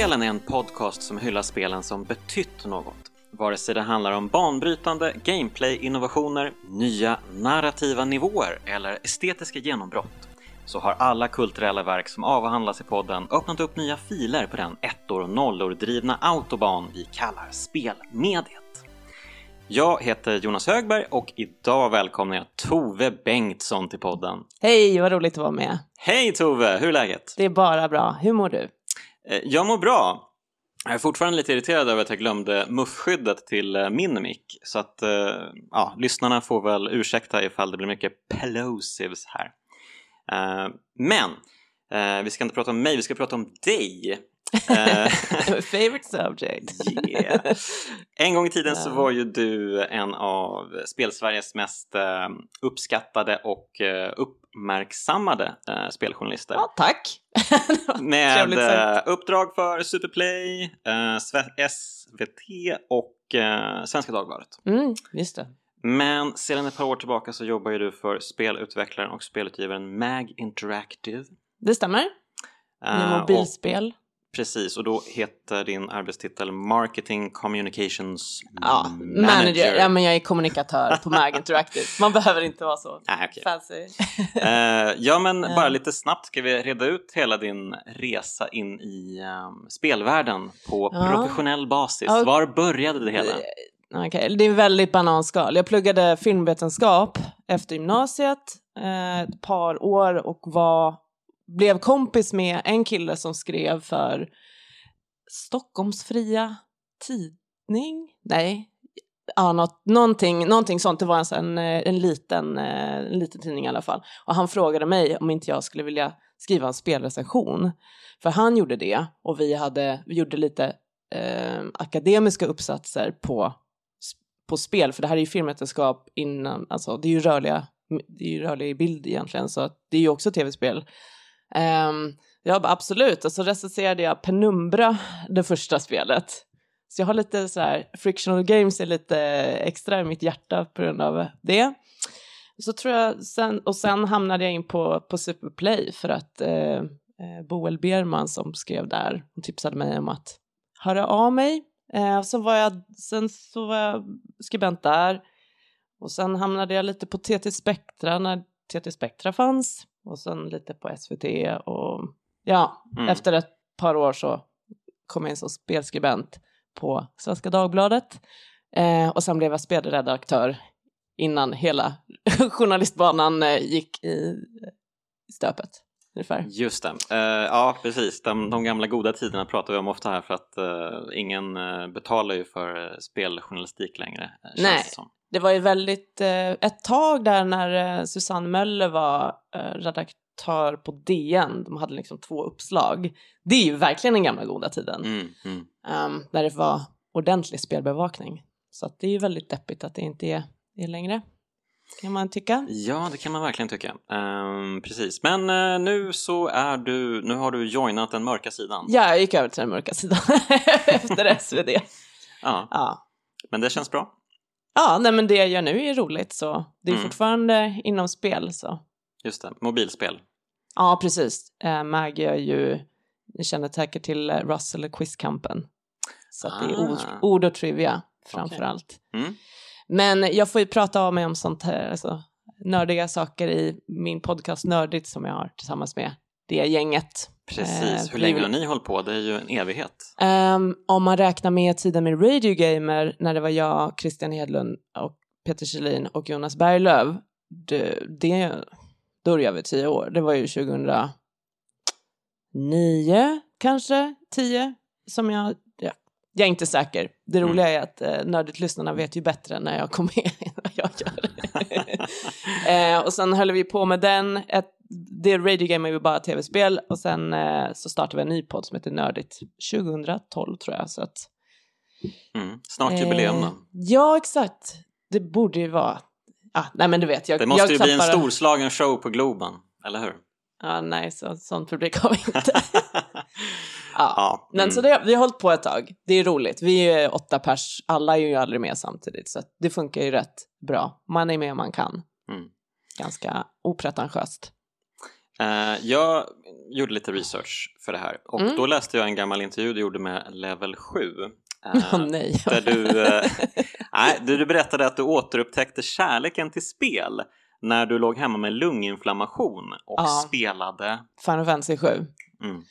Spelen är en podcast som hyllar spelen som betytt något. Vare sig det handlar om banbrytande gameplay-innovationer, nya narrativa nivåer eller estetiska genombrott så har alla kulturella verk som avhandlas i podden öppnat upp nya filer på den ettor och nollor drivna autobahn vi kallar spelmediet. Jag heter Jonas Högberg och idag välkomnar jag Tove Bengtsson till podden. Hej, vad roligt att vara med. Hej Tove, hur är läget? Det är bara bra. Hur mår du? Eh, jag mår bra. Jag är fortfarande lite irriterad över att jag glömde muffskyddet till eh, min mick så att eh, ja, lyssnarna får väl ursäkta ifall det blir mycket plosives här. Eh, Men eh, vi ska inte prata om mig, vi ska prata om dig. Eh, Favorite subject. Yeah. En gång i tiden så var ju du en av Spelsveriges mest eh, uppskattade och eh, uppmärksammade speljournalister. Ja, tack. Med uppdrag för Superplay, SVT och Svenska Dagbladet. Mm, just det. Men sedan ett par år tillbaka så jobbar ju du för spelutvecklaren och spelutgivaren MAG Interactive. Det stämmer. Med mobilspel. Precis, och då heter din arbetstitel Marketing Communications Ja, manager. Ja, men jag är kommunikatör på Mag Interactive. Man behöver inte vara så Nej, okej. fancy. Eh, ja, men bara lite snabbt ska vi reda ut hela din resa in i ehm, spelvärlden på Ja. professionell basis. Ja. Var började det hela? Okej, det är väldigt bananskal. Jag pluggade filmvetenskap efter gymnasiet eh, ett par år och var, blev kompis med en kille som skrev för Stockholms fria tidning? Nej, ja, något, någonting, någonting sånt. Det var alltså en, eh, en, liten, eh, en liten tidning i alla fall. Och han frågade mig om inte jag skulle vilja skriva en spelrecension. För han gjorde det och vi, hade, vi gjorde lite eh, akademiska uppsatser på, på spel. För det här är ju filmvetenskap innan, alltså det är ju rörliga, det är ju rörlig bild egentligen. Så att det är ju också tv-spel. Um, jag bara absolut, och så recenserade jag Penumbra, det första spelet. Så jag har lite så här, frictional games är lite extra i mitt hjärta på grund av det. Så tror jag sen, och sen hamnade jag in på, på Superplay för att eh, eh Boel Berman som skrev där, hon tipsade mig om att höra av mig. Eh, så var jag, sen så var jag skribent där och sen hamnade jag lite på TT Spektra när TT Spektra fanns och sen lite på SVT och ja, Mm. efter ett par år så kom jag in som spelskribent på Svenska Dagbladet eh, och sen blev jag spelredaktör innan hela journalistbanan eh, gick i, stöpet. Ungefär. Just det. Eh, ja, precis. De, de gamla goda tiderna pratar vi om ofta här för att eh, ingen eh, betalar ju för eh, speljournalistik längre. Nej. Det var ju väldigt, eh, ett tag där när eh, Susanne Möller var eh, redaktör på DN, de hade liksom två uppslag. Det är ju verkligen den gamla goda tiden. Mm, mm. um, där det var ordentlig spelbevakning. Så det är ju väldigt deppigt att det inte är, är längre, kan man tycka. Ja, det kan man verkligen tycka. Ehm, precis. Men eh, nu så är du, nu har du joinat den mörka sidan. Ja, jag gick över till den mörka sidan efter SvD. Ja, Ja. men det känns bra. Ja, nej men det jag gör nu är roligt så det är Mm. fortfarande inom spel så. Just det, mobilspel. Ja, precis. Uh, Maggie är ju, ni känner säkert till eh, Russell och Quizkampen. Så att det är ord, Ah. ord och trivia framför Okej. allt. Mm. Men jag får ju prata av mig om sånt här, alltså, nördiga saker i min podcast Nördigt som jag har tillsammans med det gänget. Precis, Eh, hur länge har ni hållit på? Det är ju en evighet. Ehm, om man räknar med tiden med Radio Gamer när det var jag, Christian Hedlund och Peter Kjellin och Jonas Berglöf. Det, det, då är det över tio år. Det var ju 2009 kanske, 10 som jag, ja, jag är inte säker. Det Mm. roliga är att eh, Nördigt-lyssnarna vet ju bättre när jag kom med än vad jag gör. eh, och sen höll vi på med den, ett, det Radio Game är ju bara tv-spel och sen eh, så startade vi en ny podd som heter Nördigt 2012 tror jag. Så att, Mm. Snart jubileum eh. Ja, exakt. Det borde ju vara, ah, nej men du vet. Jag, Det måste jag ju bli en storslagen show på Globen, eller hur? Ja, nej, så, sånt publik har vi inte. ja. Ja, Men mm. så det, vi har hållit på ett tag. Det är roligt. Vi är åtta pers. Alla är ju aldrig med samtidigt. Så det funkar ju rätt bra. Man är med om man kan. Mm. Ganska opretentiöst. Eh, jag gjorde lite research för det här och Mm. då läste jag en gammal intervju du gjorde med Level 7. eh, Åh nej. där du, eh, nej, du berättade att du återupptäckte kärleken till spel när du låg hemma med lunginflammation och Ja. spelade. Final Fantasy 7. Mm.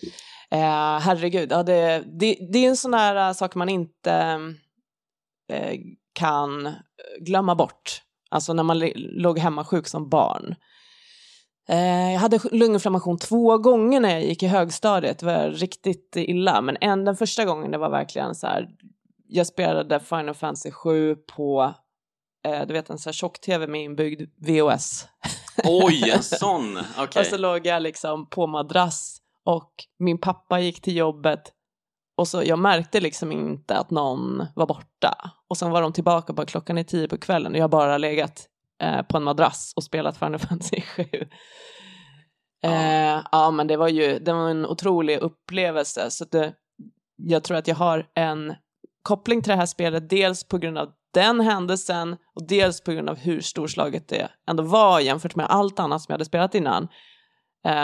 Eh, herregud, ja, det, det, det är en sån där eh, sak man inte eh, kan glömma bort. Alltså när man låg hemma sjuk som barn. Eh, jag hade lunginflammation två gånger när jag gick i högstadiet. Det var riktigt illa. Men en, den första gången det var verkligen så här. Jag spelade Final Fantasy 7 på eh, du vet en sån här tjock-tv med inbyggd VHS. Oj, en sån! Okej. Och så låg jag liksom på madrass och min pappa gick till jobbet och så jag märkte liksom inte att någon var borta. Och sen var de tillbaka bara klockan är tio på kvällen och jag bara legat eh, på en madrass och spelat Final Fantasy 7. Eh, ja, men det var ju det var en otrolig upplevelse. Så det, jag tror att jag har en koppling till det här spelet, dels på grund av den händelsen och dels på grund av hur storslaget det ändå var jämfört med allt annat som jag hade spelat innan.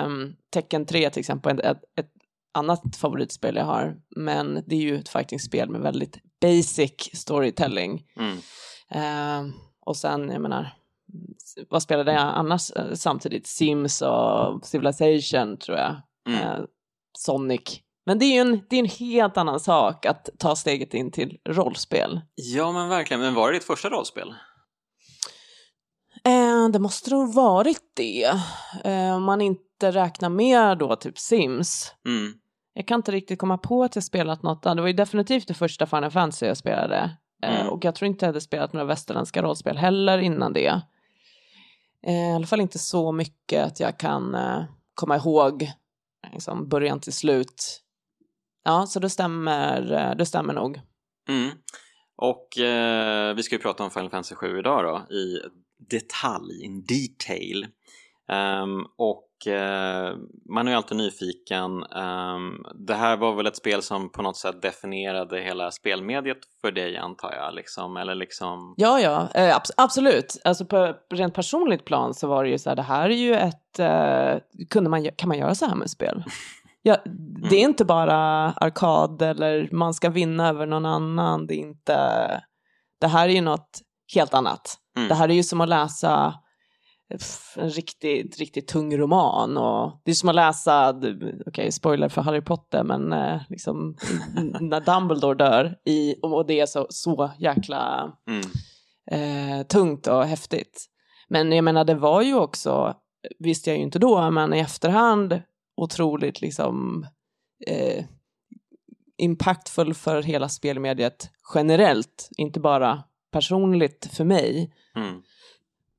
Um, Tekken 3 till exempel, ett, ett annat favoritspel jag har, men det är ju ett fightingspel med väldigt basic storytelling. Mm. Ehm, och sen, jag menar, vad spelade jag annars eh, samtidigt? Sims och Civilization tror jag. Mm. Eh, Sonic. Men det är ju en, det är en helt annan sak att ta steget in till rollspel. Ja, men verkligen. Men var det ditt första rollspel? Eh, det måste nog varit det. Eh, om man inte räknar med då typ Sims. Mm. Jag kan inte riktigt komma på att jag spelat något. Det var ju definitivt det första Final Fantasy jag spelade. Eh, Mm. och jag tror inte jag hade spelat några västerländska rollspel heller innan det. Eh, I alla fall inte så mycket att jag kan eh, komma ihåg eh, liksom, början till slut. Ja, så det stämmer, eh, det stämmer nog. Mm. Och eh, vi ska ju prata om Final Fantasy 7 idag då, i detalj, in detail. Um, och eh, man är ju alltid nyfiken. Ehm, det här var väl ett spel som på något sätt definierade hela spelmediet för dig antar jag, liksom, eller liksom... Ja, ja, eh, abs- absolut. Alltså på rent personligt plan så var det ju så här, det här är ju ett, eh, kunde man, kan man göra så här med spel? Ja, det är inte bara arkad eller man ska vinna över någon annan, det är inte, det här är ju något helt annat. Mm. Det här är ju som att läsa en riktigt, riktigt tung roman och det är som att läsa, okej spoiler för Harry Potter, men eh, liksom när Dumbledore dör i, och det är så, så jäkla Mm. eh, tungt och häftigt. Men jag menar, det var ju också, visste jag ju inte då, men i efterhand otroligt liksom eh, impactful för hela spelmediet generellt, inte bara personligt för mig. Mm.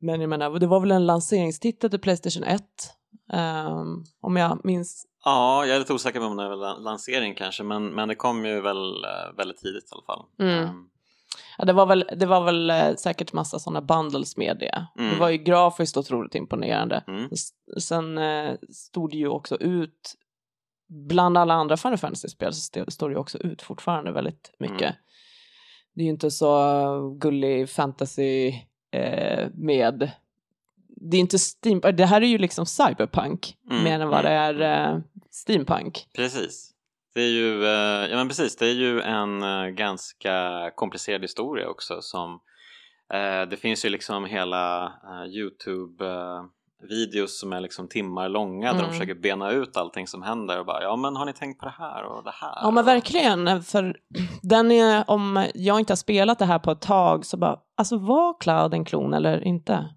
Men jag menar, det var väl en lanseringstitel till Playstation 1, ehm, om jag minns. Ja, jag är lite osäker på om det var la- lansering kanske, men, men det kom ju väl eh, väldigt tidigt i alla fall. Mm. Ehm, Ja, det var väl, det var väl eh, säkert massa sådana bundles med det. Mm. Det var ju grafiskt otroligt imponerande. mm. Sen eh, stod det ju också ut, bland alla andra Final Fantasy-spel så st- står det ju också ut fortfarande väldigt mycket. Mm. Det är ju inte så gullig fantasy med, det är inte steam, det här är ju liksom cyberpunk Mm, mer än vad det mm, är eh, steampunk. Precis. Det är ju, eh, ja men precis, det är ju en eh, ganska komplicerad historia också som det finns ju liksom hela Youtube videos som är liksom timmar långa där de Mm. försöker bena ut allting som händer och bara ja men har ni tänkt på det här och det här? Ja men verkligen, för den är, om jag inte har spelat det här på ett tag så bara, alltså var Cloud en klon eller inte?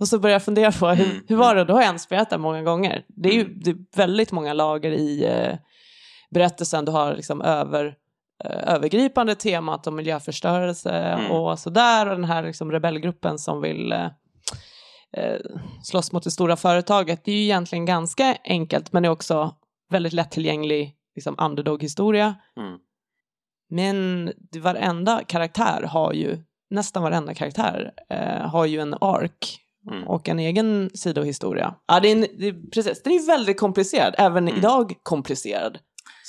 Och så börjar jag fundera på hur, Mm, hur var det? Då har jag inte spelat det många gånger. Det är ju det är väldigt många lager i eh, berättelsen. Du har liksom över, eh, övergripande temat om miljöförstörelse Mm. och sådär och den här liksom rebellgruppen som vill eh, slåss mot det stora företaget. Det är ju egentligen ganska enkelt men det är också väldigt lättillgänglig liksom underdog-historia. Mm. Men varenda karaktär har ju, nästan varenda karaktär eh, har ju en ark Mm. och en egen sidohistoria. Ja, det är, en, det är, precis, den är väldigt komplicerad, även Mm. idag komplicerad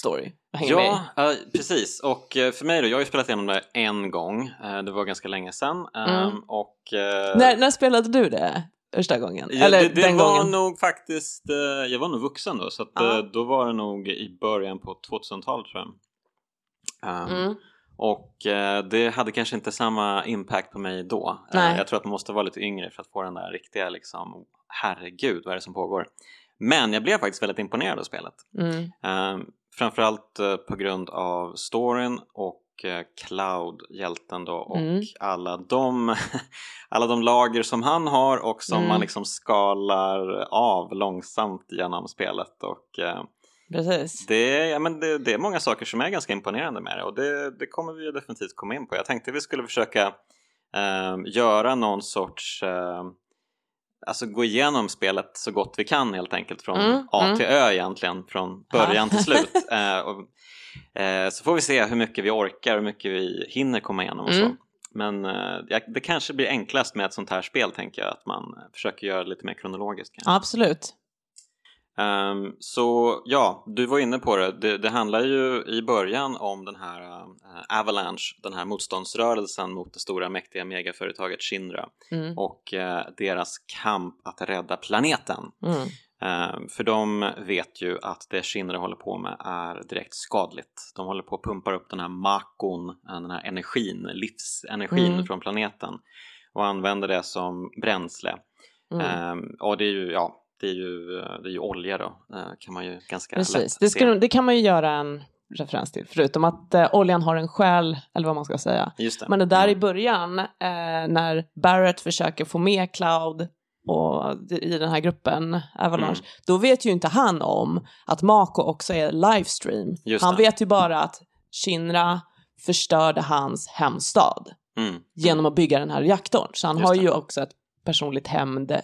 story. Ja, ja, precis. Och eh, för mig då, jag har ju spelat igenom det en gång. Eh, Det var ganska länge sedan. Ehm, Mm. Och, eh, När, när spelade du det? första gången? Ja, Eller det, det den var gången? nog faktiskt, jag var nog vuxen då så eh, då var det nog i början på 2000-talet tror jag. Um, Mm. Och det hade kanske inte samma impact på mig då. Nej. jag tror att man måste vara lite yngre för att få den där riktiga liksom, herregud vad är det som pågår? Men jag blev faktiskt väldigt imponerad av spelet. Mm. Um, framförallt eh, på grund av storyn och eh, Cloud, hjälten då och Mm. alla, de, alla de lager som han har och som Mm. man liksom skalar av långsamt genom spelet och eh, Precis. det, ja, men det, det är många saker som är ganska imponerande med det och det, det kommer vi ju definitivt komma in på. Jag tänkte vi skulle försöka eh, göra någon sorts eh, Alltså gå igenom spelet så gott vi kan helt enkelt från Mm, A mm. till Ö egentligen, från början till slut. Eh, och, eh, så får vi se hur mycket vi orkar och hur mycket vi hinner komma igenom och så. Mm. Men eh, det kanske blir enklast med ett sånt här spel tänker jag, att man försöker göra det lite mer kronologiskt. kanske. Absolut. Ehm, så ja, du var inne på det. det. Det handlar ju i början om den här eh, Avalanche, den här motståndsrörelsen mot det stora mäktiga megaföretaget Shinra Mm. och eh, deras kamp att rädda planeten. Mm. Ehm, för de vet ju att det Shinra håller på med är direkt skadligt. De håller på att pumpa upp den här makon, eh, den här energin, livsenergin Mm. från planeten och använder det som bränsle. Mm. Ehm, och det är ju, ja, det är ju, det är ju olja då, eh, kan man ju ganska Precis, lätt det, skulle, det kan man ju göra en referens till, förutom att eh, oljan har en själ, eller vad man ska säga. Det. Men det där i Mm. början, eh, när Barrett försöker få med Cloud och i den här gruppen Avalanche, Mm. då vet ju inte han om att Mako också är livestream. Just Han det. vet ju bara att Shinra förstörde hans hemstad Mm. genom att bygga den här reaktorn. Så han Just har det. ju också ett personligt hämnd eh,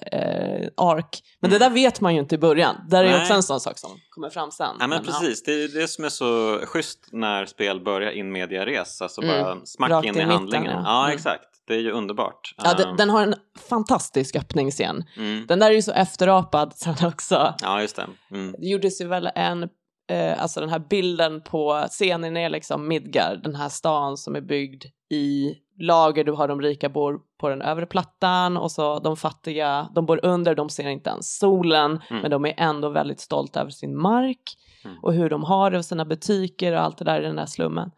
ark. Men det där vet man ju inte i början. Där är Mm. Nej. också en sån sak som kommer fram sen. Ja men precis, det är ju det som är så schysst när spel börjar in media res, alltså Mm. bara smack Rakt in i i mitten, handlingen. ja. Ja, Mm. exakt, det är ju underbart. Ja, den, Ehm, den har en fantastisk öppningsscen. mm. Den där är ju så efterapad sen också. Ja, just det. Mm. Det gjordes ju väl en, eh, alltså den här bilden på scenen är liksom Midgard, den här stan som är byggd i lager, du har de rika bor på den övre plattan och så de fattiga, de bor under, de ser inte ens solen, Mm. men de är ändå väldigt stolta över sin mark Mm. och hur de har det och sina butiker och allt det där i den där slummen.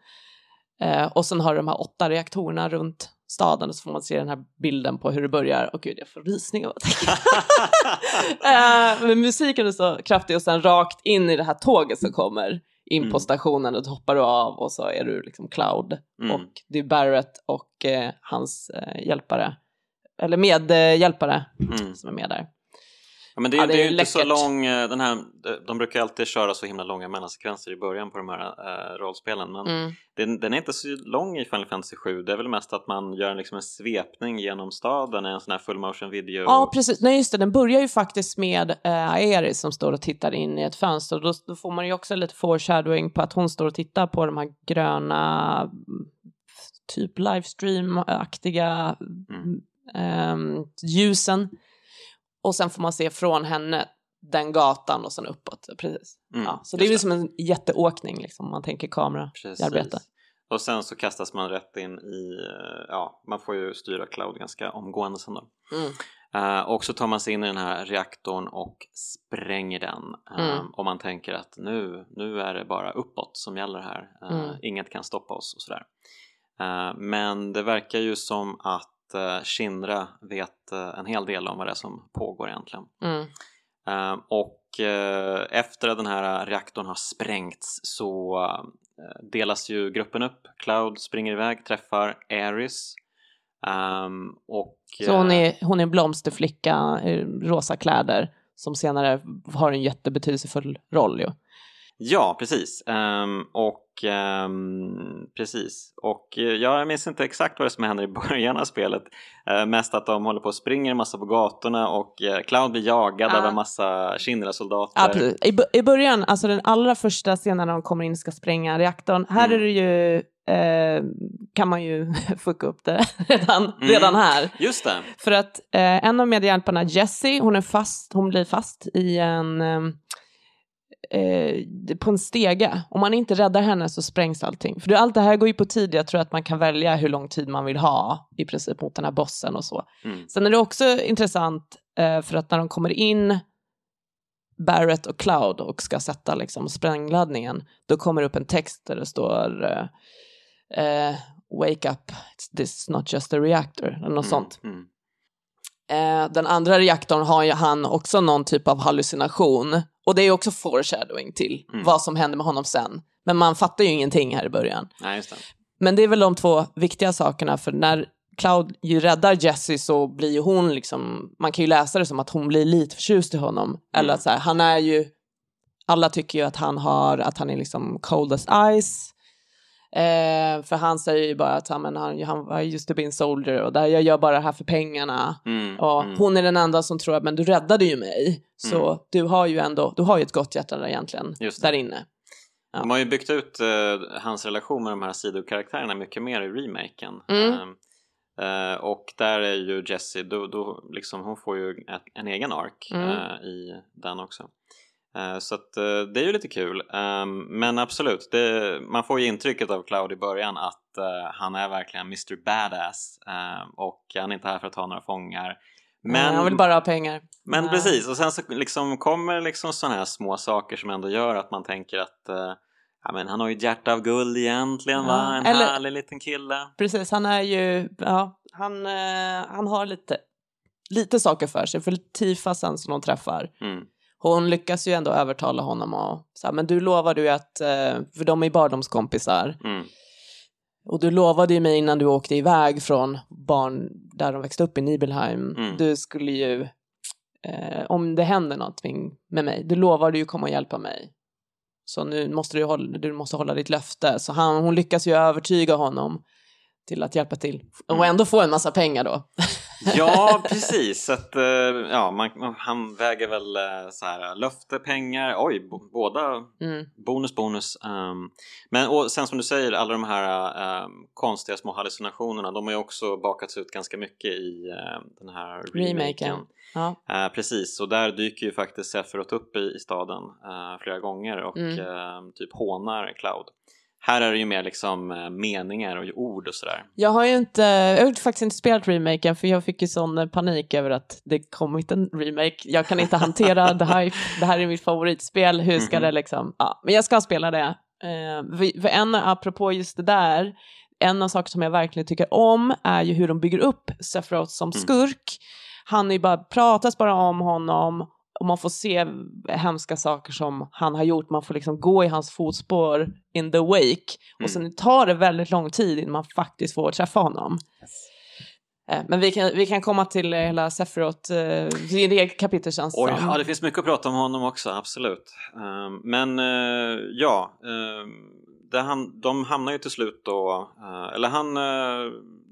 Eh, och sen har du de här åtta reaktorerna runt staden och så får man se den här bilden på hur det börjar. Och gud, jag får rysningar av att. Eh, men musiken är så kraftig och sen rakt in i det här tåget som kommer in Mm. på stationen och hoppar du av och så är du liksom Cloud Mm. och det är Barrett och eh, hans eh, hjälpare, eller medhjälpare Mm. som är med där. Ja, men det, Ja, är- det det är ju inte så läckert. lång, eh, den här, de- brukar alltid köra så himla långa mellansekvenser i början på de här eh, rollspelen men Mm. den, den är inte så lång i Final Fantasy 7, det är väl mest att man gör liksom en svepning genom staden, en sån här full motion video. Ja, precis. Nej, just det. Den börjar ju faktiskt med eh, Aeris som står och tittar in i ett fönster. Och Då, då får man ju också lite foreshadowing på att hon står och tittar på de här gröna, typ livestream-aktiga Mm. ehm, ljusen. Och sen får man se från henne den gatan och sen uppåt. Precis. Mm, ja, så det är ju som en jätteåkning, liksom, om man tänker kamera. Precis. i arbete. Och sen så kastas man rätt in i, eh, ja, man får ju styra Cloud ganska omgående sen då. Mm. Eh, och så tar man sig in i den här reaktorn och spränger den. Eh, Mm. Och man tänker att nu, nu är det bara uppåt som gäller här. Eh, Mm. Inget kan stoppa oss och sådär. Men det verkar ju som att uh, Shinra vet eh, en hel del om vad det är som pågår egentligen. Mm. Eh, och eh, efter att den här reaktorn har sprängts så eh, delas ju gruppen upp. Cloud springer iväg, träffar Ares. Ehm, och, Så hon eh, är, hon är en blomsterflicka i rosa kläder som senare har en jättebetydelsefull roll ju. Ja, precis. Ehm, och ehm, precis. Och eh, ja, jag minns inte exakt vad det är som händer i början av spelet. Uh, mest att de håller på och springer en massa på gatorna och eh, Cloud blir jagad Ja. av en massa Shinra-soldater. Ja, precis. I, I början, alltså den allra första scenen när de kommer in och ska spränga reaktorn, här Mm. är det ju, eh, kan man ju fucka upp det redan, Mm. redan här. Just det. För att eh, en av medhjälparna, Jessie, hon är fast, hon blir fast i en, eh, på en stege. Om man inte räddar henne så sprängs allting. För allt det här går ju på tid, jag tror att man kan välja hur lång tid man vill ha i princip mot den här bossen och så. Mm. Sen är det också intressant Eh, för att när de kommer in, Barrett och Cloud, och ska sätta liksom sprängladdningen, då kommer det upp en text där det står eh, eh, Wake up, this is not just a reactor, eller något sånt. Mm. Eh, den andra reaktorn har ju han också någon typ av hallucination. Och det är också foreshadowing till Mm. vad som händer med honom sen. Men man fattar ju ingenting här i början. Nej, det. Men det är väl de två viktiga sakerna, för när Cloud ju räddar Jessie så blir ju hon liksom, man kan ju läsa det som att hon blir lite förtjust i honom. Eller att så här, han är ju, alla tycker ju att han har, att han är liksom cold as ice. Eh, för han säger ju bara att han, han, han var used to be a soldier och där jag gör bara det här för pengarna. Mm. Och mm. hon är den enda som tror att men du räddade ju mig. Så Mm. du har ju ändå, du har ju ett gott hjärta där egentligen, Just där inne. Ja. De har ju byggt ut eh, hans relation med de här sidokaraktärerna mycket mer i remaken. Mm. Ehm, eh, och där är ju Jessie, då, då liksom, hon får ju ett, en egen ark Mm. eh, i den också. Eh, så att eh, det är ju lite kul. Ehm, men absolut, det, man får ju intrycket av Cloud i början att eh, han är verkligen Mr Badass ehm, och han är inte här för att ta några fångar. Men, han vill bara ha pengar. men Ja. precis, och sen så liksom kommer liksom sådana här små saker som ändå gör att man tänker att ja, men han har ju ett hjärta av guld egentligen va, Ja, en eller- härlig liten kille. Precis, han är ju, ja, han, han har lite, lite saker för sig. För Tifa sen som de träffar, Mm. Hon lyckas ju ändå övertala honom och så här, men du lovade ju att, eh, för de är ju barndomskompisar, Mm. och du lovade ju mig innan du åkte iväg från barn där de växte upp i Nibelheim, Mm. du skulle ju, eh, om det händer någonting med mig, du lovade ju komma och hjälpa mig. Så nu måste du, hålla, du måste hålla ditt löfte. Så han, hon lyckas ju övertyga honom till att hjälpa till. Och Mm. ändå få en massa pengar då. Ja, precis. Att, eh, ja, man, han väger väl eh, så här löfte, pengar, oj, båda Mm. bonus, bonus. ehm. men och sen som du säger, alla de här ehm, konstiga små hallucinationerna, de har ju också bakats ut ganska mycket i eh, den här remaken. Remaken. Ja. Eh, precis, och där dyker ju faktiskt Sephiroth upp i, i staden eh, flera gånger och Mm. eh, typ hånar Cloud. Här är det ju mer liksom eh, meningar och ord och sådär. Jag har ju inte, jag har faktiskt inte spelat remaken för jag fick ju sån eh, panik över att det kommit en remake. Jag kan inte hantera det här, det här är mitt favoritspel, hur ska Mhm. det liksom, ja, men jag ska spela det. Eh, för- för en, apropå just det där, en av sakerna som jag verkligen tycker om är ju hur de bygger upp Sephiroth som Mm. skurk. Han är ju bara, pratas bara om honom och man får se hemska saker som han har gjort. Man får liksom gå i hans fotspår in the wake. Mm. Och sen tar det väldigt lång tid innan man faktiskt får träffa honom. Eh, Men vi kan, vi kan komma till eh, hela Sephiroth, eh, det är kapitel känns Oj, ja, det finns mycket att prata om honom också, absolut. Ehm, men ja, ham- de hamnar ju till slut då, eller han,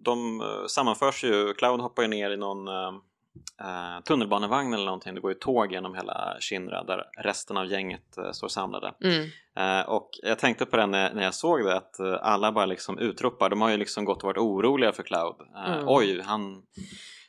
de sammanförs ju, Cloud hoppar ju ner i någon uh, tunnelbanevagn eller någonting, det går ju tåg genom hela Shinra där resten av gänget uh, står samlade. Mm. Eh, och jag tänkte på det när, när jag såg det att eh, alla bara liksom utropar, de har ju liksom gått och varit oroliga för Cloud. Eh, Mm. Oj, han,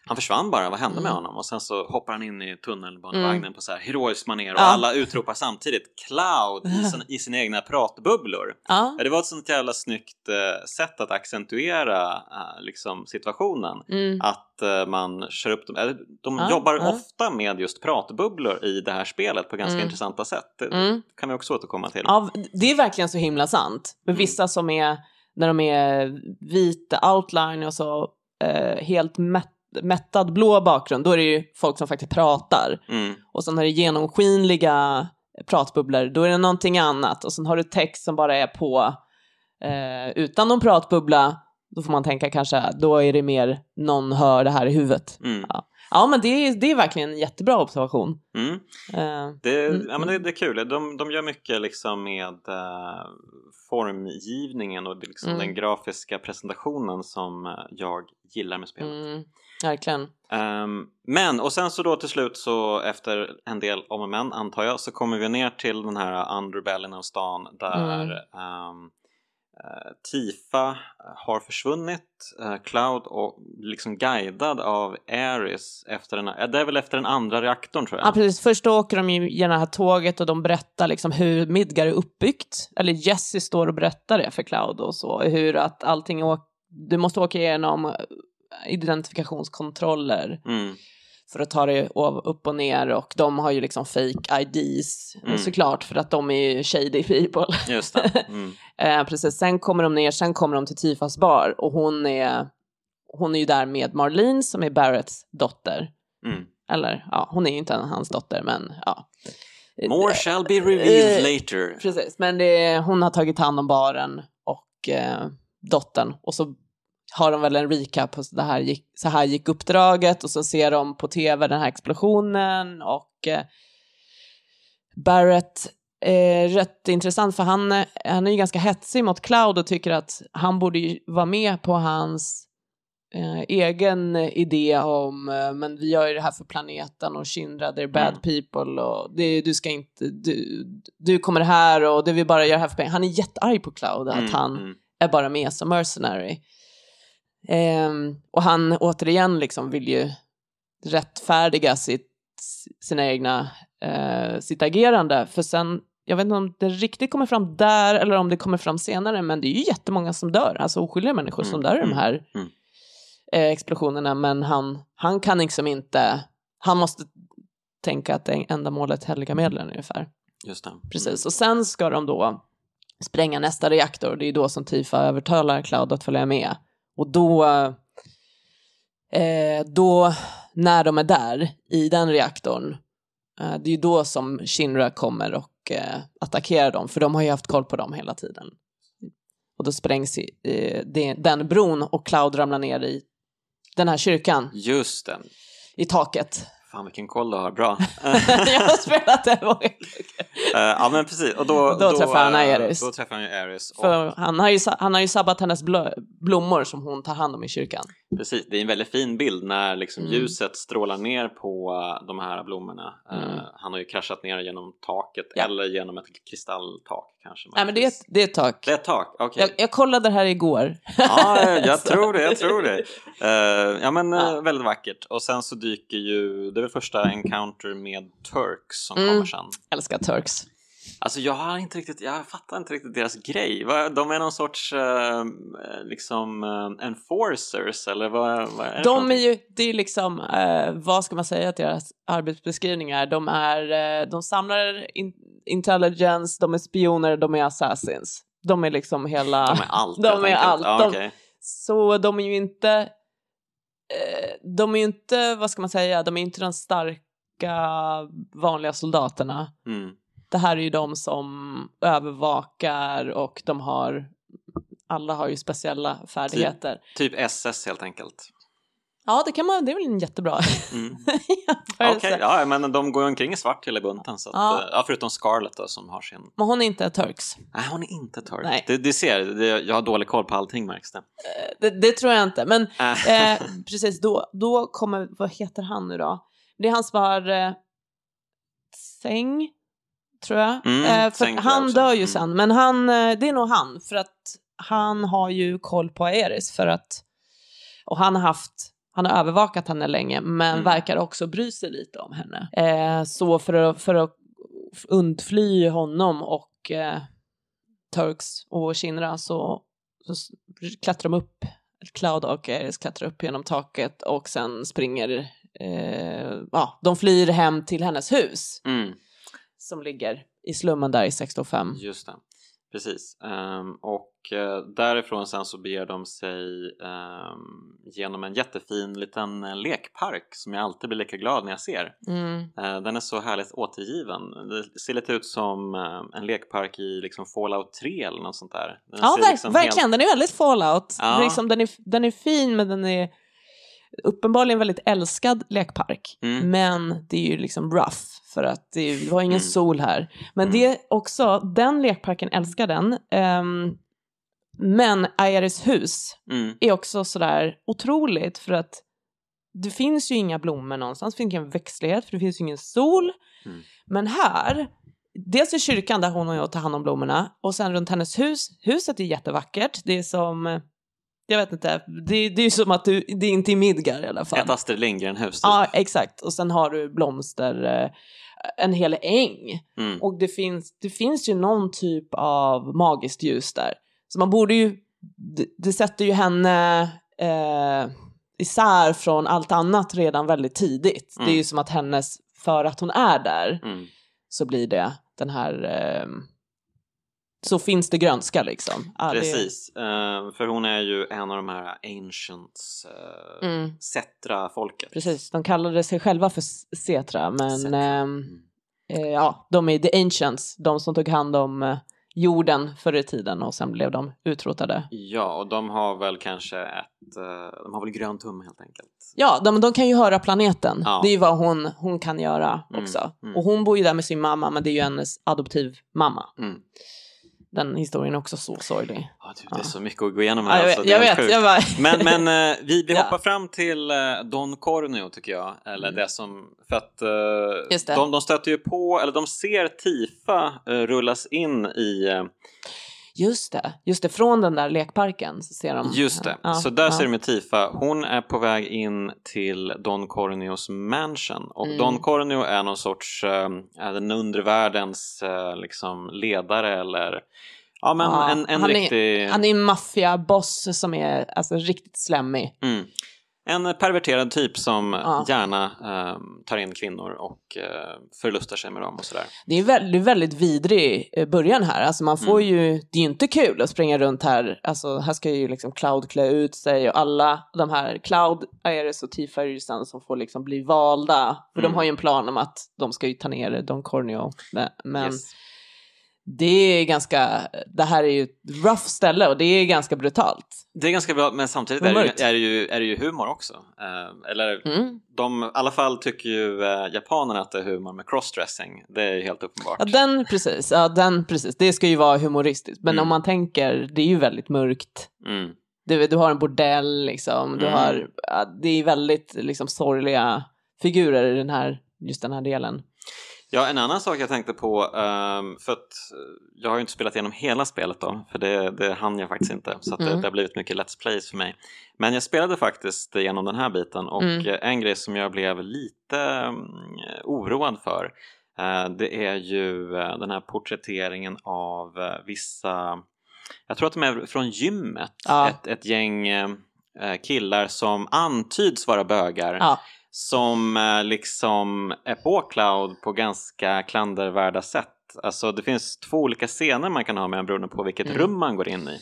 han försvann bara, vad hände med Mm. honom? Och sen så hoppar han in i tunnelbanevagnen på så här heroiskt manér och Ja. alla utropar samtidigt Cloud i, sin, i sina egna pratbubblor. Ja. Det var ett sånt jävla snyggt eh, sätt att accentuera eh, liksom situationen. Mm. Att eh, man kör upp dem, eller de Ja, jobbar ofta med just pratbubblor i det här spelet på ganska Mm. intressanta sätt. Det Mm. kan vi också återkomma till. Ja, det är verkligen så himla sant. För Mm. vissa som är, när de är vita outline och så helt mätt, mättad blå bakgrund, då är det ju folk som faktiskt pratar. Mm. Och sen har du genomskinliga pratbubblor, då är det någonting annat. Och sen har du text som bara är på eh, utan någon pratbubbla, då får man tänka kanske, då är det mer någon hör det här i huvudet. Mm. Ja, ja men det är, det är verkligen en jättebra observation. Mm. Eh, Det, Mm, ja, men det, det är kul. De, de gör mycket liksom med eh, formgivningen och liksom Mm. den grafiska presentationen som eh, jag gillar med spelet. Verkligen. Ehm, men, och sen så då till slut så efter en del om och men antar jag så kommer vi ner till den här underbellen av stan där Mm. eh, Tifa har försvunnit, eh, Cloud och liksom guidad av Ares efter den, eh, det är väl efter den andra reaktorn tror jag. Ja, precis. Först åker de ju genom det här tåget och de berättar liksom hur Midgar är uppbyggt. Eller Jesse står och berättar det för Cloud och så. Hur att allting åker, du måste åka igenom identifikationskontroller Mm, för att ta det upp och ner och de har ju liksom fake IDs Mm. såklart för att de är ju shady people. Just. Mm. Eh, precis, sen kommer de ner, sen kommer de till Tifas bar och hon är, hon är ju där med Marlene som är Barretts dotter. Mm. Eller ja, hon är ju inte hans dotter men ja. More shall be revealed Eh, later. Precis, men det, hon har tagit hand om baren och eh, dottern och så har de väl en recap på så, här gick, så här gick uppdraget och så ser de på tv den här explosionen och eh, Barrett är rätt intressant för han, eh, han är ju ganska hetsig mot Cloud och tycker att han borde ju vara med på hans eh, egen idé om eh, men vi gör ju det här för planeten och Shinra, they're bad Mm. people och det, du ska inte, du, du kommer här och det vi bara gör här för pengar. Han är jättearg på Cloud att Mm, han mm. är bara med som mercenary. Ehm, och han återigen liksom vill ju rättfärdiga sitt, sina egna, eh, sitt agerande. För sen, jag vet inte om det riktigt kommer fram där eller om det kommer fram senare, men det är ju jättemånga som dör, alltså oskyldiga människor som Mm, dör i de mm, här mm. eh, explosionerna, men han, han kan liksom inte, han måste tänka att det ändamålet helgar medlen ungefär. Just det. Precis, och sen ska de då spränga nästa reaktor. Det är då som Tifa övertalar Cloud att följa med. Och då, eh, då när de är där i den reaktorn, eh, det är ju då som Shinra kommer och eh, attackerar dem, för de har ju haft koll på dem hela tiden. Och då sprängs i, den bron och Cloud ramlar ner i den här kyrkan, Just det. i taket. Fan vilken koll du har, bra. Jag har spelat det många gånger. Eh, ja men precis, och då, Då träffar han eh, Aerys. Då träffar han ju Aerys. Och, För han har, ju, han har ju sabbat hennes blommor som hon tar hand om i kyrkan. precis, det är en väldigt fin bild när liksom Mm. ljuset strålar ner på eh, de här blommorna. Mm. han har ju kraschat ner genom taket Ja. eller genom ett kristalltak kanske. Nej men det är, ett, det är ett tak. Det är ett tak, okej. Jag, jag kollade det här igår. Ja, jag tror det, jag tror det. Eh, ja men eh, Ja. väldigt vackert. Och sen så dyker ju, det är väl första encounter med Turks som Mm. kommer sen. Älskar Turks. Alltså jag har inte riktigt, jag fattar inte riktigt deras grej. De är någon sorts eh, liksom eh, enforcers eller vad, vad är det De är ju, det är liksom, eh, vad ska man säga att deras arbetsbeskrivningar, de är, eh, de samlar in, intelligence, de är spioner, de är assassins. De är liksom hela, De är allt de är allt. Ja, De- okej. så de är ju inte, de är ju inte, vad ska man säga, de är inte de starka vanliga soldaterna. mm. Det här är ju de som övervakar och de har, alla har ju speciella färdigheter. Typ SS helt enkelt. Ja, det kan man, det är väl en jättebra Mm. Okej, ja men de går ju omkring i svart hela bunten. Så att, Ja. ja. ja, förutom Scarlett då som har sin... Men hon är inte Turks. Nej, hon är inte Turk. Nej. Det, det ser, det, jag har dålig koll på allting märks det. Eh, Det, det tror jag inte, men Äh. eh, precis då, då kommer, vad heter han nu då? Det är han som har eh, säng, tror jag. Mm, eh, för han dör ju Mm. sen, men han, eh, det är nog han, för att han har ju koll på Aeris, för att, och han har haft, han har övervakat henne länge, men Mm. verkar också bry sig lite om henne. Eh, så för att, för att undfly honom och eh, Turks och Shinra så, så klättrar de upp, Cloud och Ares klättrar upp genom taket och sen springer, eh, ja, de flyr hem till hennes hus Mm. Som ligger i slummen där i 605. Just det, precis. Ehm, och eh, därifrån sen så beger de sig ehm, genom en jättefin liten eh, lekpark som jag alltid blir lika glad när jag ser. Mm. Eh, den är så härligt återgiven. Det ser lite ut som eh, en lekpark i liksom Fallout 3 eller något sånt där. Den Ja, verk, liksom verkligen. helt- Den är väldigt fallout. Ja. Liksom, den, är, den är fin, men den är uppenbarligen väldigt älskad lekpark. Mm. Men det är ju liksom rough, för att det, var ingen Mm. sol här. Men Mm. det är också, den lekparken älskar den. ehm, men Aeris hus Mm. är också sådär otroligt, för att det finns ju inga blommor någonstans, det finns ingen växtlighet, för det finns ju ingen sol. Mm. Men här, dels i kyrkan där hon och jag tar hand om blommorna, och sen runt hennes hus, huset är jättevackert, det är som, jag vet inte, det, det är ju som att du, det är inte i Midgard i alla fall. Ett Astrid Lindgren-hus. typ. Ja, exakt. Och sen har du blomster, eh, en hel äng. Mm. Och det finns, det finns ju någon typ av magiskt ljus där. Så man borde ju, det, det sätter ju henne, eh, isär från allt annat redan väldigt tidigt. Det är Mm. ju som att hennes, för att hon är där, Mm. så blir det den här, ehm, så finns det grönska liksom. Ja, det- Precis, Eh, för hon är ju en av de här ancients, uh, Mm. Setra-folket. Precis, de kallade sig själva för Setra, men Setra. ehm, Mm. eh, ja, de är the ancients, de som tog hand om eh, jorden förr i tiden och sen blev de utrotade. Ja, och de har väl kanske ett, de har väl grön tumme helt enkelt. Ja, de, de kan ju höra planeten. Ja. Det är ju vad hon, hon kan göra Mm, också. mm. Och hon bor ju där med sin mamma, men det är ju hennes adoptivmamma. Mm. Den historien är också så sorglig. Ja, du, det Ja. är så mycket att gå igenom Ja, här. jag alltså, jag, vet jag bara... Men, men eh, vi, vi Ja. hoppar fram till eh, Don Corneo tycker jag. Eller Mm. det som, för att eh, de, de stöter ju på, eller de ser Tifa rullas in i, Just det, just det, från den där lekparken så ser de... just det, Ja, så där ja. ser de Tifa. Hon är på väg in till Don Corneos mansion och Mm. Don Corneo är någon sorts, är den undre världens eh, liksom ledare eller Ja men Ja, en, en han är- riktig... Han är en maffiaboss som är alltså, riktigt slemmig. Mm. En perverterad typ som Ja. gärna eh, tar in kvinnor och eh, förlustar sig med dem och sådär. Det är väldigt, väldigt vidrig eh, början här. Alltså man får Mm. ju, det är ju inte kul att springa runt här. Alltså här ska ju liksom Cloud klä ut sig och alla de här, Cloud, Iris och Tifa som får liksom bli valda. För Mm. de har ju en plan om att de ska ju ta ner Don Corneo. Men Yes. Det är ganska, det här är ju ett rough ställe och det är ganska brutalt. Det är ganska bra men samtidigt är det, är, det ju, är det ju humor också. Eh, eller Mm. de, i alla fall tycker ju eh, japanerna att det är humor med crossdressing. Det är ju helt uppenbart. Ja, den precis. Ja, den precis. Det ska ju vara humoristiskt. Men Mm. om man tänker, det är ju väldigt mörkt. Mm. Du, du har en bordell liksom. Du Mm. har, ja, det är väldigt liksom sorgliga figurer i den här, just den här delen. Ja, en annan sak jag tänkte på, ehm, för att eh, jag har ju inte spelat igenom hela spelet då, för det, det hann jag faktiskt inte, så att det, Mm. det har blivit mycket Let's Plays för mig. Men jag spelade faktiskt igenom den här biten och Mm. eh, en grej som jag blev lite mm, oroad för, eh, det är ju den här porträtteringen av vissa, jag tror att de är från gymmet, Ja. ett, ett gäng killar som antyds vara bögar Ja, som eh, liksom är på Cloud på ganska klandervärda sätt. Alltså det finns två olika scener man kan ha med en beroende på vilket Mm. rum man går in i.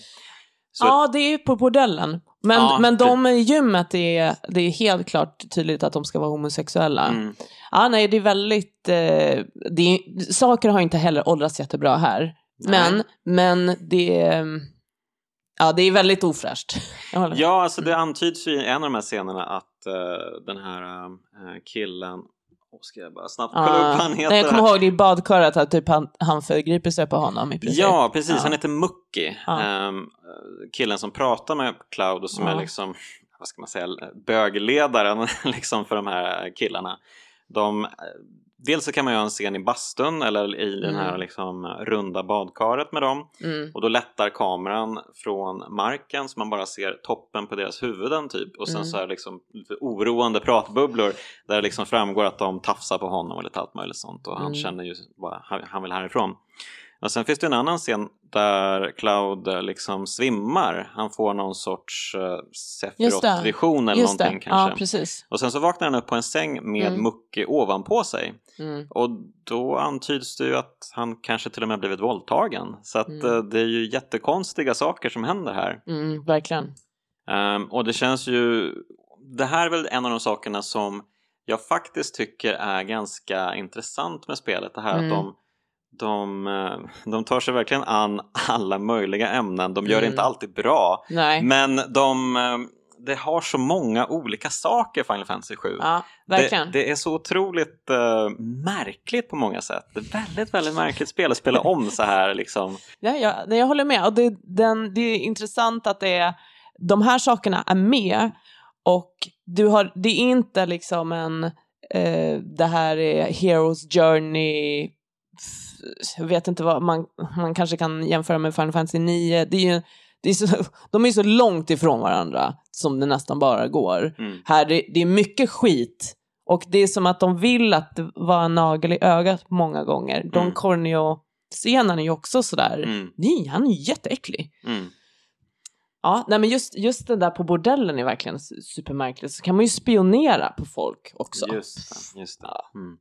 Så ja det är ju på bordellen. Men, Ja, men de i gymmet, det är, det är helt klart tydligt att de ska vara homosexuella. mm, Ja, nej, det är väldigt... Eh, det är, saker har inte heller åldrats jättebra här. Nej. Men, men det är... Ja, det är väldigt ofräscht. Ja, alltså det antyds ju i en av de här scenerna att den här eh, killen Åh, ska jag bara snabbt kolla upp vad han heter? Nej, jag kommer ihåg det i badkaret att typ han, han förgriper sig på honom i princip. Ja, precis. Ja. Han heter Mucky. Ja. Ehm, killen som pratar med Cloud och som är liksom, vad ska man säga, bögledaren liksom för de här killarna. De, eh, dels så kan man göra en scen i bastun eller i den här Mm. liksom runda badkaret med dem. Mm. Och då lättar kameran från marken så man bara ser toppen på deras huvuden typ. Och sen Mm. så är det liksom oroande pratbubblor där det liksom framgår att de tafsar på honom och lite allt möjligt sånt. Och han Mm. känner ju bara, han, vill härifrån. Och sen finns det en annan scen där Cloud eh, liksom svimmar. Han får någon sorts uh, Just det. Sephiroth-vision eller Just någonting det, kanske. ja och sen så vaknar han upp på en säng med Mm. Mucke ovanpå sig. Mm. Och då antyds det ju att han kanske till och med blivit våldtagen. Så att Mm. eh, det är ju jättekonstiga saker som händer här. Mm, verkligen. Ehm, och det känns ju... Det här är väl en av de sakerna som jag faktiskt tycker är ganska intressant med spelet. Det här Mm. att de, de, eh, de tar sig verkligen an alla möjliga ämnen. De gör det Mm. inte alltid bra. Nej, Men de... Det har så många olika saker Final Fantasy 7. ja, verkligen. Det, det är så otroligt eh, märkligt på många sätt. Det är väldigt, väldigt märkligt spel att spela om så här liksom. Ja, ja, jag håller med. Och det, den, det är intressant att det är, de här sakerna är med och du har, det är inte liksom en, eh, det här är Heroes Journey, jag vet inte vad, man, man kanske kan jämföra med Final Fantasy 9. Det är ju, det är så, de är så långt ifrån varandra som det nästan bara går. Mm. Här det, det är mycket skit och det är som att de vill att det var en nagel i ögat många gånger. Don Mm. Corneo-scenen är ju också sådär, Mm. nej, han är jätteäcklig. Mm. Ja, nej men just, just det där på bordellen är verkligen supermärkligt. Så kan man ju spionera på folk också. Just. Just det. Mm.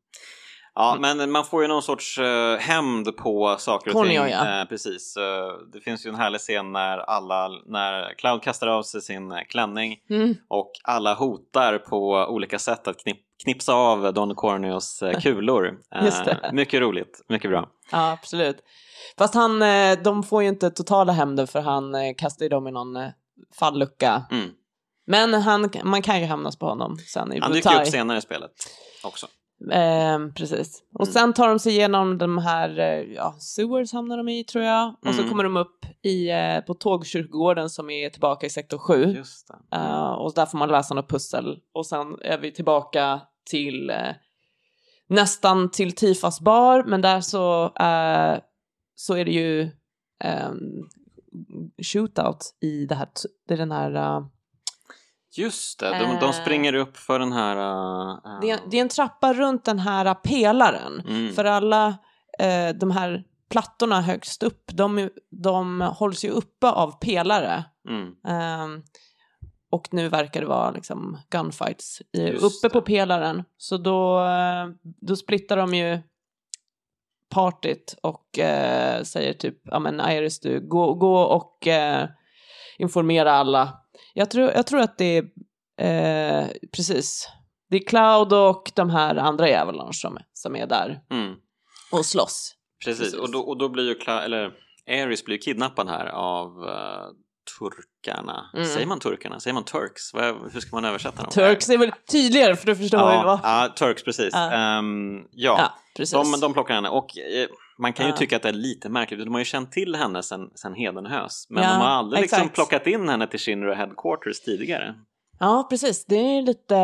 Ja, men man får ju någon sorts uh, hämnd på saker och Corneo, ting. ja. Eh, precis. Uh, det finns ju en härlig scen när alla, när Cloud kastar av sig sin eh, klänning Mm. och alla hotar på olika sätt att knip, knipsa av Don Corneos eh, kulor. Eh, mycket roligt, mycket bra. Ja, absolut. Fast han, eh, de får ju inte totala hämnden för han eh, kastar ju dem i någon eh, fallucka. Mm. Men han, man kan ju hämnas på honom sen i Han dyker upp senare i spelet också. Eh, precis. Och Mm. sen tar de sig igenom de här, eh, ja, sewers hamnar de i tror jag. Och så Mm. kommer de upp i, eh, på tågkyrkogården som är tillbaka i sektor 7. Just det. Eh, och där får man läsa något pussel. Och sen är vi tillbaka till eh, nästan till Tifas bar, men där så, eh, så är det ju um, shootout i det här, det är den här, eh, Just det, de, de Eh. springer upp för den här... eh, det, är, det är en trappa runt den här pelaren. mm. För alla eh, de här plattorna högst upp, de, de hålls ju uppe av pelare. Mm. Ehm, och nu verkar det vara liksom gunfights i, uppe på pelaren. Så då, eh, då splittar de ju partyt och eh, säger typ, ja men Iris du, gå, gå och eh, informera alla. Jag tror, jag tror att det är, eh, precis, det är Cloud och de här andra jävlarna som, som är där Mm. och slåss. Precis, Precis. Och, då, och då blir ju Cla- eller Ares blir kidnappad här av eh, turkarna. Mm. Säger man turkarna? Säger man turks? Vad, hur ska man översätta dem? Turks är väl tydligare för du förstår vad Ja, var. ja, turks precis. Ja. Ehm, ja. Ja, precis. De, de plockar henne och eh, man kan ju tycka att det är lite märkligt. De har ju känt till henne sen, sen Hedenhös. Men de har aldrig liksom plockat in henne till Shinra Headquarters tidigare. Ja, precis. Det är lite...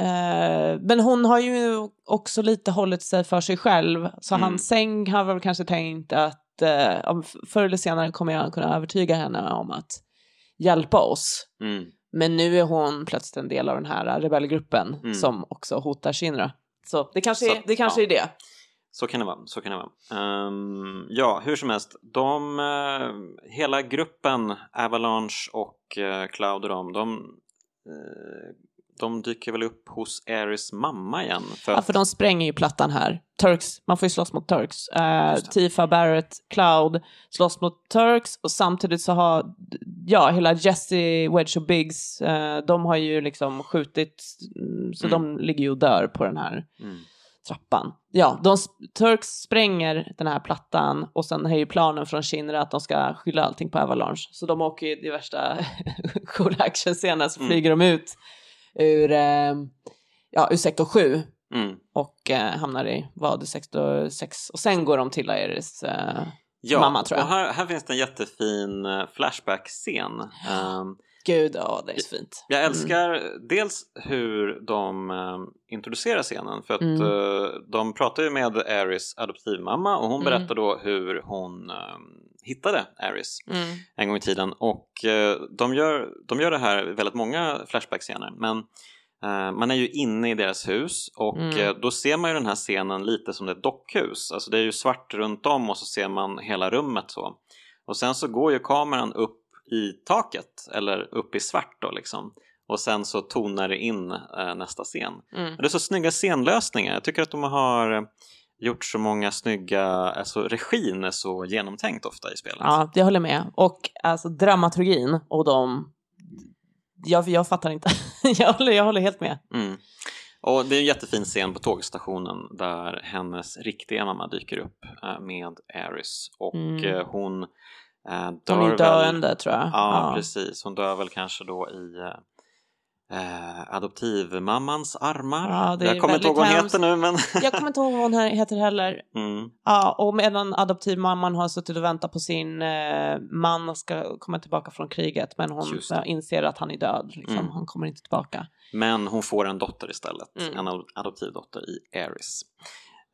eh, men hon har ju också lite hållit sig för sig själv. Så Mm. hans säng har väl kanske tänkt att eh, om- förr eller senare kommer jag kunna övertyga henne om att hjälpa oss. Mm. Men nu är hon plötsligt en del av den här rebellgruppen Mm. som också hotar Shinra. Så det kanske, Så, är, det kanske ja. är det. Så kan det vara. Så kan det vara. Ehm, ja, hur som helst. De, eh, hela gruppen, Avalanche och eh, Cloud och dem, de, eh, de dyker väl upp hos Ares mamma igen. För Ja, för de spränger ju plattan här. Turks, man får ju slåss mot Turks. Det. Tifa, Barrett, Cloud slåss mot Turks och samtidigt så har, ja, hela Jesse, Wedge och Biggs, eh, de har ju liksom skjutit, mm, så Mm. de ligger ju och dör på den här mm, trappan. Ja, de, Turks spränger den här plattan och sen är ju planen från Shinra att de ska skylla allting på Avalanche. Så de åker ju i värsta coola actionscenen så Mm. flyger de ut ur, eh, ja, ur sektor 7 mm. och eh, hamnar i vad, sektor 6 och sen går de till Iris eh, Ja, mamma tror jag. och här, här finns det en jättefin Flashback-scen. Ehm, Gud, ja det är så fint. Jag Mm. älskar dels hur de introducerar scenen för att Mm. de pratar ju med Aris adoptivmamma och hon Mm. berättar då hur hon eh, hittade Aris Mm. en gång i tiden och eh, de, gör, de gör det här väldigt många Flashback-scener men eh, man är ju inne i deras hus och Mm. eh, då ser man ju den här scenen lite som ett dockhus. Alltså det är ju svart runt om och så ser man hela rummet så. Och sen så går ju kameran upp i taket eller upp i svart då liksom. Och sen så tonar det in nästa scen. Mm. Det är så snygga scenlösningar. Jag tycker att de har gjort så många snygga, alltså regin är så genomtänkt ofta i spelet. Ja, jag håller med. Och alltså dramaturgin och de... Jag, jag fattar inte. jag, håller, jag håller helt med. Mm. Och det är en jättefin scen på tågstationen där hennes riktiga mamma dyker upp eh, med Aris och Mm. eh, hon eh, dör De är ju väl- döende tror jag. Ja, precis. Hon dör väl kanske då i eh, adoptivmammans armar. Ja, jag kommer inte ihåg vad hon heter nu men... Jag kommer inte ihåg vad hon he- heter heller. mm. Ja, och medan adoptivmamman har suttit och väntat på sin eh, man ska komma tillbaka från kriget men hon inser att han är död. Liksom. Mm. Han kommer inte tillbaka. Men hon får en dotter istället, Mm. en ad- adoptivdotter i Aris.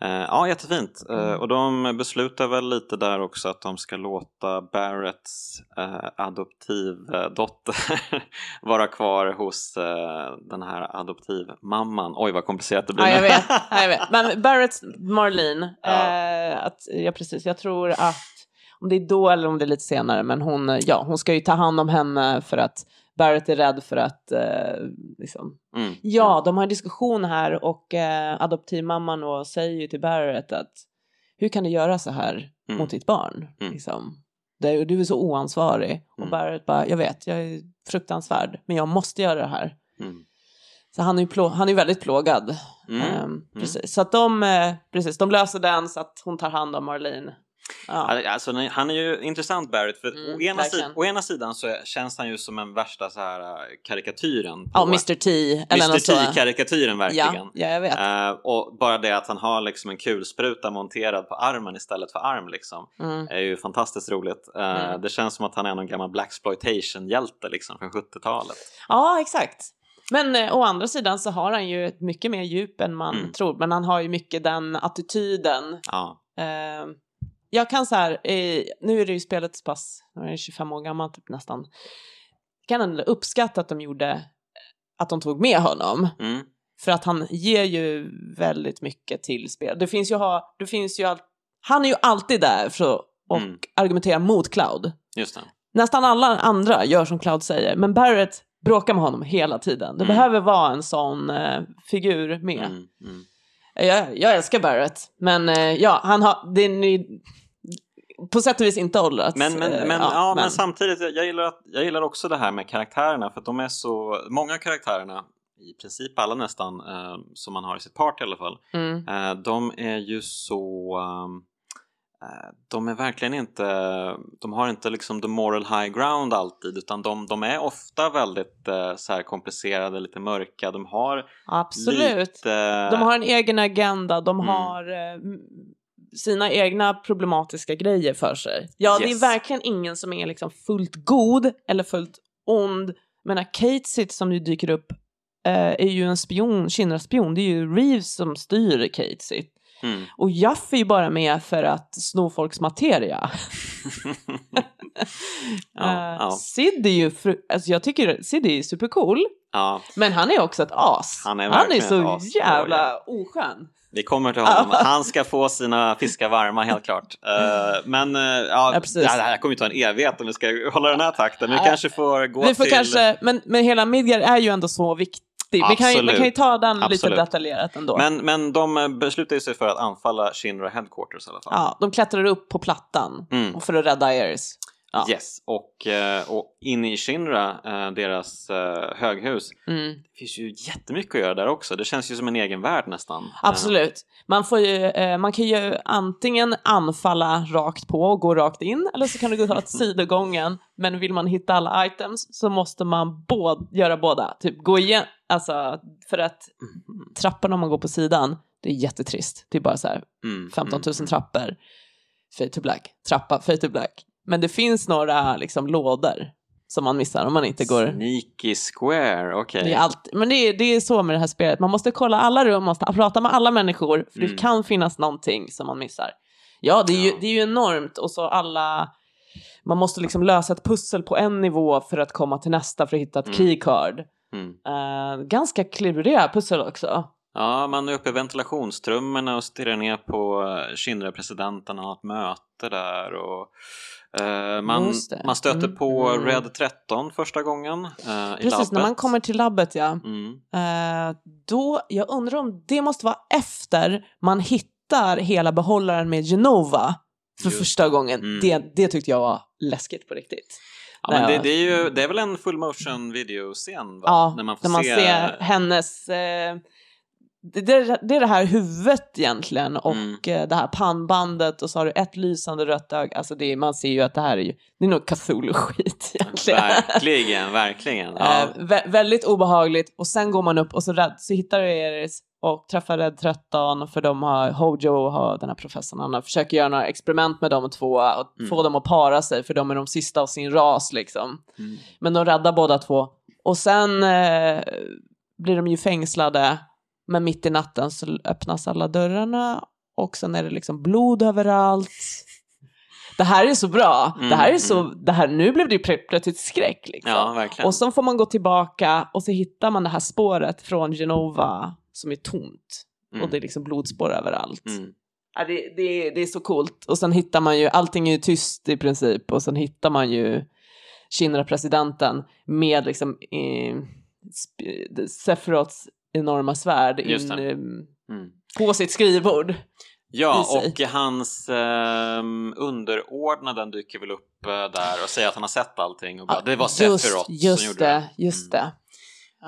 Eh, ja, jättefint. Eh, Mm. och de beslutar väl lite där också att de ska låta Barretts eh, adoptivdotter vara kvar hos den här adoptivmamman. Oj, vad komplicerat det blir Ja, jag vet. Ja, jag vet. Men Barrett Marlene, Ja. att, ja precis, jag tror att om det är då eller om det är lite senare, men hon, ja, hon ska ju ta hand om henne för att Barrett är rädd för att, eh, liksom. Mm. Ja, de har en diskussion här och eh, adoptivmamman och säger ju till Barrett att hur kan du göra så här Mm. mot ditt barn? Mm. Liksom. Du är så oansvarig. Och Mm. Barrett bara, jag vet, jag är fruktansvärd, men jag måste göra det här. Mm. Så han är ju plå- han är väldigt plågad. Mm. Ehm, precis. Så att de, eh, precis, de löser den så att hon tar hand om Marlene. Ja. Alltså, han är ju intressant Barrett för Mm, å, ena sidan, å ena sidan så känns han ju som en värsta så här äh, karikatyren. ja, Mr T Mr. T-karikatyren verkligen. Ja, ja, jag vet. Eh, och bara det att han har liksom en kulspruta monterad på armen istället för arm liksom, Mm. är ju fantastiskt roligt. Eh, Mm. Det känns som att han är någon gammal Blaxploitation-hjälte liksom, från 70-talet. Ja, exakt. Men eh, å andra sidan så har han ju ett mycket mer djup än man Mm. tror. Men han har ju mycket den attityden. Ja. Eh, jag kan så här, eh, nu är det ju spelet så pass, nu är det 25 år gammalt typ nästan. Jag kan ändå uppskatta att de gjorde, att de tog med honom. Mm. För att han ger ju väldigt mycket till spel. Det finns ju, ha, det finns ju all, han är ju alltid där för att och Mm. argumentera mot Cloud. Just det. Nästan alla andra gör som Cloud säger, men Barrett bråkar med honom hela tiden. Det Mm. behöver vara en sån eh, figur med. Mm. Mm. Jag, jag älskar Barrett, men eh, ja, han har, det är ny, på sätt och vis inte åldrats. Men, men, eh, men, ja, men samtidigt, jag gillar, att, jag gillar också det här med karaktärerna för att de är så, många av karaktärerna, i princip alla nästan, eh, som man har i sitt party i alla fall, Mm. eh, de är ju så eh, de är verkligen inte, de har inte liksom the moral high ground alltid utan de, de är ofta väldigt eh, så komplicerade, lite mörka, de har Absolut. lite... De har en egen agenda, de Mm. har eh, sina egna problematiska grejer för sig. Ja, det är Yes. verkligen ingen som är liksom fullt god eller fullt ond. Menar, Kate som ju dyker upp eh, är ju en spion, Shinra-spion. Det är ju Reeves som styr Kate Mm. Och Jaff är ju bara med för att sno folks materia. ja, Eh, ja, Sid är ju, alltså jag tycker Sid är supercool. ja, Men han är också ett as. Han är han är så as. jävla oskön. vi kommer till honom. Han ska få sina fiskar varma helt klart. Eh, men uh, ja, Ja, det här kommer ju ta en evighet om vi ska hålla den här takten. Vi kanske får gå Vi får till... kanske, men, men hela Midgard är ju ändå så viktig. Vi kan, ju, vi kan ju ta den lite Absolut. detaljerat ändå. Men, men de eh, beslutar sig för att anfalla Shinra Headquarters i alla fall. ja, de klättrar upp på plattan Mm. för att rädda Iris. Ja. Yes, och, eh, och inne i Shinra, eh, deras eh, höghus, Mm. det finns ju jättemycket att göra där också. Det känns ju som en egen värld nästan. Absolut. Man, får ju, man kan ju antingen anfalla rakt på och gå rakt in eller så kan du gå åt sidogången. Men vill man hitta alla items så måste man båd, göra båda. Typ gå igen, alltså för att Mm. trapporna om man går på sidan, det är jättetrist. Det är bara så här mm, 15 000 mm, trappor. Fade to black, trappa, fade to black. Men det finns några liksom lådor som man missar om man inte går... Sneaky Square, okej. Det är allt, men det är, det är så med det här spelet, man måste kolla alla rum, man måste prata med alla människor, för Mm. det kan finnas någonting som man missar. Ja, det är, ju, Ja. det är ju enormt och så alla... Man måste liksom lösa ett pussel på en nivå för att komma till nästa för att hitta ett Mm. keycard. Mm. Uh, ganska kluriga pussel också. Ja, man är uppe i ventilationstrummorna och stirrar ner på eh, Shinra-presidenten och har ett möte där. Och, man, Just det. man stöter Mm. på Mm. Red 13 första gången eh, i Precis, labbet. när man kommer till labbet ja. Mm. Eh, då, jag undrar om det måste vara efter man hittar hela behållaren med Genova för Just första gången. Mm. Det, det tyckte jag var läskigt på riktigt. Ja, men det, det, är ju, det är väl en full motion videoscen? Va? Ja, när man får när man se... ser hennes... Eh, det, det, det är det här huvudet egentligen och Mm. eh, det här pannbandet och så har du ett lysande rött öga. Alltså det man ser ju att det här är ju, det är nog Cthulhu-skit egentligen. Verkligen, verkligen. Ja. Eh, vä- väldigt obehagligt och sen går man upp och så, rädd, så hittar du Eris och träffar Red 13 för de har Hojo och har den här professorn han försöker göra några experiment med de två och Mm. få dem att para sig för de är de sista av sin ras liksom. Mm. Men de räddar båda två och sen eh, blir de ju fängslade men mitt i natten så öppnas alla dörrarna och sen är det liksom blod överallt. Det här är så bra. Mm, det här är så, mm. det här, nu blev det ju plö- plötsligt skräck liksom. ja. Och så får man gå tillbaka och så hittar man det här spåret från Genova som är tomt. Mm. Och det är liksom blodspår överallt. Mm. Ja, det, det, det är så coolt. Och sen hittar man ju, allting är ju tyst i princip och sen hittar man ju Shinra-presidenten med liksom eh, sp- Sephiroths enorma svärd in, det. eh, Mm. på sitt skrivbord. Ja, och hans eh, underordnade dyker väl upp eh, där och säger att han har sett allting och bara, det var Sephiroth just som gjorde det. det. Just Mm. det.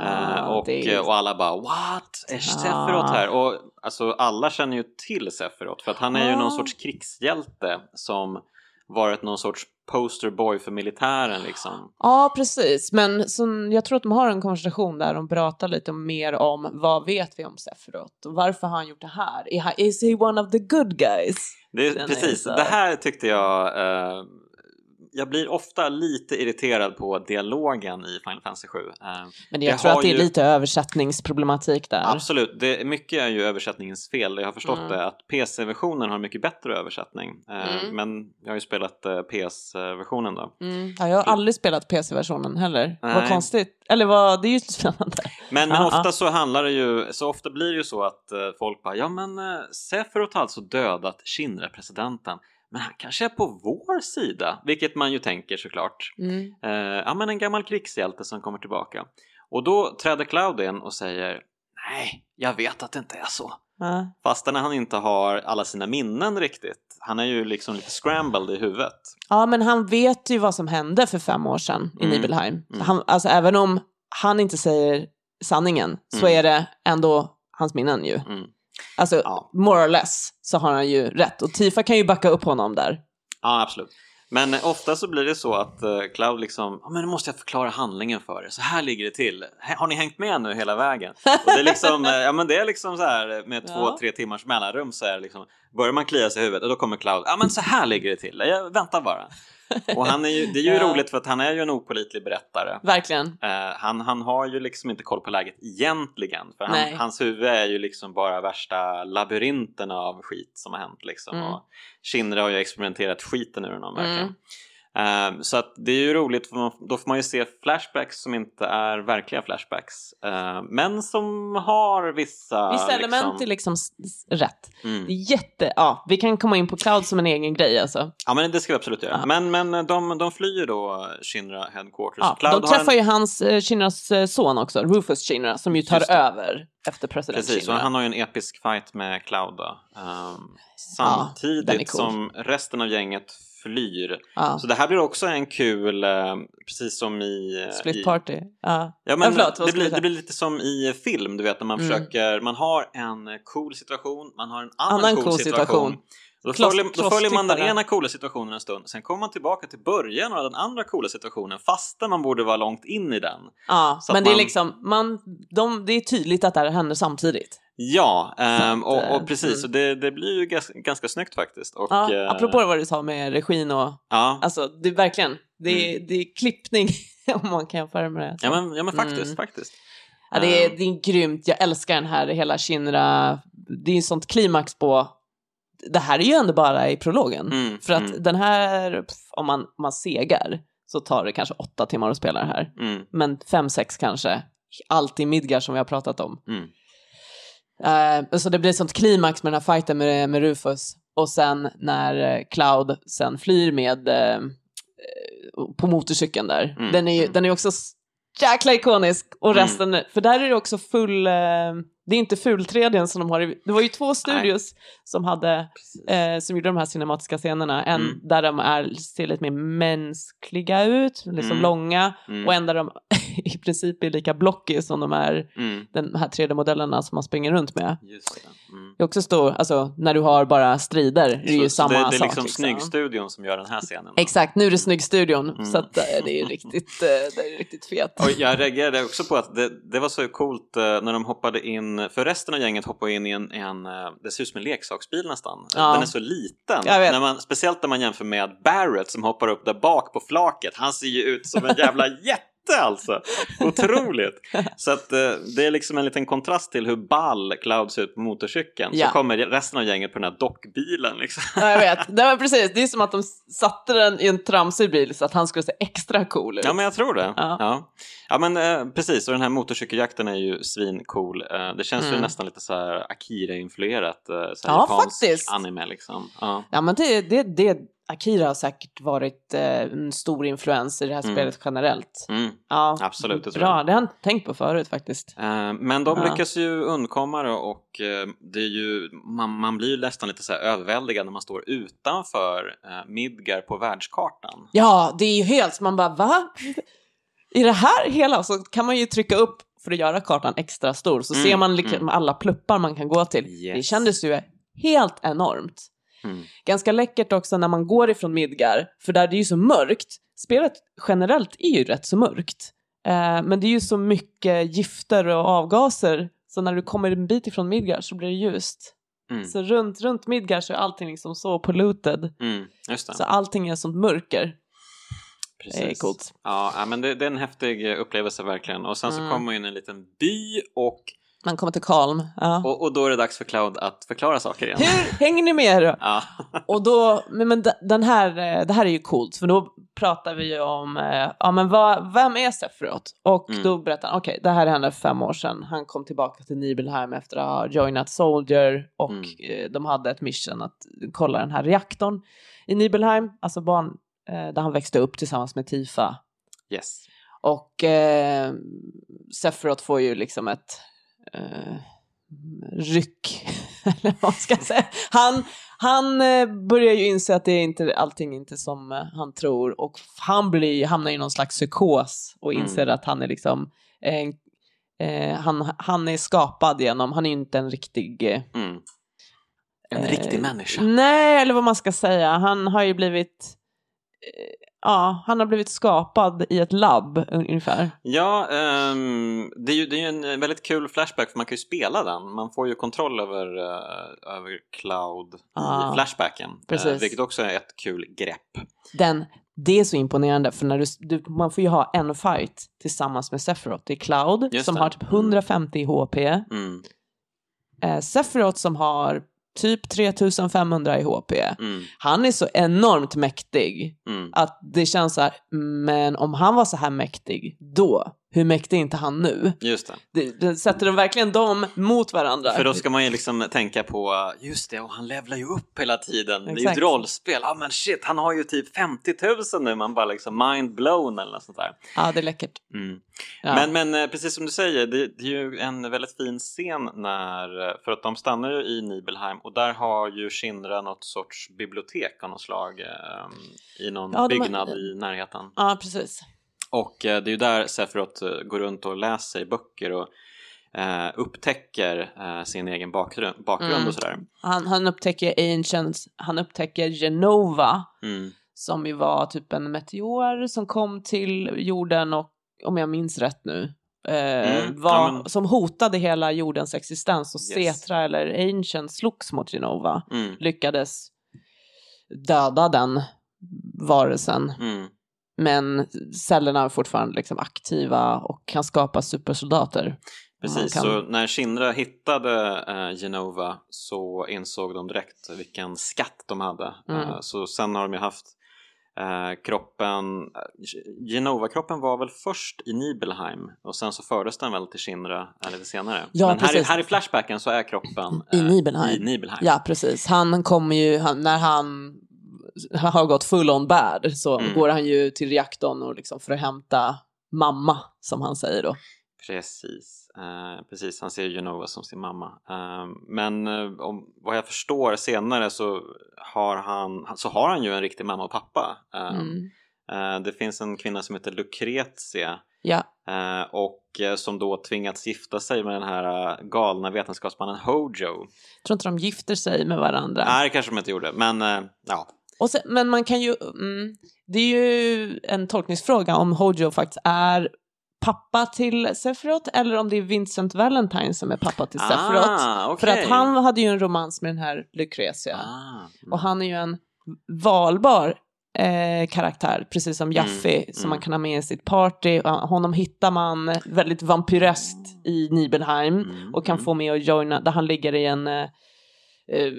Eh, Ja, och, det är- och alla bara what? Är Sephiroth här? Och alltså alla känner ju till Sephiroth för att han är ju Ah. någon sorts krigshjälte som varit någon sorts posterboy för militären liksom. Ja, precis. Men som, jag tror att de har en konversation där de pratar lite mer om vad vet vi om Sephiroth och varför har han gjort det här? Is he one of the good guys? Det precis, så- det här tyckte jag eh, jag blir ofta lite irriterad på dialogen i Final Fantasy 7. Eh, Men jag Det tror att det är ju- lite översättningsproblematik där. Absolut, det, mycket är ju översättningens fel. Jag har förstått Mm. det att PC-versionen har mycket bättre översättning. Eh, Mm. Men jag har ju spelat eh, PS-versionen då. Mm. Ja, jag har aldrig spelat PC-versionen heller. Vad Nej. konstigt. Eller vad, det är ju spännande. Men, men ofta så handlar det ju, så ofta blir det ju så att folk bara, ja men Sephiroth har alltså dödat Shinra-presidenten. Men han kanske är på vår sida, vilket man ju tänker såklart. Mm. Eh, ja men en gammal krigshjälte som kommer tillbaka. Och då träder Cloud in och säger, nej, jag vet att det inte är så. Ja. Fastän han inte har alla sina minnen riktigt. Han är ju liksom lite scrambled i huvudet. ja, men han vet ju vad som hände för fem år sedan i Mm. Nibelheim. Mm. Han, alltså, även om han inte säger sanningen så Mm. är det ändå hans minnen ju. Alltså, Ja. more or less så har han ju rätt. Och Tifa kan ju backa upp honom där. Ja, absolut. Men eh, ofta så blir det så att eh, Cloud liksom, ja men nu måste jag förklara handlingen för er, så här ligger det till. Har ni hängt med nu hela vägen? Och det är liksom, eh, ja men det är liksom så här med två, Ja. tre timmars mellanrum så är det liksom, börjar man klia sig i huvudet och då kommer Cloud, ja men så här ligger det till, jag väntar bara. Och han är ju, det är ju Ja. roligt för att han är ju en opolitlig berättare. Verkligen. Eh, han, han har ju liksom inte koll på läget egentligen. För han, Nej. hans huvud är ju liksom bara värsta labyrinten av skit som har hänt. Liksom. Mm. Och Shinra har ju experimenterat skiten ur honom verkligen. Mm. Eh, så att det är ju roligt för man, då får man ju se flashbacks som inte är verkliga flashbacks. eh, men som har vissa... Vissa element är liksom, liksom rätt. mm. Jätte... Ja, vi kan komma in på cloud som en egen grej alltså. Ja men det ska vi absolut göra. Ja. Men, men de, de flyr då Shinra Headquarters. Ja, Cloud de träffar en... ju hans, eh, Shinras eh, son också, Rufus Shinra, som ju tar över efter president Precis, och Shinra. han har ju en episk fight med Cloud då. Är samtidigt cool. som resten av gänget flyr. ja. Så det här blir också en kul, eh, precis som i... eh, Split i, party. Ja. Ja, men förlåt, det, blir, det blir lite som i film, du vet när man Mm. försöker, man har en cool situation, man har en annan, Annan cool, cool situation. situation. Då, Kloss- följer, då följer man den ena coola situationen en stund, sen kommer man tillbaka till början av den andra coola situationen fastän man borde vara långt in i den. Ja, Så men det är man- liksom, man, de, det är tydligt att det här händer samtidigt. Ja, ehm, att, och, eh, och precis, mm. och det, det blir ju ganska, ganska snyggt faktiskt. Och, Ja, eh, apropå vad du sa med regin och, ja, alltså det är verkligen, det är, det är klippning om man kan jämföra med det. Mm. ja, men, ja men faktiskt, Mm. faktiskt. Ja, det, är, Ehm, det är grymt, jag älskar den här hela Shinra, det är ju sånt klimax på, det här är ju ändå bara i prologen. mm, För att mm, den här, om man, om man segar, så tar det kanske åtta timmar att spela det här. mm, Men fem, sex kanske. Allt i Midgar som vi har pratat om. Eh, så det blir sånt klimax med den här fighten med, med Rufus. Och sen när eh, Cloud sen flyr med eh, på motorcykeln där. Mm, Den är ju mm. den är också jäkla ikonisk. Och resten, för där är det också full, eh, det är inte fultredjen som de har. i- Det var ju två studios som hade, eh, som gjorde de här cinematiska scenerna. En Mm. där de är, ser lite mer mänskliga ut, liksom Mm. långa. Mm, Och en där de i princip är lika blockig som de är mm. de här 3D-modellerna som man springer runt med. Just det. Mm. Det är också stor, alltså när du har bara strider, det är ju Så- så samma det, det är sak. liksom Snyggstudion som gör den här scenen. Exakt, nu är det Snyggstudion, Mm. så att, eh, det är ju riktigt, eh, det är riktigt fet. Och jag reagerade också på att det, det var så coolt eh, när de hoppade in, för resten av gänget hoppade in i en, en eh, det ser ut som en leksaksbil nästan. Ja. Den är så liten. När man, speciellt när man jämför med Barrett som hoppar upp där bak på flaket. Han ser ju ut som en jävla jätte alltså. Otroligt. Så att eh, det är liksom en liten kontrast till hur ball Cloud ser ut på motorcykeln. Ja. Så kommer resten av gänget på den här dockbilen. Liksom. Ja, jag vet. Det var precis. Det är som att de satte den i en tramsig bil så att han skulle se extra cool ut. Ja, men jag tror det. Ja. Ja, ja. men eh, precis. Och den här motorcykeljakten är ju svincool. Eh, det känns ju Mm. nästan lite så här Akira-influerat. Eh, så Ja, japansk faktiskt. anime liksom. Ja. Ja, men det, det, det, Akira har säkert varit eh, en stor influens i det här Mm. spelet generellt. Mm. Ja, Absolut, det tror Bra, jag. det har jag inte tänkt på förut faktiskt. Eh, Men de Ja. lyckas ju undkomma det och eh, det är ju, man, man blir ju nästan lite så här överväldigad när man står utanför eh, Midgar på världskartan. Ja, det är ju helt, man bara va? I det här hela så kan man ju trycka upp för att göra kartan extra stor så Mm, ser man liksom mm. alla pluppar man kan gå till. Yes. Det kändes ju helt enormt. Mm. Ganska läckert också när man går ifrån Midgar, för där det är ju så mörkt. Spelet generellt är ju rätt så mörkt. Eh, men det är ju så mycket gifter och avgaser, så när du kommer en bit ifrån Midgar så blir det ljust. Mm. Så runt, runt Midgar så är allting liksom så polluted, Mm. Så allting är sånt mörker. Precis. Det är coolt. Ja, men det, det är en häftig upplevelse verkligen. Och sen så Mm. kommer man in i en liten by och, Man kommer till Kalm. Ja. och, och då är det dags för Cloud att förklara saker igen. Hur hänger ni med då? Ja. Och då, men, men den här, eh, det här är ju coolt, för då pratar vi om, eh, ja men vad, vem är Sephiroth? Och Mm. då berättar han, okej, det här hände för fem år sedan. Han kom tillbaka till Nibelheim efter att ha joinat Soldier och Mm. eh, de hade ett mission att kolla den här reaktorn i Nibelheim, alltså barn, där han växte upp tillsammans med Tifa. Yes. Och eh, Sephiroth får ju liksom ett eh, ryck, eller vad ska jag säga. Han, han eh, börjar ju inse att det är inte, allting inte som eh, han tror och han blir, hamnar i någon slags psykos och Mm. inser att han är liksom en, eh, han, han är skapad genom, han är inte en riktig eh, Mm. En Eh, riktig människa. Nej, eller vad man ska säga. Han har ju blivit... eh, Ja, han har blivit skapad i ett labb un- ungefär. Ja, ehm, det är ju det är en väldigt kul flashback för man kan ju spela den. Man får ju kontroll över, eh, över Cloud Ah, i flashbacken. eh, precis. vilket också är ett kul grepp. Den, det är så imponerande för när du, du, man får ju ha en fight tillsammans med Sephiroth. Det är Cloud Just som det. har typ 150 HP. Mm, Eh, Sephiroth som har typ 3500 i HP. mm, Han är så enormt mäktig mm. att det känns så här, men om han var så här mäktig då, hur mäktig är inte han nu? Just det. Det, det sätter de verkligen dem mot varandra. För då ska man ju liksom tänka på, just det, och han levlar ju upp hela tiden. Det är ju Exakt. ett rollspel. Ja men shit, han har ju typ 50 000 nu. Man bara liksom mind blown eller något sånt där. Ja, det är läckert. Mm. Ja. Men, men eh, precis som du säger, det, det är ju en väldigt fin scen när, eh, för att de stannar ju i Nibelheim och där har ju Shinra något sorts bibliotek av något slag eh, i någon Ja, de har- byggnad i närheten. ja, precis. Och eh, det är ju där Sephiroth eh, går runt och läser i böcker och eh, upptäcker eh, sin egen bakgrund, bakgrund Mm. och sådär. Han, han upptäcker Ancients, han upptäcker Genova, Mm. som ju var typ en meteor som kom till jorden och, om jag minns rätt nu, eh, Mm, var, ja, men- som hotade hela jordens existens och Yes. Cetra eller Ancients slogs mot Genova, Mm. lyckades döda den varelsen. Mm. Men cellerna är fortfarande liksom aktiva och kan skapa supersoldater. Precis, kan- så när Shinra hittade eh, Genova så insåg de direkt vilken skatt de hade. Mm. Eh, så sen har de ju haft eh, kroppen, eh, Genova-kroppen var väl först i Nibelheim och sen så fördes den väl till Shinra eh, lite senare. Ja, Men här, här i Flashbacken så är kroppen I eh, Nibelheim. I Nibelheim. Ja, precis. Han kommer ju, han, när han har gått full on bad så Mm. går han ju till reaktorn och liksom för att hämta mamma, som han säger då. Precis, eh, precis. Han ser Genova som sin mamma. Eh, men eh, om, vad jag förstår senare så har han, så har han ju en riktig mamma och pappa. Eh, Mm. eh, det finns en kvinna som heter Lucretia Ja, och som då tvingats gifta sig med den här galna vetenskapsmannen Hojo. jag tror inte de gifter sig med varandra. Nej, det kanske de inte gjorde, men ja. Och sen, men man kan ju, mm, det är ju en tolkningsfråga om Hojo faktiskt är pappa till Sephiroth eller om det är Vincent Valentine som är pappa till Sephiroth. Ah, För att han hade ju en romans med den här Lucretia. Ah, mm. Och han är ju en valbar eh, karaktär, precis som Jaffe, Mm, som man mm. kan ha med i sitt party. Och Honom hittar man väldigt vampyreskt i Nibelheim Mm, och kan mm. få med att joina, där han ligger i en... Eh, eh,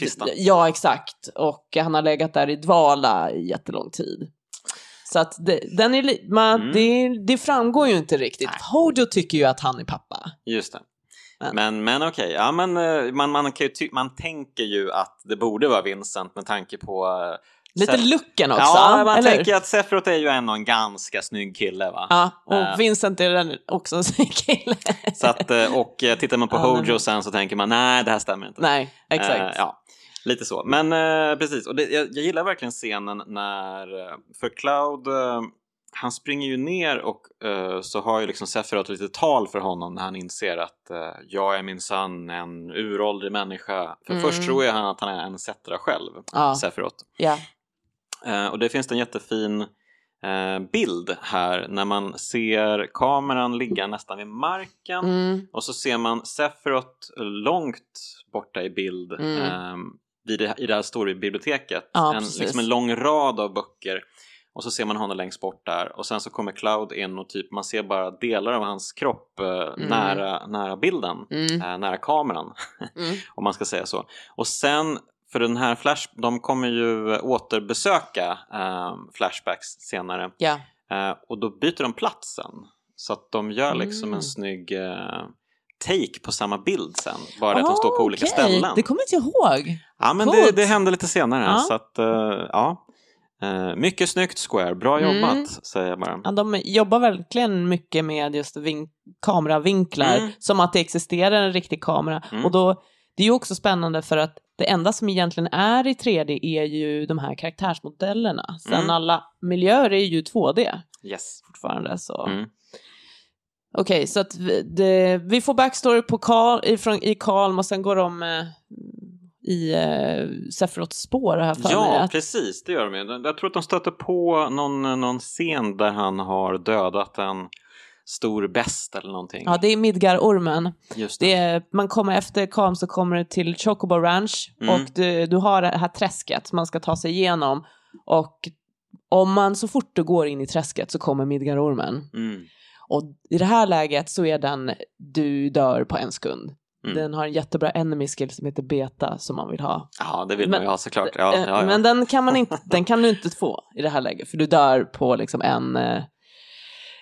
Kista. Ja, exakt. Och han har legat där i dvala i jättelång tid. Så att det, den är, man, Mm. det, det framgår ju inte riktigt. Nej. Hojo tycker ju att han är pappa. Just det. Men- Men, men okej, ja, men, eh, man, man, kan ju ty- man tänker ju att det borde vara Vincent med tanke på... Lite Sef- looken också, Ja, man eller? tänker att Sephiroth är ju ändå en ganska snygg kille va? Ja, och Eh. Vincent är den också en snygg kille. Så att, eh, och eh, tittar man på Ja, Hojo sen så tänker man nej, det här stämmer inte. Nej, exakt. Eh, ja, lite så. Men eh, precis, och det, jag, jag gillar verkligen scenen när, för Cloud, han springer ju ner och så har ju liksom Sephiroth lite tal för honom när han inser att jag är min son, en uråldrig människa. För Mm. först tror jag han att han är en Setra själv, Ja. Sephiroth. Ja. Eh, och det finns en jättefin eh, bild här när man ser kameran ligga nästan vid marken Mm. och så ser man Sephiroth långt borta i bild Mm. ehm, det, i det här storybiblioteket. Ja, en, liksom en lång rad av böcker och så ser man honom längst bort där och sen så kommer Cloud in och typ man ser bara delar av hans kropp eh, nära, nära bilden, Mm. eh, nära kameran Mm. om man ska säga så. Och sen, för den här Flash, de kommer ju återbesöka eh, Flashbacks senare Ja. eh, och då byter de platsen så att de gör liksom Mm. en snygg eh, take på samma bild sen, bara det att de står på olika Ah, Okej, ställen. Det kommer inte jag ihåg. Ja, men det, det hände lite senare Ja. så att eh, ja. Eh, mycket snyggt Square, bra Mm. jobbat säger jag bara. Ja, de jobbar verkligen mycket med just vin- kameravinklar, Mm. som att det existerar en riktig kamera. Mm. Och då, det är ju också spännande för att det enda som egentligen är i 3D är ju de här karaktärsmodellerna. Sen Mm. alla miljöer är ju 2D Yes. fortfarande. Så. Mm. Okej, så att vi, det, vi får backstory på Karl, ifrån, i Kalm och sen går de eh, i eh, Sephiroths spår här för mig. Ja, att- precis, det gör de ju. Jag tror att de stöter på någon, någon scen där han har dödat en stor bäst eller någonting. ja, det är Midgar-ormen. Just det. Det är, man kommer efter Kalm så kommer det till Chocobo Ranch Mm. och du, du har det här träsket man ska ta sig igenom. Och om man så fort du går in i träsket så kommer Midgar-ormen. Mm. Och i det här läget så är den du dör på en sekund. Mm. Den har en jättebra enemy skill som heter beta som man vill ha. Ja, det vill Men- man ju ha såklart. Ja, Eh, ja, ja. Men den kan man inte, den kan du inte få i det här läget för du dör på liksom en, eh,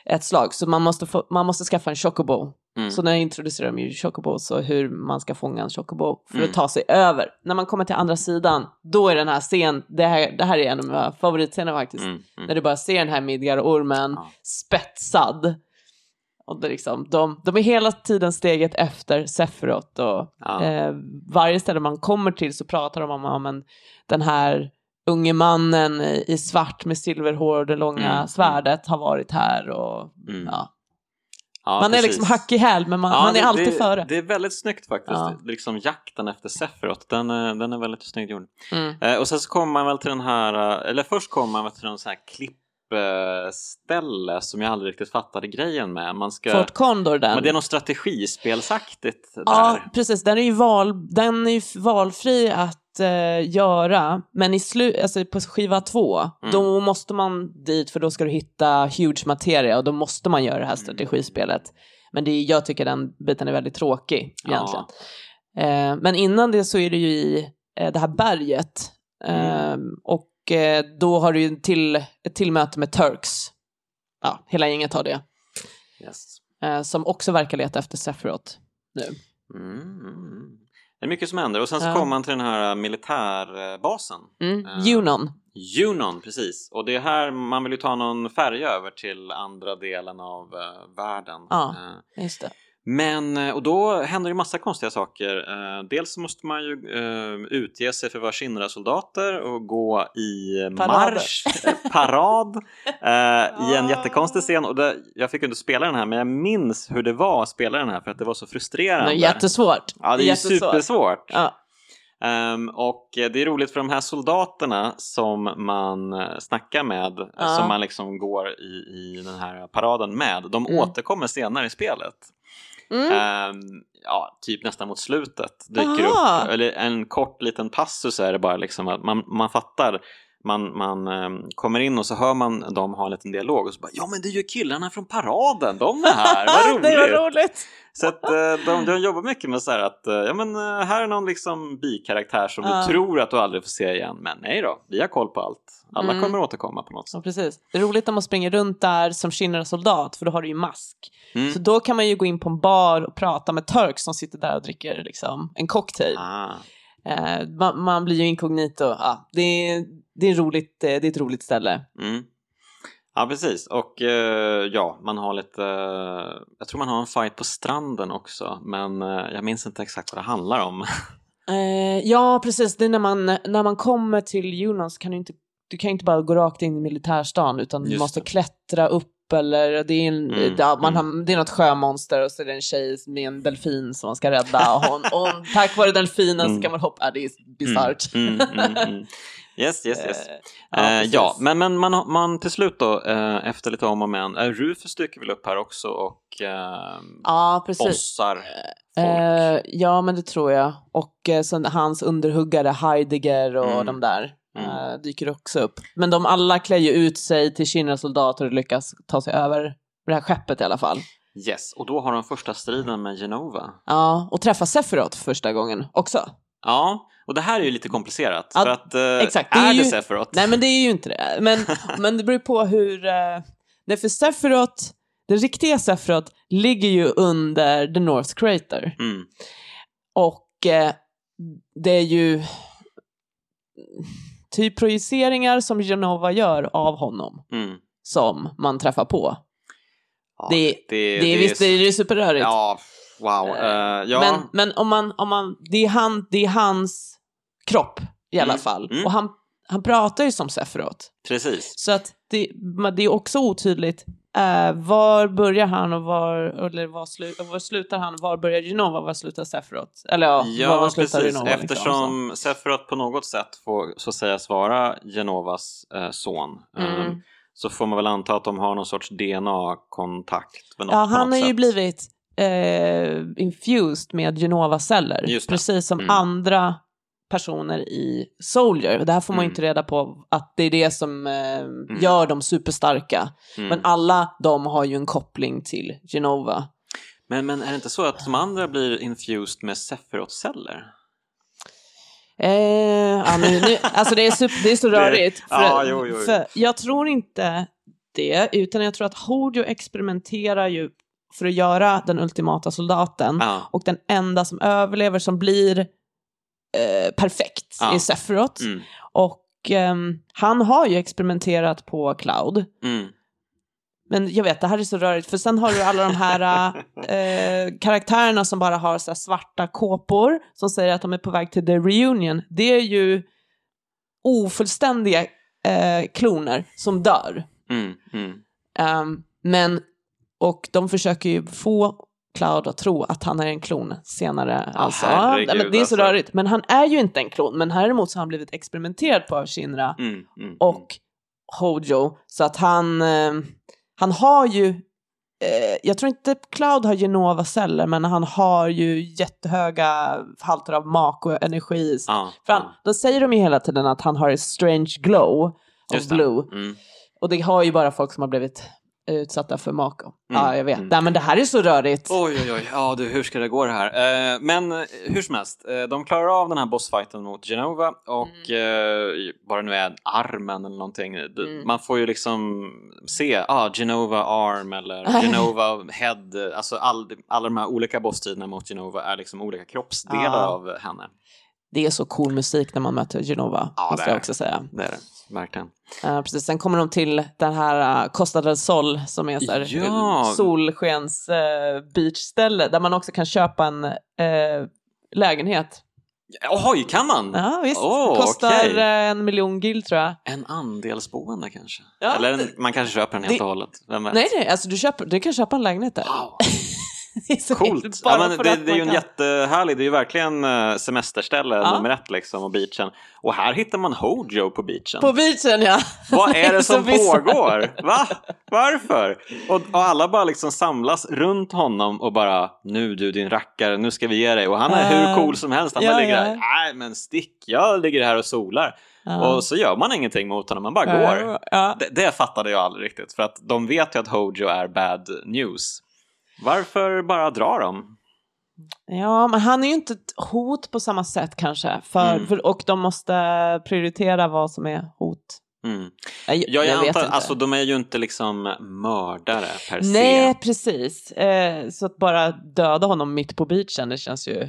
ett slag. Så man måste, få, man måste skaffa en chocobo. Mm. Så när jag introducerar de ju chocobos och hur man ska fånga en chocobo för Mm. att ta sig över. När man kommer till andra sidan, då är den här scen, det här, det här är en av mina favoritscener faktiskt. Mm, mm. När du bara ser den här Midgar-ormen Ja. spetsad. Och det liksom, de, de är hela tiden steget efter Sephiroth och Ja. eh, varje ställe man kommer till så pratar de om, om en, den här unge mannen i svart med silverhår och det långa Mm, svärdet har varit här och Mm. ja. Ja, Man är precis. liksom hack i häl men man, Ja, man är det- alltid det, före. Det är väldigt snyggt faktiskt. Ja. Liksom jakten efter Sephiroth, den, är- den är väldigt snyggt gjord. Mm. Eh, och sen så kommer man väl till den här, eh, eller först kommer man väl till någon sån här klippställe som jag aldrig riktigt fattade grejen med. Man ska, Fort Condor den. men det är något strategispelsaktigt där. Ja, precis. Den är ju, val, den är valfri att eh, göra, men i slu, alltså på skiva två, Mm. då måste man dit för då ska du hitta huge materia och då måste man göra det här strategispelet. Men det, jag tycker den biten är väldigt tråkig egentligen. Eh, men innan det så är det ju i eh, det här berget eh, och eh, då har du ju till, ett tillmöte med Turks. Ja, hela gänget har det. Yes. Eh, som också verkar leta efter Sephiroth nu. Mm. Det är mycket som händer och sen så Ja. kommer man till den här militärbasen. Mm. Eh, Junon. Junon, precis. Och det är här man vill ju ta någon färja över till andra delen av eh, världen. Ja. Eh, Just det. Men, eh, och då händer det massa konstiga saker. Eh, dels måste man ju eh, utge sig för att vara Shinra-soldater och gå i Parader. marsch, parad, i en jättekonstig scen. Och det, jag fick inte spela den här, men jag minns hur det var att spela den här för att det var så frustrerande. Det är jättesvårt. Ja, det är Jättesvårt. supersvårt. Ja. Ehm, och det är roligt för de här soldaterna som man snackar med, Ja. som man liksom går i, i den här paraden med, de Mm. återkommer senare i spelet. Mm. Ehm, ja, typ nästan mot slutet dyker Aha. upp, eller en kort liten passus är det bara liksom att man, man fattar man, man eh, kommer in och så hör man dem ha en liten dialog och så bara ja men det är ju killarna från paraden, de är här, vad roligt! det var roligt! Så att eh, de, de jobbar mycket med så här att eh, ja men eh, här är någon liksom bikaraktär som Ja. du tror att du aldrig får se igen men nej då, vi har koll på allt. Alla Mm. kommer återkomma på något Ja, sätt. precis. Det är roligt när man springer runt där som Shinra soldat, för då har du ju mask. Mm. Så då kan man ju gå in på en bar och prata med Turk som sitter där och dricker liksom, en cocktail. Ah. Eh, man, man blir ju inkognito. Ja, det, är, det, är roligt, eh, det är ett roligt ställe. Mm. Ja precis och eh, ja man har lite, eh, jag tror man har en fight på stranden också men eh, jag minns inte exakt vad det handlar om. Ja, precis. Det är när man, när man kommer till så kan du inte, du kan inte bara gå rakt in i militärstan utan du Just måste det. klättra upp eller det är, en, Mm, ja, man mm. har, det är något sjömonster och så är det en tjej med en delfin som man ska rädda och, hon, och tack vare delfinen Mm. så kan man hoppa. Ja, det är bisarrt. Mm, mm, mm, mm. Yes, yes, yes. Eh, Eh, precis. ja, men, men man, man till slut då, eh, efter lite om och men, eh, Rufus dyker väl upp här också och ja, bossar folk. Ja, men det tror jag. Och eh, hans underhuggare Heidegger och Mm. de där Mm. eh, dyker också upp. Men de alla klär ju ut sig till Kinna-soldater och lyckas ta sig över det här skeppet i alla fall. Yes, och då har de första striden med Genova. Ja, och träffa Sephiroth första gången också. Ja, och det här är ju lite komplicerat. Ja, för att, eh, exakt, det är, är det ju- Sephiroth? Nej, men det är ju inte det. Men, men det beror på hur... Eh, nej, för Sephiroth, den riktiga Sephiroth ligger ju under The North Crater. Mm. Och eh, det är ju typ projiceringar som Genova gör av honom Mm. som man träffar på. Ja, Det- det, Det är visst det är superrörigt. Ja, wow. Eh, ja. Men, men om man, om man, det, är han, det är hans kropp i alla Mm, fall. mm. Och han, han pratar ju som Sephiroth. precis. Så att det, det är också otydligt. Eh, var börjar han och var, eller var, slu, var slutar han? Var börjar Genova? Var slutar Sephiroth? Eller ja, Ja, var slutar precis. Genova? liksom, Eftersom Sephiroth på något sätt får så sägas vara Genovas eh, son så. Mm. eh, så får man väl anta att de har någon sorts DNA-kontakt. Ja, han har ju blivit eh, infused med Genova-celler. Precis som Mm. andra personer i Soldier. Det här får man Mm. inte reda på att det är det som eh, gör dem superstarka. Mm. Men alla de har ju en koppling till Genova. men, men är det inte så att de andra blir infused med Sephiroth-celler? Eh, ja, men nu, alltså det är, super, det är så rörigt. För, ja, jo, jo, för jag tror inte det, utan jag tror att Hojo experimenterar ju för att göra den ultimata soldaten. Ja. Och den enda som överlever som blir eh, perfekt Ja. är Sephiroth. Mm. Och ehm, han har ju experimenterat på Cloud. Mm. Men jag vet, det här är så rörigt, för sen har du alla de här eh, karaktärerna som bara har så svarta kåpor som säger att de är på väg till the reunion. Det är ju ofullständiga eh, kloner som dör. Mm. Mm. Ehm, men, och de försöker ju få Cloud att tro att han är en klon senare. Ja, alltså. herregud, men det är så alltså. rörigt. Men han är ju inte en klon, men däremot så har han blivit experimenterad på av Shinra Mm. Mm. och Hojo. Så att han, eh, han har ju, eh, jag tror inte Cloud har Genova-celler, men han har ju jättehöga halter av mak och energi. För han, ja. Då säger de ju hela tiden att han har ett strange glow of det. blue. Mm. Och det har ju bara folk som har blivit utsatta för mak. Mm, Ja, jag vet. mm. Nej, men det här är så rörigt. Oj, oj, oj. Ja, du, hur ska det gå det här? Eh, men eh, hur som helst, eh, de klarar av den här bossfighten mot Genova och eh, vad det nu är, armen eller någonting. Mm. Man får ju liksom se, ah, Genova arm eller Genova head. Alltså all, alla de här olika bossstriderna mot Genova är liksom olika kroppsdelar Ja. av henne. Det är så cool musik när man möter Genova, Ja, måste jag också säga. Det är det, verkligen. Uh, precis, sen kommer de till den här uh, Costa del Sol som är så här, Ja. solskens uh, beachställe där man också kan köpa en uh, lägenhet. Oj, kan man? Ja, visst. Åh, Kostar uh, en miljon gil tror jag. En andelsboende kanske? Ja, Eller en, man kanske köper den helt och hållet? Vem vet? Nej, nej, alltså du, köper, du kan köpa en lägenhet där. Wow. Det är så Coolt! Ja, men det, det är ju en jättehärlig, det är ju verkligen eh, semesterställe Ja. nummer ett liksom och beachen. Och här hittar man Hojo på beachen. På beachen ja. Vad är det som pågår? Va? Varför? Och, och alla bara liksom samlas runt honom och bara nu du din rackare, nu ska vi ge dig. Och han är hur Eh, cool som helst. Han ja, bara ligger ja. där, nej men stick, jag ligger här och solar. Ja. Och så gör man ingenting mot honom, man bara går. Ja. Det, det fattade jag aldrig riktigt, för att de vet ju att Hojo är bad news. Varför bara dra dem? ja, men han är ju inte ett hot på samma sätt kanske. För, Mm. för, och de måste prioritera vad som är hot. Mm. Jag, Ja, jag, jag vet antar, inte. alltså de är ju inte liksom mördare per Nej, se. precis. Eh, så att bara döda honom mitt på beachen, det känns ju...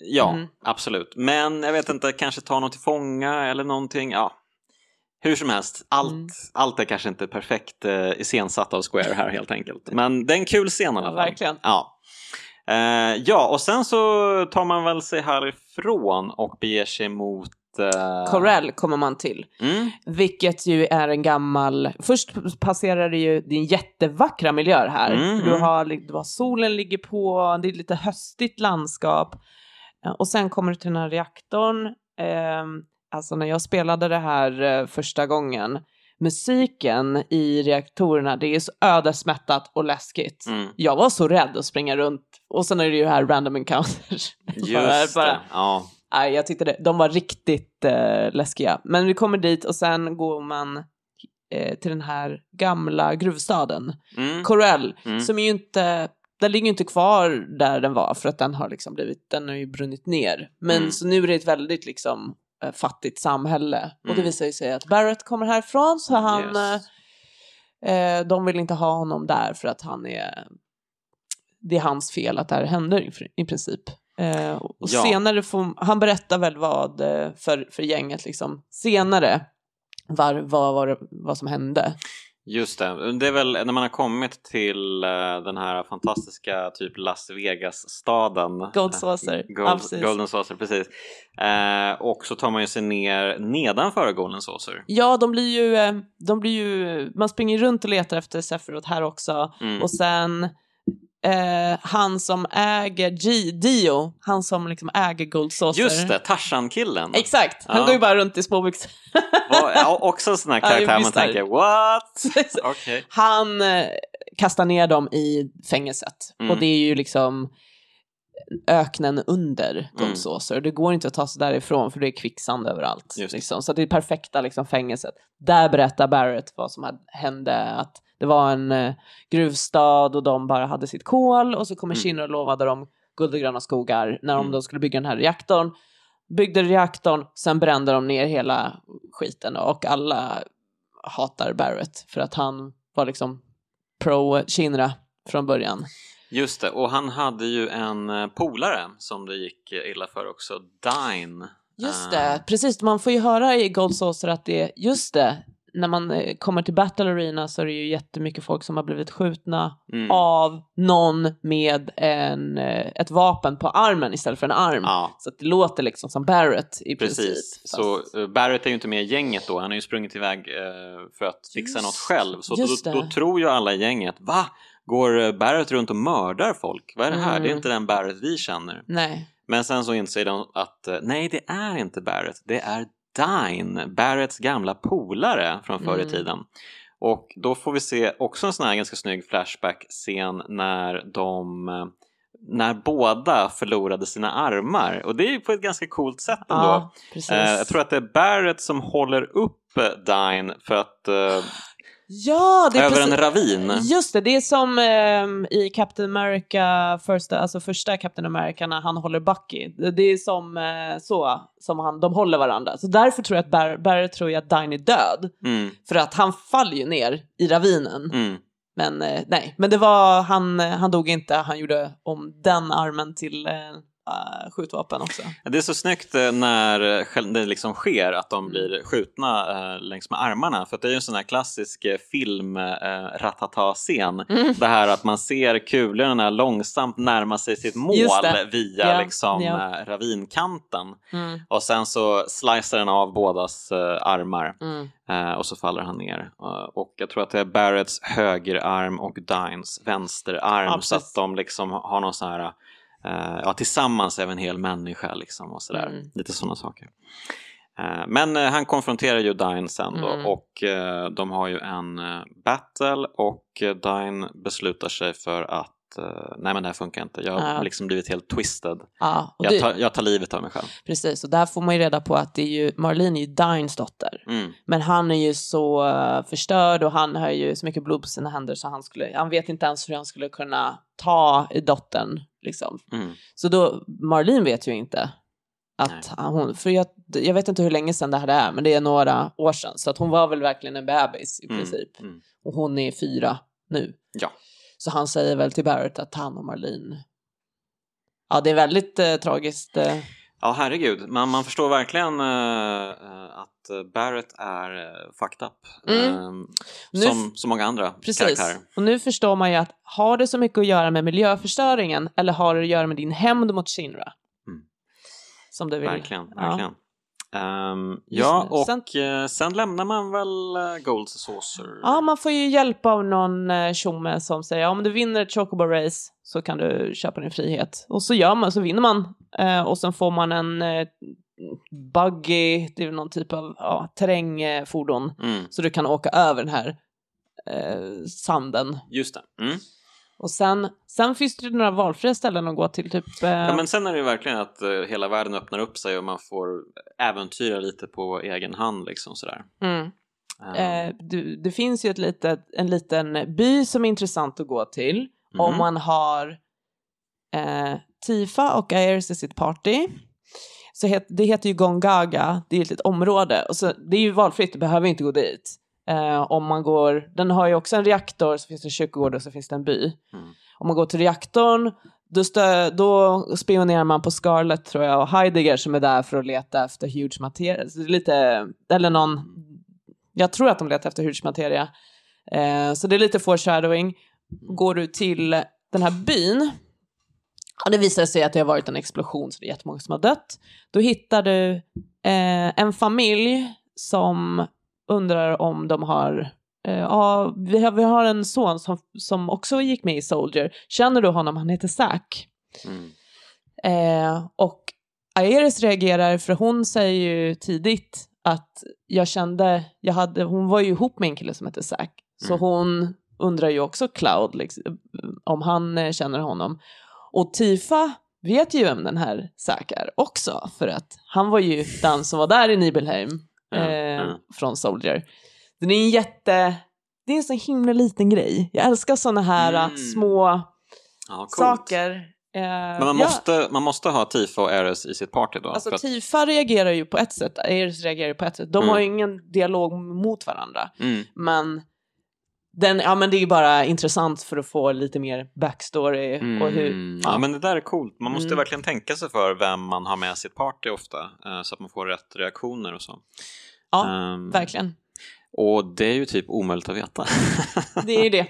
Ja, Mm. absolut. Men jag vet inte, kanske ta någon till fånga eller någonting. Ja. Hur som helst, allt, Mm. allt är kanske inte perfekt eh, iscensatt av Square här helt enkelt. Men det är en kul scen i alla Ja, fall. verkligen. Ja. Eh, ja, och sen så tar man väl sig härifrån och beger sig mot... Eh... Corell kommer man till. Mm, Vilket ju är en gammal... Först passerar det ju din jättevackra miljö här. Mm, du, mm. har, du har solen ligger på, det är lite höstigt landskap. Eh, Och sen kommer du till den här reaktorn. Eh, alltså när jag spelade det här eh, första gången, musiken i reaktorerna, det är så ödesmättat och läskigt. mm. Jag var så rädd att springa runt. Och sen är det ju här random encounters. Just bara- det. Ja. Nej, jag tyckte det. De var riktigt eh, läskiga. Men vi kommer dit och sen går man eh, till den här gamla gruvstaden, Mm. Corell, Mm. som är ju inte, den ligger ju inte kvar där den var för att den har liksom blivit, den har ju brunnit ner. Men Mm. så nu är det ett väldigt liksom eh, fattigt samhälle. Och det Mm. visar ju sig att Barrett kommer härifrån så han, Yes. eh, eh, de vill inte ha honom där för att han är, det är hans fel att det här händer i, i princip. Eh, och Ja. senare får, han berättar väl vad eh, för, för gänget liksom, senare, var, vad, var det- vad som hände. Just det, det är väl när man har kommit till eh, den här fantastiska typ Las Vegas-staden. Gold Saucer, ja, Gold, precis. Golden Saucer, precis. Eh, och så tar man ju sig ner nedanför Golden Saucer. Ja, de blir ju, eh, de blir ju, man springer runt och letar efter Sephiroth här också. Mm. Och sen eh, han som äger G, Dio, han som liksom äger Gold Saucer. Just det, Tarzan-killen. Exakt, han Ja. går ju bara runt i småbyxor. Vad- ja, också en sån här Ja, karaktär man är det. tänker what? Okej. Han eh, kastar ner dem i fängelset. Mm. Och det är ju liksom öknen under Gold Mm. Det går inte att ta sig därifrån för det är kvicksand överallt. Liksom. Så det är perfekta liksom, fängelset. Där berättar Barrett vad som hade- hände. Att det var en eh, gruvstad och de bara hade sitt kol och så kommer Mm. Shinra och lovade dem guld och gröna skogar när de Mm. då skulle bygga den här reaktorn. Byggde reaktorn, sen brände de ner hela skiten och alla hatar Barrett för att han var liksom pro Shinra från början. Just det, och han hade ju en eh, polare som det gick illa för också, Dine. Just Eh, det, precis. Man får ju höra i Gold Saucer att det är, just det, när man eh, kommer till Battle Arena så är det ju jättemycket folk som har blivit skjutna Mm. av någon med en, eh, ett vapen på armen istället för en arm. Ja, Så det låter liksom som Barrett i precis. princip. Så Fast- eh, Barrett är ju inte med i gänget då, han har ju sprungit iväg för att fixa Just- något själv. Så då, då tror ju alla i gänget, va? Går Barrett runt och mördar folk? Vad är det här? Det är Mm. inte den Barrett vi känner. Nej. Men sen så inser de att nej, det är inte Barrett, det är Dine, Barretts gamla polare från förr i Mm. tiden. Och då får vi se också en sån här ganska snygg flashback-scen när de när båda förlorade sina armar och det är ju på ett ganska coolt sätt ändå. Ja. Eh, jag tror att det är Barrett som håller upp Dine för att eh, ja, det är över precis. en ravin. Just det, det är som ehm, i Captain America, första, alltså första Captain America när han håller Bucky. Det är som eh, så, som han, de håller varandra. Så därför tror jag att Bar- Barrett tror jag att Dine är död. Mm, För att han faller ju ner i ravinen. mm. Men eh, nej, men det var, han, eh, han dog inte, han gjorde om den armen till eh, uh, skjutvapen också. Det är så snyggt eh, när det liksom sker att de blir skjutna uh, längs med armarna för det är ju en sån här klassisk film uh, ratata-scen. Mm. Det här att man ser kulorna långsamt närma sig sitt mål via ja. liksom ja. ravinkanten mm. och sen så slicer den av bådas armar mm. och så faller han ner. och jag tror att det är Barretts högerarm och Dines vänsterarm ja, så att de liksom har någon sån här Uh, ja, tillsammans är vi en hel människa liksom och sådär. Mm. Lite sådana saker. Uh, men uh, han konfronterar ju Dine sen då mm. och de har ju en battle och Dine beslutar sig för att nej men det här funkar inte, jag har ja. liksom blivit helt twisted. Ja, jag, tar, jag tar livet av mig själv. Precis, och där får man ju reda på att det är ju, Marlene är ju Dines dotter. Mm. Men han är ju så förstörd och han har ju så mycket blod på sina händer så han, skulle, han vet inte ens hur han skulle kunna ta dottern Liksom. Mm. Så då, Marlene vet ju inte att hon, för jag, jag vet inte hur länge sedan det här är, men det är några år sedan, så att hon var väl verkligen en bebis i mm. princip. Mm. Och hon är fyra nu. Ja. Så han säger väl till Barrett att han och Marlene, ja det är väldigt eh, tragiskt. Eh. Ja, herregud. Man, man förstår verkligen uh, att Barrett är uh, fucked up. Mm. Uh, som så många andra Precis. karaktärer. Och nu förstår man ju att har det så mycket att göra med miljöförstöringen eller har det att göra med din hämnd mot Shinra? Mm. Som du vill. Verkligen, verkligen. Um, ja, och sen, uh, sen, lämnar man väl uh, Gold Saucer? Ja, man får ju hjälp av någon uh, tjomme som säger om du vinner ett Chocobo Race så kan du köpa din frihet. Och så gör man, så vinner man och sen får man en buggy, det är någon typ av ja, terrängfordon mm. så du kan åka över den här sanden. Just det. Mm. Och sen, sen finns det några valfria ställen att gå till. Typ, eh... Ja men sen är det ju verkligen att eh, hela världen öppnar upp sig och man får äventyra lite på egen hand liksom sådär. Mm. Um. Eh, du, det finns ju ett litet, en liten by som är intressant att gå till mm. om man har eh, Tifa och Ayers i sitt party. Så het, det heter ju Gongaga, det är ett litet område och så, det är ju valfritt, du behöver inte gå dit. Eh, om man går, den har ju också en reaktor, så finns det en kyrkogård och så finns det en by. Mm. Om man går till reaktorn, då, stö, då spionerar man på Scarlet tror jag och Heidegger som är där för att leta efter huge materia. Så det är lite, eller någon, jag tror att de letar efter huge materia. Eh, så det är lite foreshadowing. Går du till den här byn, och det visar sig att det har varit en explosion så det är jättemånga som har dött. Då hittar du eh, en familj som undrar om de har eh, Ja, vi har, vi har en son som, som också gick med i Soldier. Känner du honom? Han heter Zack. Mm. Eh, och Aeris reagerar för hon säger ju tidigt att jag kände, jag hade, hon var ju ihop med en kille som heter Zack. Så mm. hon undrar ju också Cloud liksom, om han eh, känner honom. Och Tifa vet ju vem den här Zack är också för att han var ju den som var där i Nibelheim eh, från Soldier. Den är en jätte, det är en så himla liten grej. Jag älskar sådana här äh, mm. små ja, saker. Eh, Men man, ja. måste, man måste ha Tifa och Ares i sitt party då? Alltså att... Tifa reagerar ju på ett sätt, Ares reagerar ju på ett sätt. De mm. har ju ingen dialog mot varandra. Mm. Men den, ja men det är ju bara intressant för att få lite mer backstory mm. och hur... Ja. ja. men det där är coolt, man måste mm. verkligen tänka sig för vem man har med sitt party ofta eh, så att man får rätt reaktioner och så. Ja, um, verkligen. Och det är ju typ omöjligt att veta. det är ju det.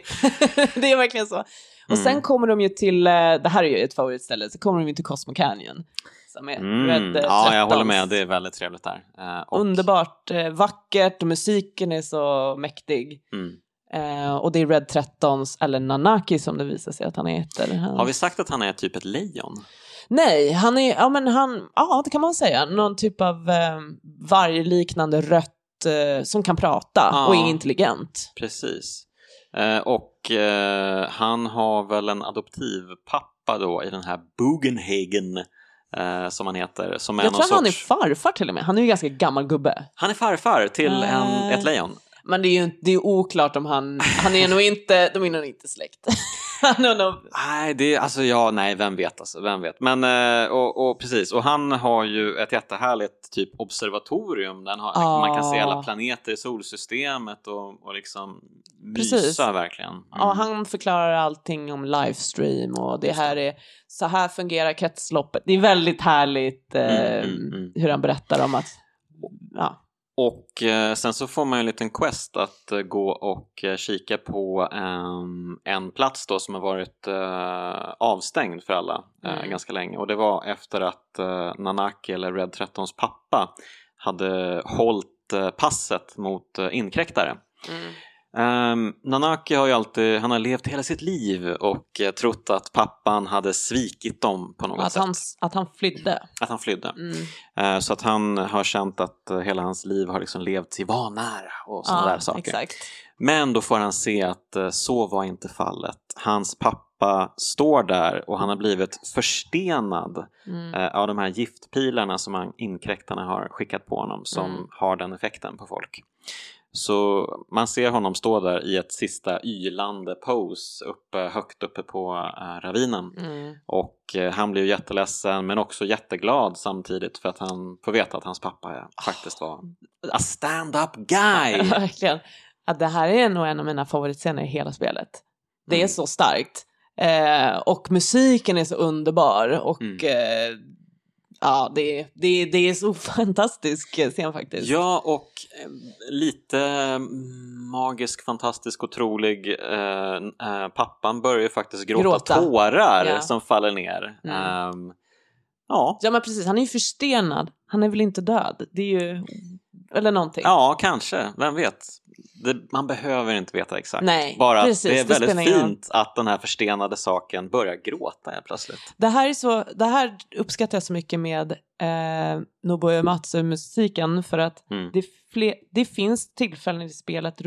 det är verkligen så. Och mm. sen kommer de ju till, eh, det här är ju ett favoritställe, så kommer de ju till Cosmo Canyon. Som är mm. Red, ja, jag håller med, det är väldigt trevligt där. Uh, och... Underbart, uh, vackert och musiken är så mäktig. Mm. Uh, och det är Red 13 eller Nanaki som det visar sig att han heter. Har vi sagt att han är typ ett lejon? Nej, han är, ja men han, ja det kan man säga, någon typ av eh, vargliknande rött eh, som kan prata ja, och är intelligent. Precis. Eh, och eh, han har väl en adoptivpappa då i den här Bugenhagen eh, som han heter. Som är Jag tror sorts... han är farfar till och med, han är ju ganska gammal gubbe. Han är farfar till en, eh. ett lejon. Men det är ju det är oklart om han, han är nog inte, de är nog inte släkt. Nej, det alltså ja, nej, vem vet alltså, vem vet. Men eh, och, och precis, och han har ju ett jättehärligt typ observatorium där har, Ah. man kan se alla planeter i solsystemet och, och liksom Precis. mysa verkligen. Mm. Ja, han förklarar allting om livestream och det här är så här fungerar kretsloppet. Det är väldigt härligt eh, Mm, mm, mm. hur han berättar om att ja, Och eh, sen så får man ju en liten quest att eh, gå och eh, kika på ehm, en plats då som har varit avstängd för alla Mm. ganska länge och det var efter att Nanaki eller Red 13s pappa hade hållit passet mot inkräktare. Ehm, Nanaki har ju alltid, han har levt hela sitt liv och eh, trott att pappan hade svikit dem på något att, sätt. han, att han flydde. Att han flydde. Mm. Eh, Så att han har känt att eh, hela hans liv har liksom levt i vanära och sådana där saker. Exakt. Men då får han se att eh, så var inte fallet. Hans pappa står där och han har blivit förstenad Mm. eh, av de här giftpilarna som han, inkräktarna har skickat på honom som Mm. har den effekten på folk. Så man ser honom stå där i ett sista ylande pose uppe, högt uppe på eh, ravinen. Mm. Och eh, han blir jätteledsen men också jätteglad samtidigt för att han får veta att hans pappa faktiskt var a stand-up guy. Verkligen. Att det här är nog en av mina favoritscener i hela spelet. Det är Mm. så starkt. Eh, och musiken är så underbar. Och Mm. eh, ja, det, är- det, är- det är så fantastisk scen faktiskt. Ja, och eh, lite mm, magisk, fantastisk, otrolig. Eh, eh, pappan börjar ju faktiskt gråta, Gråta. tårar Ja. som faller ner. Mm. Ehm, ja. Ja men precis, han är ju förstenad. Han är väl inte död? Det är ju... Eller någonting. ja, kanske. Vem vet? Det, man behöver inte veta exakt. Nej, Bara att precis, det är det väldigt fint att den här förstenade saken börjar gråta helt plötsligt. Det här, är så, det här uppskattar jag så mycket med eh, Nobuo Uematsu-musiken för att Mm. det, fler, det finns tillfällen i spelet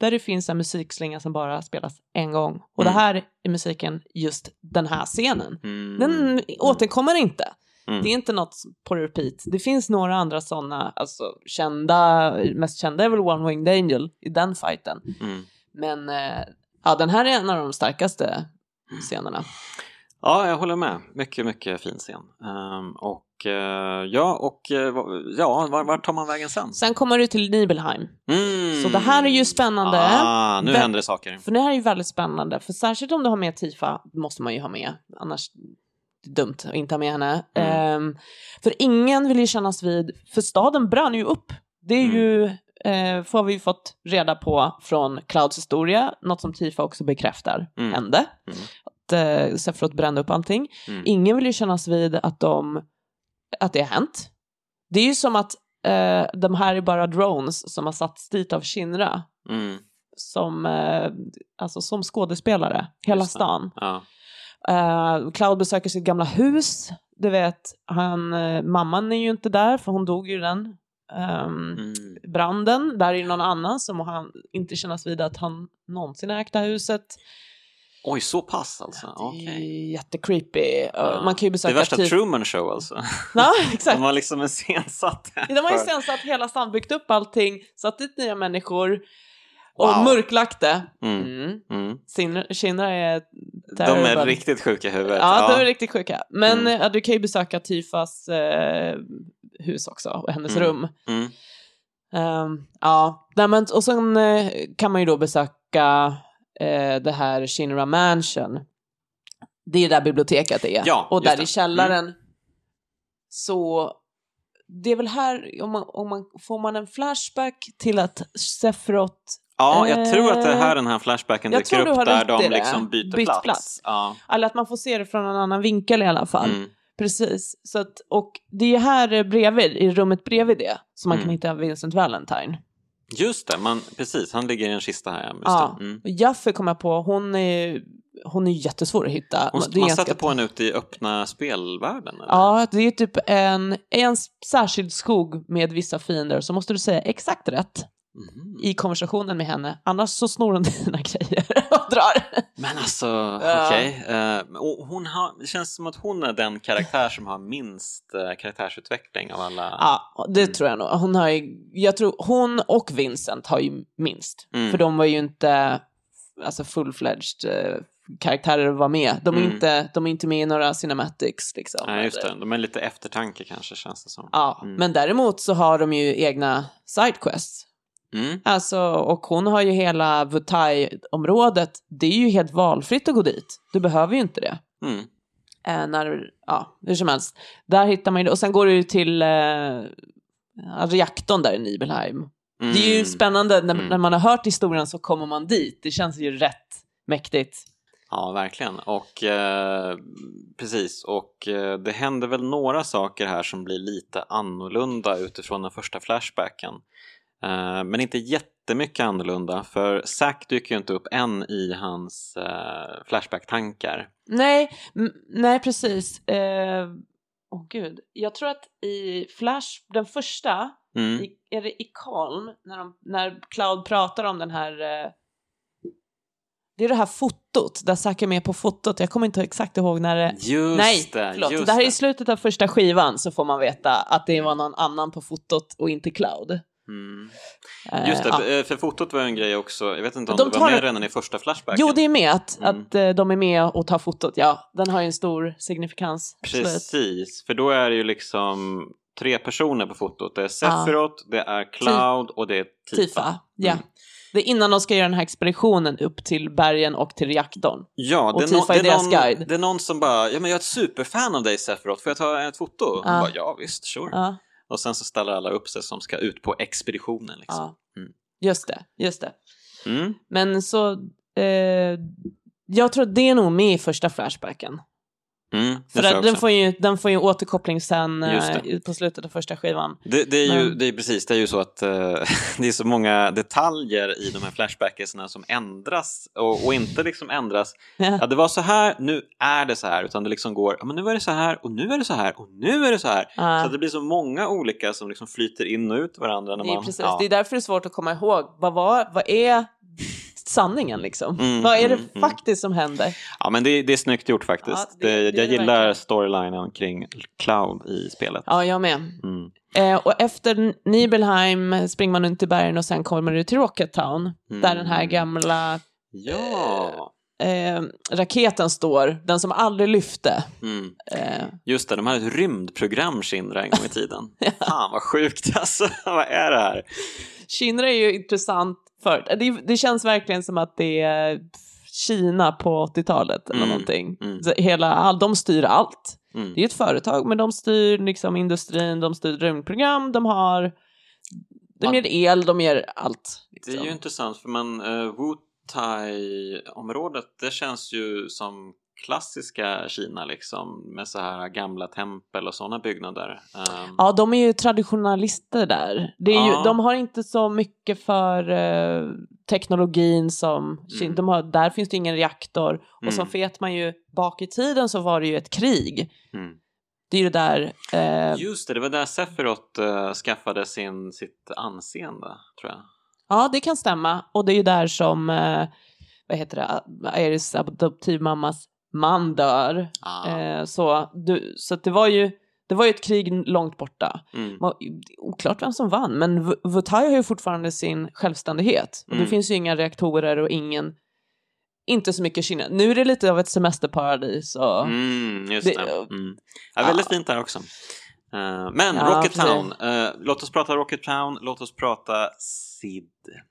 där det finns en musikslinga som bara spelas en gång. Och Mm. det här är musiken just den här scenen. Mm. Den återkommer inte. Mm. Det är inte något på repeat. Det finns några andra sådana, alltså kända, mest kända är väl One Winged Angel i den fighten. Mm. Men eh, ja, den här är en av de starkaste scenerna. Ja, jag håller med. Mycket, mycket fin scen. Ehm, och eh, ja, och va- ja, var, vart tar man vägen sen? Sen kommer du till Nibelheim. Mm. Så det här är ju spännande. Ah, nu Vä- händer det saker. För det här är ju väldigt spännande, för särskilt om du har med Tifa, måste man ju ha med, annars dumt att inte ha med henne. Mm. Ehm, för ingen vill ju kännas vid, för staden brann ju upp. Det är Mm. ju, eh, får vi ju fått reda på från Clouds historia, något som Tifa också bekräftar Mm. hände. Mm. Att eh, Sephiroth brände upp allting. Mm. Ingen vill ju kännas vid att, de, att det har hänt. Det är ju som att eh, de här är bara drones som har satts dit av Shinra Mm. som, alltså som skådespelare, hela stan. Ja. Eh, Cloud besöker sitt gamla hus, du vet, han, eh, mamman är ju inte där för hon dog ju i den ehm, Mm. branden. Där är det någon annan som han inte kännas vid att han någonsin ägt det här huset. Oj, så pass alltså? Det Okej. är jättecreepy. Eh, Ja. Man kan ju Det besöka är värsta typ... Truman Show alltså. Ja, exakt. De har liksom iscensatt det. De har ju för- sen satt hela stan, byggt upp allting, satt dit nya människor och Wow. mörklagt det. Mm. Mm. Mm. Är De är terrible. riktigt sjuka i huvudet. Ja, de är riktigt sjuka. Men Mm. ja, du kan ju besöka Tyfas eh, hus också och hennes Mm. rum. Mm. Ehm, ja, Nej, men, och sen eh, kan man ju då besöka eh, det här Shinra Mansion. Det är där biblioteket är. Ja, och där det. Mm. i källaren så det är väl här, om man, om man, får man en flashback till att Sephiroth Ja, jag tror att det Eh, här den här flashbacken jag dyker upp där de liksom byter plats. plats. Ja. eller att man får se det från en annan vinkel i alla fall. Mm. Precis. Så att, och det är här bredvid, i rummet bredvid det, som man Mm. kan hitta Vincent Valentine. Just det, man, precis. Han ligger i en kista här. Just Ja. Mm. Och Jaffe kom jag på, hon är, hon är jättesvår att hitta. Hon, man ganska- sätter på henne ute i öppna spelvärlden? Eller? Ja, det är typ en, en särskild skog med vissa fiender, så måste du säga exakt rätt Mhm. i konversationen med henne, annars så snor hon dina grejer och drar. Men alltså, Ja. okej. Eh, och hon har, det känns som att hon är den karaktär som har minst eh, karaktärsutveckling av alla. Ja, det Mm. tror jag nog. Hon, har ju, jag tror, hon och Vincent har ju minst, Mm. för de var ju inte alltså full-fledged eh, karaktärer att vara med. De är, Mm. inte, de är inte med i några cinematics. Liksom, Nej, just det. De är lite eftertanke kanske, känns det som. Ja, Mm. men däremot så har de ju egna sidequests. Mm. Alltså, och hon har ju hela Vutai-området. Det är ju helt valfritt att gå dit. Du behöver ju inte det. Mm. Eh, när, ja, hur som helst. Där hittar man ju Och sen går du ju till eh, reaktorn där i Nibelheim. Mm. Det är ju spännande. När, Mm. när man har hört historien så kommer man dit. Det känns ju rätt mäktigt. Ja, verkligen. Och eh, precis, och eh, det händer väl några saker här som blir lite annorlunda utifrån den första flashbacken. Eh, men inte jättemycket annorlunda, för Zack dyker ju inte upp än i hans eh, flashback-tankar. Nej, nej precis. Eh, Åh gud. Jag tror att i Flash, den första, Mm. i, är det i Calm, när, de, när Cloud pratar om den här... Eh, det är det här fotot, där Zack är med på fotot. Jag kommer inte exakt ihåg när det... Just Nej, det, förlåt. just det här är i slutet av första skivan så får man veta att det var någon annan på fotot och inte Cloud. Mm. Eh, Just det, ja. eh, för fotot var en grej också, jag vet inte om De det var med redan i första flashbacken. Jo, det är med att, Mm. att eh, de är med och tar fotot. Ja, den har ju en stor signifikans. Precis, för då är det ju liksom tre personer på fotot. Det är Sephiroth, det är Cloud och det är Tifa. Tifa, ja. Mm. Det är innan de ska göra den här expeditionen upp till bergen och till reaktorn. Ja, Och det är, no- Tifa det, är deras någon, guide. det är någon som bara, ja men jag är ett superfan av dig Sephiroth, får jag ta ett foto? Ja. bara, ja visst, sure. Ja, Och sen så ställer alla upp sig som ska ut på expeditionen liksom. ja. Mm. Just det, just det. Mm. Men så, eh, jag tror det är nog med i första flashbacken. Mm, För den också. får, ju, den får ju återkoppling sen eh, på slutet av första skivan. Det, det är ju Men- det är precis, det är ju så att eh, det är så många detaljer i de här flashbackerna som ändras och, och inte liksom ändras. Ja, det var så här, nu är det så här, utan det liksom går, ja men nu är det så här och nu är det så här och nu är det så här. Ja. Så det blir så många olika som liksom flyter in och ut varandra när Det är, man... precis, ja. det är därför det är svårt att komma ihåg. Vad, var, vad är sanningen liksom? Mm, vad är det mm, mm. faktiskt som händer? Ja, men det, det är snyggt gjort faktiskt. Ja, det- det, jag gillar storylinen kring Cloud i spelet. Ja, jag med. Mm. Eh, och efter Nibelheim springer man runt i bergen och sen kommer du till Rocket Town. Mm. Där den här gamla Ja, eh, raketen står, den som aldrig lyfte. mm. Eh, just det, de hade ett rymdprogram Shinra en gång i tiden. Fan vad sjukt alltså, vad är det här? Shinra är ju intressant för det, det känns verkligen som att det är Kina på 80-talet eller Mm, någonting. mm. Hela, all, de styr allt. Mm. Det är ett företag, men de styr liksom industrin, de styr rymdprogram, de har... De ger el, de ger allt. Det är Liksom. ju intressant för man, uh, Wutai-området det känns ju som klassiska Kina liksom med så här gamla tempel och sådana byggnader. Um, Ja, de är ju traditionalister där. Det är ju, Ja. De har inte så mycket för eh, teknologin som... Mm. De har, där finns det ingen reaktor. Och så Mm. vet man ju, bak i tiden så var det ju ett krig. mm. Det är ju det där... Eh, Just det, det var där Sephiroth eh, skaffade sin, sitt anseende tror jag. ja, det kan stämma. Och det är ju där som, eh, vad heter det, Iris adoptivmammas man dör. Ah. Eh, så du, så det var ju... Det var ju ett krig långt borta. Mm. var oklart vem som vann, men Vutai har ju fortfarande sin självständighet. Och Mm. det finns ju inga reaktorer och ingen, inte så mycket Kina. Nu är det lite av ett semesterparadis och Mm, just Det- det. Mm. Ja, väldigt fint där också. Eh, men Ja, Rocket precis. Town, eh, låt oss prata Rocket Town, låt oss prata Sid.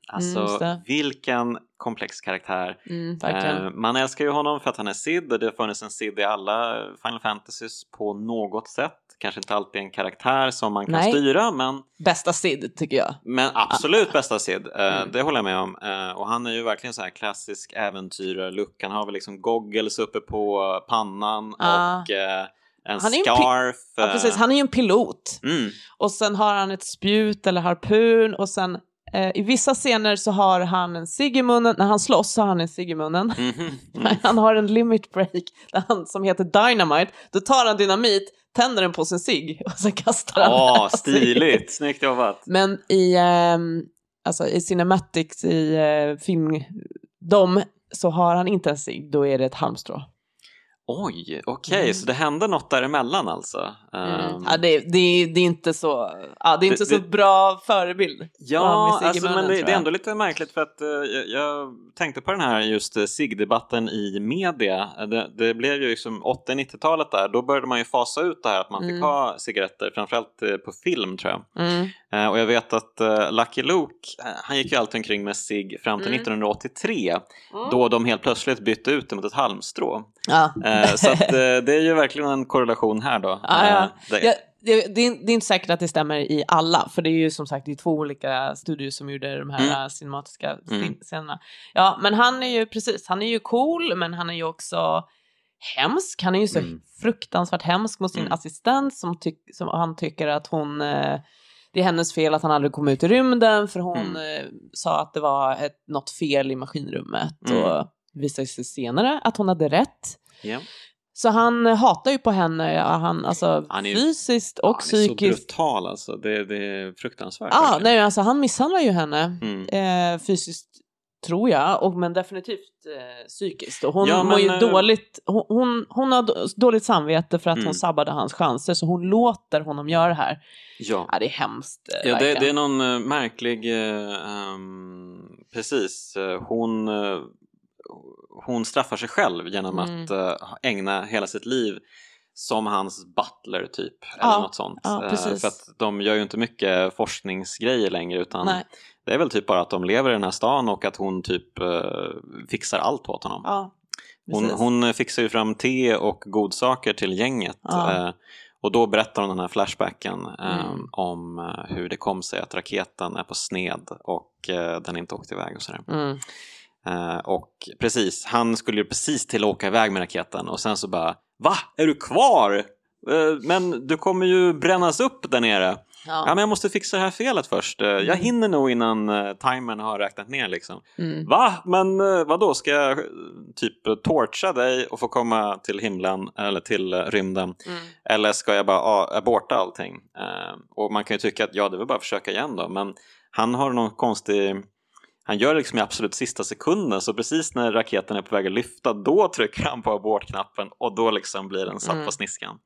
Alltså Mm, just det. vilken komplex karaktär. mm. Eh, man älskar ju honom för att han är Sid och det har funnits en Sid i alla Final Fantasies på något sätt. Kanske inte alltid en karaktär som man kan Nej. styra men, Bästa Sid tycker jag. men absolut bästa Sid. Eh, Mm. Det håller jag med om. Eh, och han är ju verkligen så här klassisk äventyrare-look. Han har väl liksom goggles uppe på pannan Ah. och eh, en Han är ju en scarf. Ja, eh, precis. Han är ju en pilot. Mm. Och sen har han ett spjut eller harpun och sen eh, i vissa scener så har han en cigg i munnen. När han slåss så har han en cigg i munnen. Mm. Han har en limit break där han, som heter Dynamite. Då tar han dynamit, tänder den på sin cigg och sen kastar han Åh, sig. stiligt! Snyggt jobbat! Men i, ehm, alltså i Cinematics, i eh, film, de, så har han inte en cigg, då är det ett halmstrå. Oj, okej, Mm. så det hände något däremellan alltså? Mm. Ehm, Ja, det, det, det är inte så, ja, det är inte Det- så det- bra förebild. Ja, alltså, munnen, men det, det är ändå lite märkligt för att eh, jag, jag tänkte på den här just uh, SIG-debatten i media. Eh, Det, blev ju liksom 80-90-talet där, då började man ju fasa ut det här att man fick Mm. ha cigaretter, framförallt eh, på film tror jag. Mm. Eh, och jag vet att uh, Lucky Luke, han gick ju alltid omkring med cigg fram till Mm. 1983, Mm. då de helt plötsligt bytte ut det mot ett halmstrå. Ja. Eh, så att, eh, det är ju verkligen en korrelation här då. Ja, ja. Eh, det- det, det, är, inte säkert att det stämmer i alla, för det är ju som sagt det två olika studier som gjorde de här Mm. cinematiska Mm. scenerna. Ja, men han är ju precis, han är ju cool, men han är ju också hemsk. Han är ju så Mm. fruktansvärt hemsk mot sin Mm. assistent som, tyck, som han tycker att hon eh, det är hennes fel att han aldrig kom ut i rymden för hon Mm. sa att det var ett, något fel i maskinrummet Mm. och visade sig senare att hon hade rätt. ja. Så han hatar ju på henne, han, alltså Han är fysiskt och han är så psykiskt. brutal alltså, det, det är fruktansvärt. Ja, verkligen. nej, alltså han misshandlar ju henne Mm. eh, fysiskt tror jag, och, men definitivt eh, psykiskt. Och hon Ja, mår ju men, eh, dåligt, hon, hon, hon har då- dåligt samvete för att Mm. hon sabbade hans chanser, så hon låter honom göra det här. Ja. Ja, det är hemskt. eh, Ja, det, det är någon eh, märklig, ehm, precis, hon, hon straffar sig själv genom Mm. att eh, ägna hela sitt liv som hans butler typ, Ja, eller något sånt. ja, Eh, för att de gör ju inte mycket forskningsgrejer längre utan Nej. det är väl typ bara att de lever i den här stan och att hon typ eh, fixar allt åt honom. Ja, Hon, hon fixar ju fram te och godsaker till gänget. Och då berättar hon den här flashbacken Mm. om hur det kom sig att raketen är på sned och den inte åkte iväg och sådär. Mm. Eh, och precis, han skulle ju precis till att åka iväg med raketen och sen så bara Va? Är du kvar? Eh, men du kommer ju brännas upp där nere. Ja, Ja. men jag måste fixa det här felet först. Eh, Jag Mm. hinner nog innan timern har räknat ner liksom. Mm. Va? Men vad då ska jag typ torcha dig och få komma till himlen eller till rymden? Mm. Eller ska jag bara ah, aborta allting? Eh, och man kan ju tycka att ja, det vill bara försöka igen då. Men han har någon konstig... Han gör det liksom i absolut sista sekunden så precis när raketen är på väg att lyfta då trycker han på abortknappen och då liksom blir den satt Mm. på sniskan.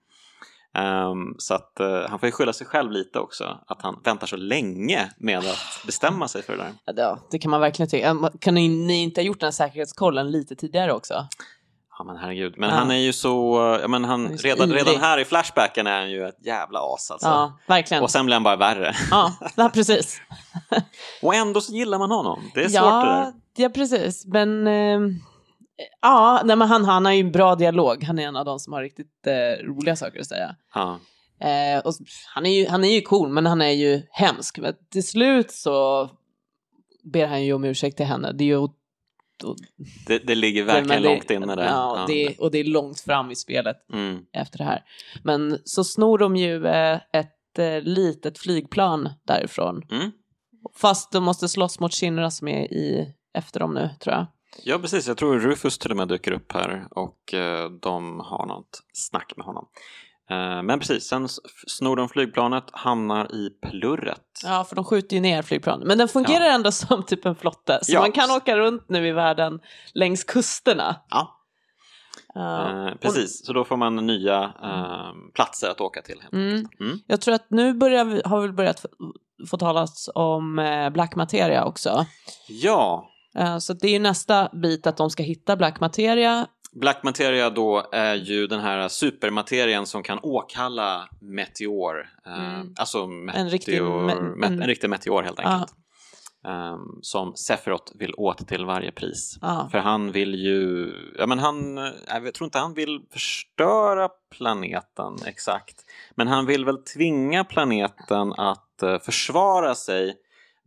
Ehm, så att eh, han får ju skylla sig själv lite också att han väntar så länge med att bestämma sig för det där. Ja, det, kan man verkligen tycka. Man- Kan ni, ni inte ha gjort den här säkerhetskollen lite tidigare också? Ja men herregud, men Ja. han är ju så, ja men han, redan, redan här i Flashbacken är han ju ett jävla as alltså. Ja, verkligen. Och sen blir han bara värre. Ja, ja, precis. Och ändå så gillar man honom. Det är svårt ja, det där. Ja, precis. Men eh, ja, nej, men han, han har ju en bra dialog. Han är en av de som har riktigt eh, roliga saker att säga. Ja. Eh, och han, är ju, han är ju cool, men han är ju hemsk. Men till slut så ber han ju om ursäkt till henne. Det är ju Det, det ligger verkligen det- långt inne där. Ja, Det, och det är långt fram i spelet Mm. efter det här. Men så snor de ju eh, ett eh, litet flygplan därifrån. Mm. Fast de måste slåss mot Shinra som är i, efter dem nu, tror jag. Ja precis, jag tror Rufus till och med dyker upp här och eh, de har något snack med honom. Eh, men precis, sen snor de flygplanet, hamnar i plurret. Ja, för de skjuter ju ner flygplanen. Men den fungerar ändå som typ en flotte. Så Ja. man kan åka runt nu i världen längs kusterna. Ja, Ja. eh, precis. Så då får man nya eh, platser att åka till. Mm. Mm. Jag tror att nu börjar vi, har vi börjat få, få talas om eh, Black Materia också. Ja, Eh, så det är ju nästa bit att de ska hitta Black Materia. Black Materia då är ju den här supermaterien som kan åkalla meteor. Eh, Mm. Alltså meteor, En riktig me- me- en- riktig meteor helt enkelt. Ehm, som Sephiroth vill åt till varje pris. Ja. För han vill ju, ja men han, eh, jag tror inte han vill förstöra planeten exakt. Men han vill väl tvinga planeten att eh, försvara sig.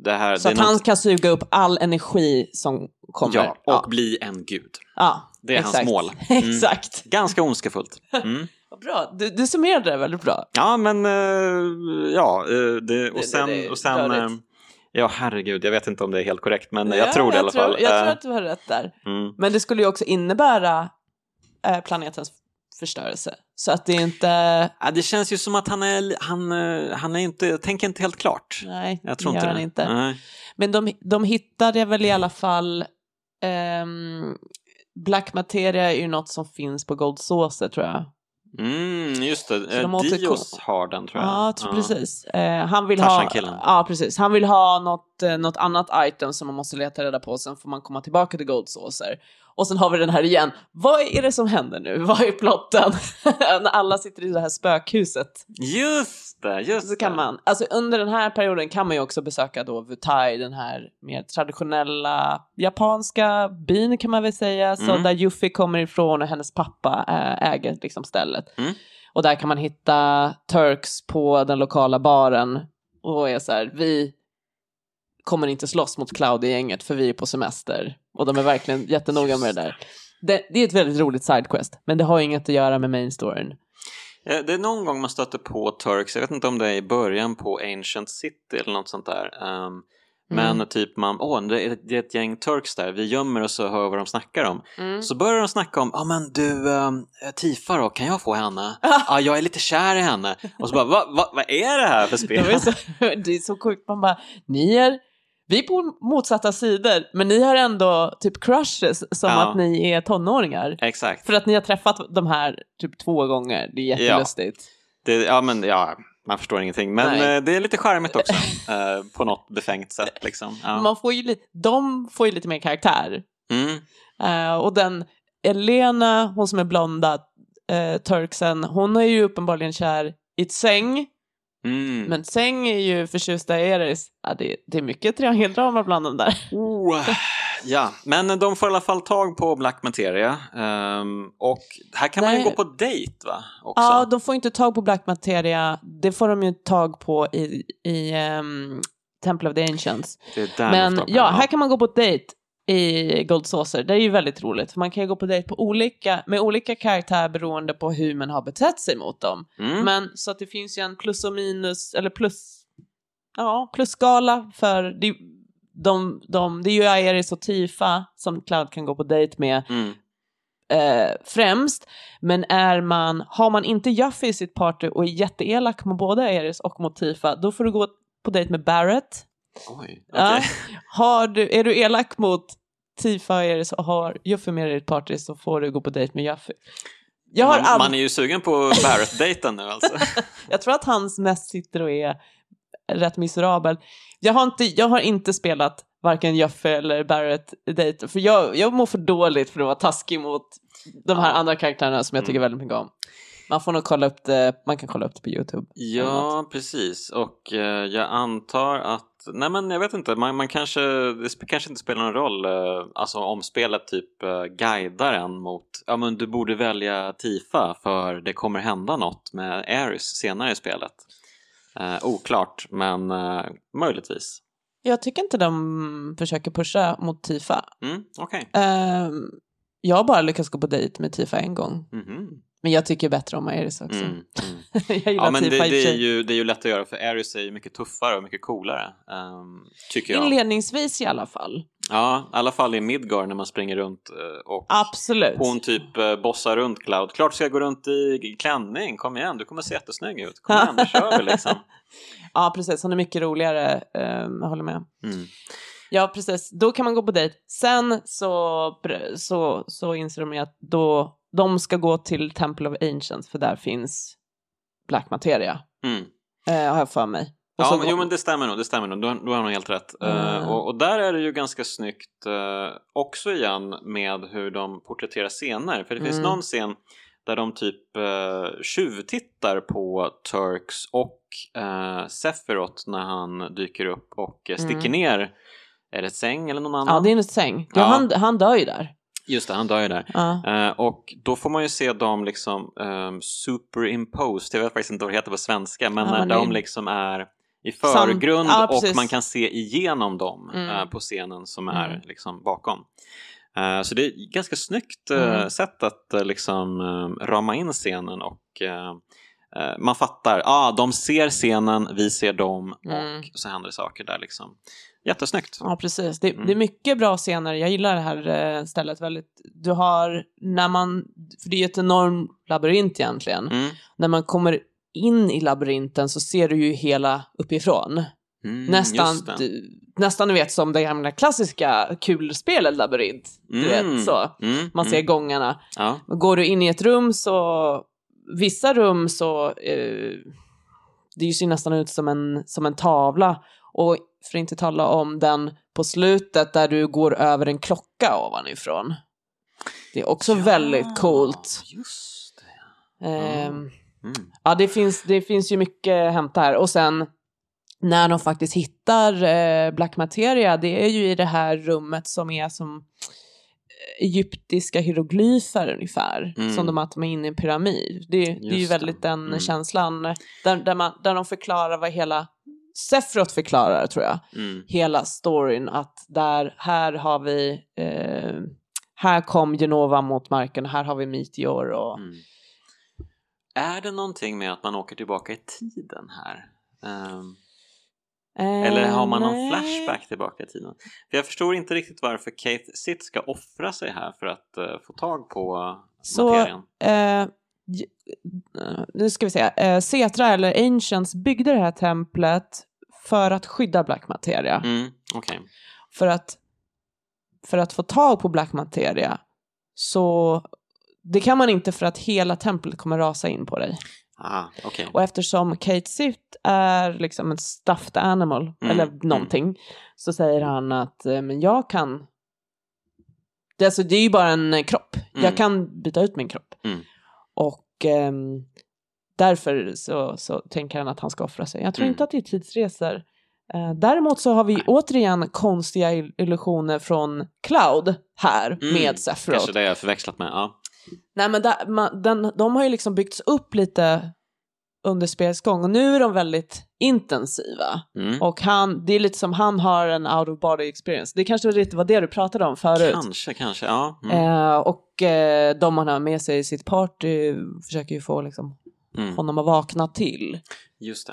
Här, Så att är han något- kan suga upp all energi som kommer. Ja, och ja. bli en gud. ja, Det är hans exakt. mål. Mm. exakt. Ganska ondskefullt. Mm. Bra, du, du summerade det väldigt bra. Ja, men eh, ja, eh, det, och det- sen, det är och sen eh, ja herregud, jag vet inte om det är helt korrekt, men Ja, jag tror det i alla tror, fall. Jag tror att du har rätt där. mm. Men det skulle ju också innebära planetens förstörelse. Så att det är inte... ja, det känns ju som att han är, han, han är inte, tänker inte helt klart. Nej, Jag tror det inte det. inte. Nej. Men de, de hittade väl i alla fall... ehm, Black Materia är ju något som finns på Gold Saucer tror jag. Mm, just det. De Eh, återkom- Dios har den tror jag. Ja, tror precis. Eh, han vill ha... Ja, precis. Han vill ha något, eh, något annat item som man måste leta reda på, sen får man komma tillbaka till Gold Saucer. Och sen har vi den här igen. Vad är det som händer nu? Vad är plotten? När alla sitter i det här spökhuset. Just det, just Så kan man, alltså under den här perioden kan man ju också besöka då Wutai, den här mer traditionella japanska byn kan man väl säga, så Mm. där Yuffie kommer ifrån och hennes pappa äh, äger liksom stället. Mm. Och där kan man hitta Turks på den lokala baren och är så här, vi kommer inte slåss mot Cloud-gänget för vi är på semester. Och de är verkligen jättenoga med det där. Det, det är ett väldigt roligt sidequest, men det har inget att göra med main storyn. Eh, Det är någon gång man stöter på Turks, jag vet inte om det är i början på Ancient City eller något sånt där. Ehm, men Mm. typ man, åh det, är, det är ett gäng Turks där, vi gömmer oss och hör vad de snackar om. Mm. Så börjar de snacka om, ja ah, men du, um, Tifa då, kan jag få henne? Ja, jag är lite kär i henne. Och så bara, vad va, vad är det här för spel? Det, var så, det är så sjukt, man bara, ni är, vi är på motsatta sidor, men ni har ändå typ crushes som Ja. att ni är tonåringar. Exakt. För att ni har träffat de här typ två gånger, det är jättelustigt. Det, ja, men ja, man förstår ingenting. Men Nej. eh, det är lite charmigt också, eh, på något befängt sätt liksom. Ja. Man får ju de får ju lite mer karaktär. Mm. Eh, och den Elena, hon som är blonda, uh, turksen, hon är ju uppenbarligen kär i Tseng, Mm. men Tseng är ju förtjusta i Eris. Ja, det, det är mycket triangeldrama bland dem där. Oh, ja, men de får i alla fall tag på Black Materia. ehm, och här kan man ju gå på dejt va? Också. Ja, de får inte tag på Black Materia. Det får de ju tag på i, i ehm, Temple of the Ancients. Men ja, här kan man gå på dejt i Gold Saucer. Det är ju väldigt roligt, för man kan ju gå på dejt på olika, med olika karaktär beroende på hur man har betett sig mot dem. Mm. Men så att det finns ju en plus och minus, eller plus, ja, plusskala för de, de, de, det är ju Aeris och Tifa som Cloud kan gå på dejt med Mm. eh, främst. Men är man, har man inte Jaffe i sitt party och är jätteelak mot både Aeris och mot Tifa, då får du gå på dejt med Barrett. Oj, Ja. okej. Har du, är du elak mot Tifa och har Juffe med i ditt party så får du gå på dejt med har man, ald- man är ju sugen på Barrett-dejten nu alltså. jag tror att hans mest sitter och är rätt miserabel. Jag har inte, jag har inte spelat varken Jaffe eller Barrett dejt, för jag, jag mår för dåligt för att vara taskig mot de här Ja. andra karaktärerna som jag tycker Mm. väldigt mycket om. Man får nog kolla upp det, man kan kolla upp det på YouTube. Ja, precis. Och eh, jag antar att, nej men jag vet inte, man, man kanske, det kanske inte spelar någon roll, eh, alltså om spelet typ eh, guidar en mot, ja men du borde välja Tifa för det kommer hända något med Ares senare i spelet. Eh, oklart, men eh, möjligtvis. Jag tycker inte de försöker pusha mot Tifa. Mm, Okej. Ehm, jag har bara lyckats gå på dejt med Tifa en gång. Mhm. Men jag tycker bättre om Aeris också. Mm, mm. jag gillar Ja men det, och det, för är ju, det är ju lätt att göra för Ares är ju mycket tuffare och mycket coolare. ehm, tycker jag. Inledningsvis i alla fall. Ja, i alla fall i Midgard när man springer runt eh, och Absolut. hon typ eh, bossar runt Cloud. Klart ska jag gå runt i klänning, kom igen, du kommer se jättesnygg ut. Kom igen, nu kör vi liksom. Ja, precis. Hon är mycket roligare. Um, jag håller med. Mm. Ja, precis. Då kan man gå på dejt. Sen så, så, så inser de ju att då, de ska gå till Temple of Ancients för där finns Black Materia. Mm. Eh, har jag för mig. Och Ja, men, går- jo men det stämmer nog, det stämmer nog. Du, har- du har nog helt rätt. Eh, Mm. och, och där är det ju ganska snyggt eh, också igen med hur de porträtterar scener. För det finns Mm. någon scen där de typ uh, tjuvtittar på Turks och uh, Sephiroth när han dyker upp och eh, sticker Mm. ner. Är det ett säng eller någon annan? Ja, det är en säng. Ja, Ja. Han, han dör ju där. Just det, han dör ju där. Ja. Eh, och då får man ju se dem liksom um, superimposed, jag vet faktiskt inte vad det heter på svenska, men Ja, när men det- de liksom är i Sam- förgrund ja, och precis. man kan se igenom dem Mm. eh, på scenen som är Mm. liksom bakom. Eh, så det är ganska snyggt uh, Mm. sätt att uh, liksom eh, rama in scenen och eh, eh, man fattar, ah, de ser scenen, vi ser dem Mm. och så händer saker där liksom. Jättesnyggt. Ja, precis. Det, Mm. det är mycket bra scener. Jag gillar det här eh, stället väldigt. Du har, när man, för det är ju ett enorm labyrint egentligen. Mm. När man kommer in i labyrinten så ser du ju hela uppifrån. Mm, Nästan, nästan du vet som det gamla klassiska kulspelet labyrint. Du Mm. vet så. Mm, Man ser mm. gångarna. Ja. Går du in i ett rum så, vissa rum så, eh, det ser ju nästan ut som en, som en tavla. Och för att inte tala om den på slutet där du går över en klocka ovanifrån. Det är också väldigt coolt. Just det. Ehm, Mm. Ja, det finns, det finns ju mycket att hämta här. Och sen när de faktiskt hittar eh, Black Materia, det är ju i det här rummet som är som eh, egyptiska hieroglyfer ungefär. Mm. Som de att de är inne i en pyramid. Det, det är ju väldigt den Mm. känslan. Där, där, man, där de förklarar vad hela Sefrot förklarar tror jag. Mm. Hela storyn att där, här har vi eh, här kom Genova mot marken, här har vi Meteor och Mm. Är det någonting med att man åker tillbaka i tiden här? Ehm, eller har man någon Eh, nej. flashback tillbaka i tiden? För jag förstår inte riktigt varför Kate Sitt ska offra sig här för att eh, få tag på Så- materien. Eh, j- eh, nu ska vi se. Eh, Cetra eller Ancients byggde det här templet för att skydda Black Materia. Mm, Okej. För, att, för att få tag på Black Materia så det kan man inte för att hela templet kommer rasa in på dig. Ah, okej. Och eftersom Kate Sith är liksom en stuffed animal, Mm, eller någonting, så säger han att eh, men jag kan... Det, alltså, det är ju bara en eh, kropp. Mm. Jag kan byta ut min kropp. Mm. Och ehm, därför så, så tänker han att han ska offra sig. Jag tror Mm. inte att det är tidsresor. Eh, däremot så har vi återigen konstiga il- illusioner från Cloud här Mm, med Sephiroth. Kanske det jag förväxlat med. Ja. Nej men där, man, den, de har ju liksom byggts upp lite under spelets gång och nu är de väldigt intensiva. Mm. Och han, det är lite som han har en out of body experience. Det kanske lite var det du pratade om förut. Kanske, kanske. Ja. Mm. Eh, och eh, de han har med sig i sitt party försöker ju få liksom, Mm. honom att vakna till. Just det.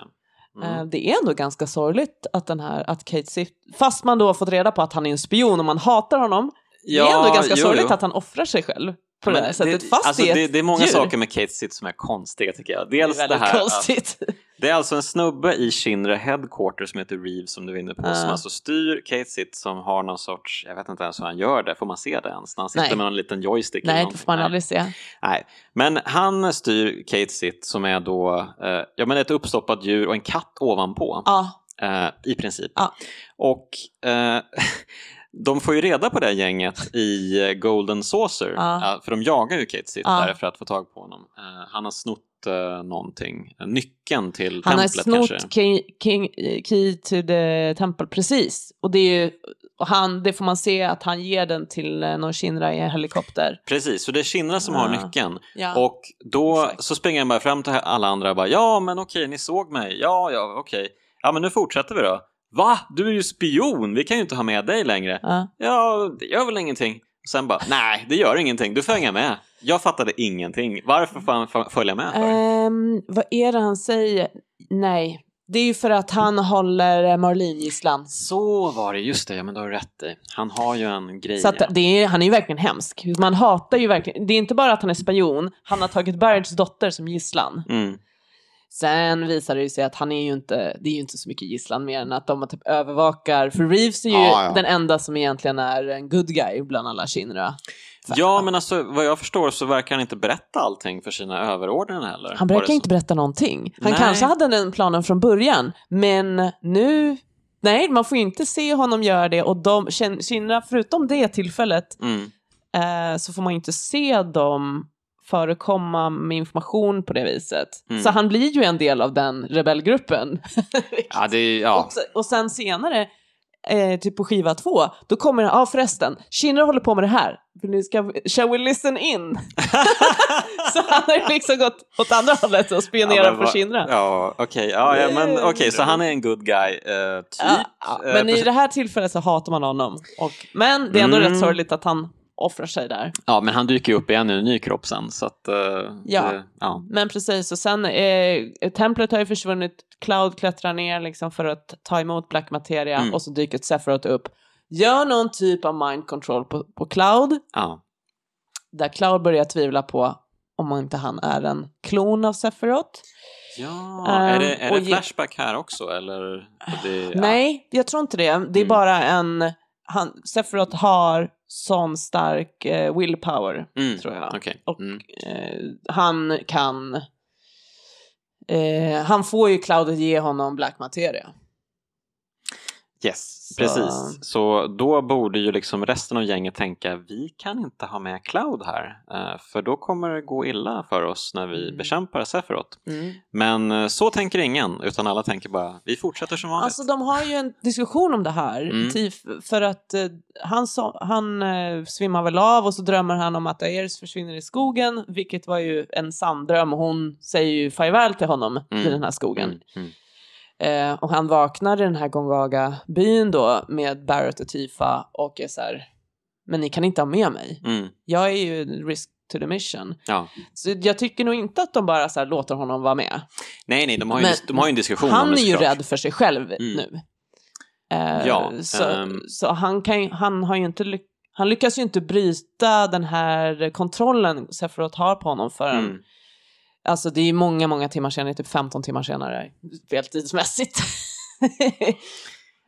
Eh, Mm. det är ändå ganska sorgligt att den här, att Kate Sif, fast man då har fått reda på att han är en spion och man hatar honom, det är ändå ganska jo, sorgligt jo. att han offrar sig själv på det Men här sättet. Fast alltså, det är det, ett det är många djur. saker med Kate Sitt som är konstiga tycker jag. Det är Dels det, här att konstigt. det är alltså en snubbe i Shinra Headquarter som heter Reeves som du var inne på Ja. som alltså styr Kate Sitt som har någon sorts, jag vet inte ens hur han gör det, får man se det ens? När han sitter Nej. med någon liten joystick Nej, det får man aldrig se. Nej, men han styr Kate Sitt som är då eh, ja, men ett uppstoppat djur och en katt ovanpå. Ja, Eh, I princip. Ja. Och eh, de får ju reda på det gänget i eh, Golden Saucer, Ja. eh, för de jagar ju Kate Sitt Ja. där för att få tag på honom. Eh, han har snott eh, någonting, nyckeln till han har templet snott kanske. key, king, key to the temple, precis. Och det är ju, och han, det får man se att han ger den till någon Shinra i en helikopter. Precis, så det är Shinra som har Ja. nyckeln. Ja. Och då Exakt. så springer han bara fram till alla andra och bara ja men okej ni såg mig, ja ja okej, ja men nu fortsätter vi då. Va? Du är ju spion, vi kan ju inte ha med dig längre. ja. Ja, det gör väl ingenting. Sen bara, nej, det gör ingenting. Du får hänga med. Jag fattade ingenting. Varför får han följa med för? Ehm, vad är det han säger? Nej, det är ju för att han håller eh, Marlene gisslan. Så var det, just det. Ja, men du har rätt i. Han har ju en grej. Så att är, han är ju verkligen hemsk. Man hatar ju verkligen, det är inte bara att han är spion, han har tagit Barretts dotter som gisslan. Mm. Sen visar det sig att han är ju inte, det är ju inte så mycket gisslan mer än att de typ övervakar, för Reeves är ju Ja, ja. den enda som egentligen är en good guy bland alla Shinra. Ja, men alltså vad jag förstår så verkar han inte berätta allting för sina överordnade heller. Han verkar inte berätta någonting. Han Nej. kanske hade den planen från början, men nu, nej, man får ju inte se honom göra det och de, Shin- Shinra, förutom det tillfället, så? Mm. eh, så får man ju inte se dem förekomma med information på det viset. Mm. Så han blir ju en del av den rebellgruppen. Ja, det ja. och, se- och sen senare, eh, typ på skiva två, då kommer det, ja ah, förresten, Shinra håller på med det här. För nu ska, shall we listen in? så han har ju liksom gått åt andra hållet och spionerar Ja, men på Shinra. Ja, okej. Ja, ja, men okej, så han är en good guy, eh, typ. Ja, ja, Eh, men i pers- det här tillfället så hatar man honom. Och, men det är ändå Mm. rätt sorgligt att han offrar sig där. Ja, men han dyker ju upp igen i en ny kropp sen, så att... eh, Ja. Det, ja. Men precis, och sen eh, templet har ju försvunnit, Cloud klättrar ner liksom för att ta emot Black Materia Mm. och så dyker Sephiroth upp. Gör någon typ av mind control på, på Cloud, ja. där Cloud börjar tvivla på om inte han är en klon av Sephiroth. Ja, Ehm, är det, är det flashback här också eller? Det, ja. Nej, jag tror inte det. Det är Mm. bara en... Han, Sephiroth har sån stark eh, willpower, Mm, tror jag. Okej. Och Mm. eh, han kan... Eh, han får ju Cloud att ge honom Black Materia. Yes, Så- precis. Så då borde ju liksom resten av gänget tänka vi kan inte ha med Cloud här eh, för då kommer det gå illa för oss när vi Mm. bekämpar Sephiroth. Mm. Men eh, så tänker ingen utan alla tänker bara vi fortsätter som vanligt. Alltså de har ju en diskussion om det här. Mm. Tif- För att eh, han, han svimmar väl av och så drömmer han om att Aeris försvinner i skogen, vilket var ju en sann dröm. och Hon säger ju farväl till honom Mm. i den här skogen. Eh, och han vaknar i den här Gongaga-byn då med Barrett och Tifa och är så här, men ni kan inte ha med mig. Mm. Jag är ju risk to the mission. Ja. Så jag tycker nog inte att de bara så låter honom vara med. Nej, nej, de har ju, Men en, de har ju en diskussion om Han det är ju såklart. rädd för sig själv Mm. nu. Eh, Ja, så, ehm. så han, kan, han har ju inte lyck- han lyckas ju inte bryta den här kontrollen Sephiroth har på honom förrän, Mm. Alltså det är ju många, många timmar senare, typ 15 timmar senare, speltidsmässigt.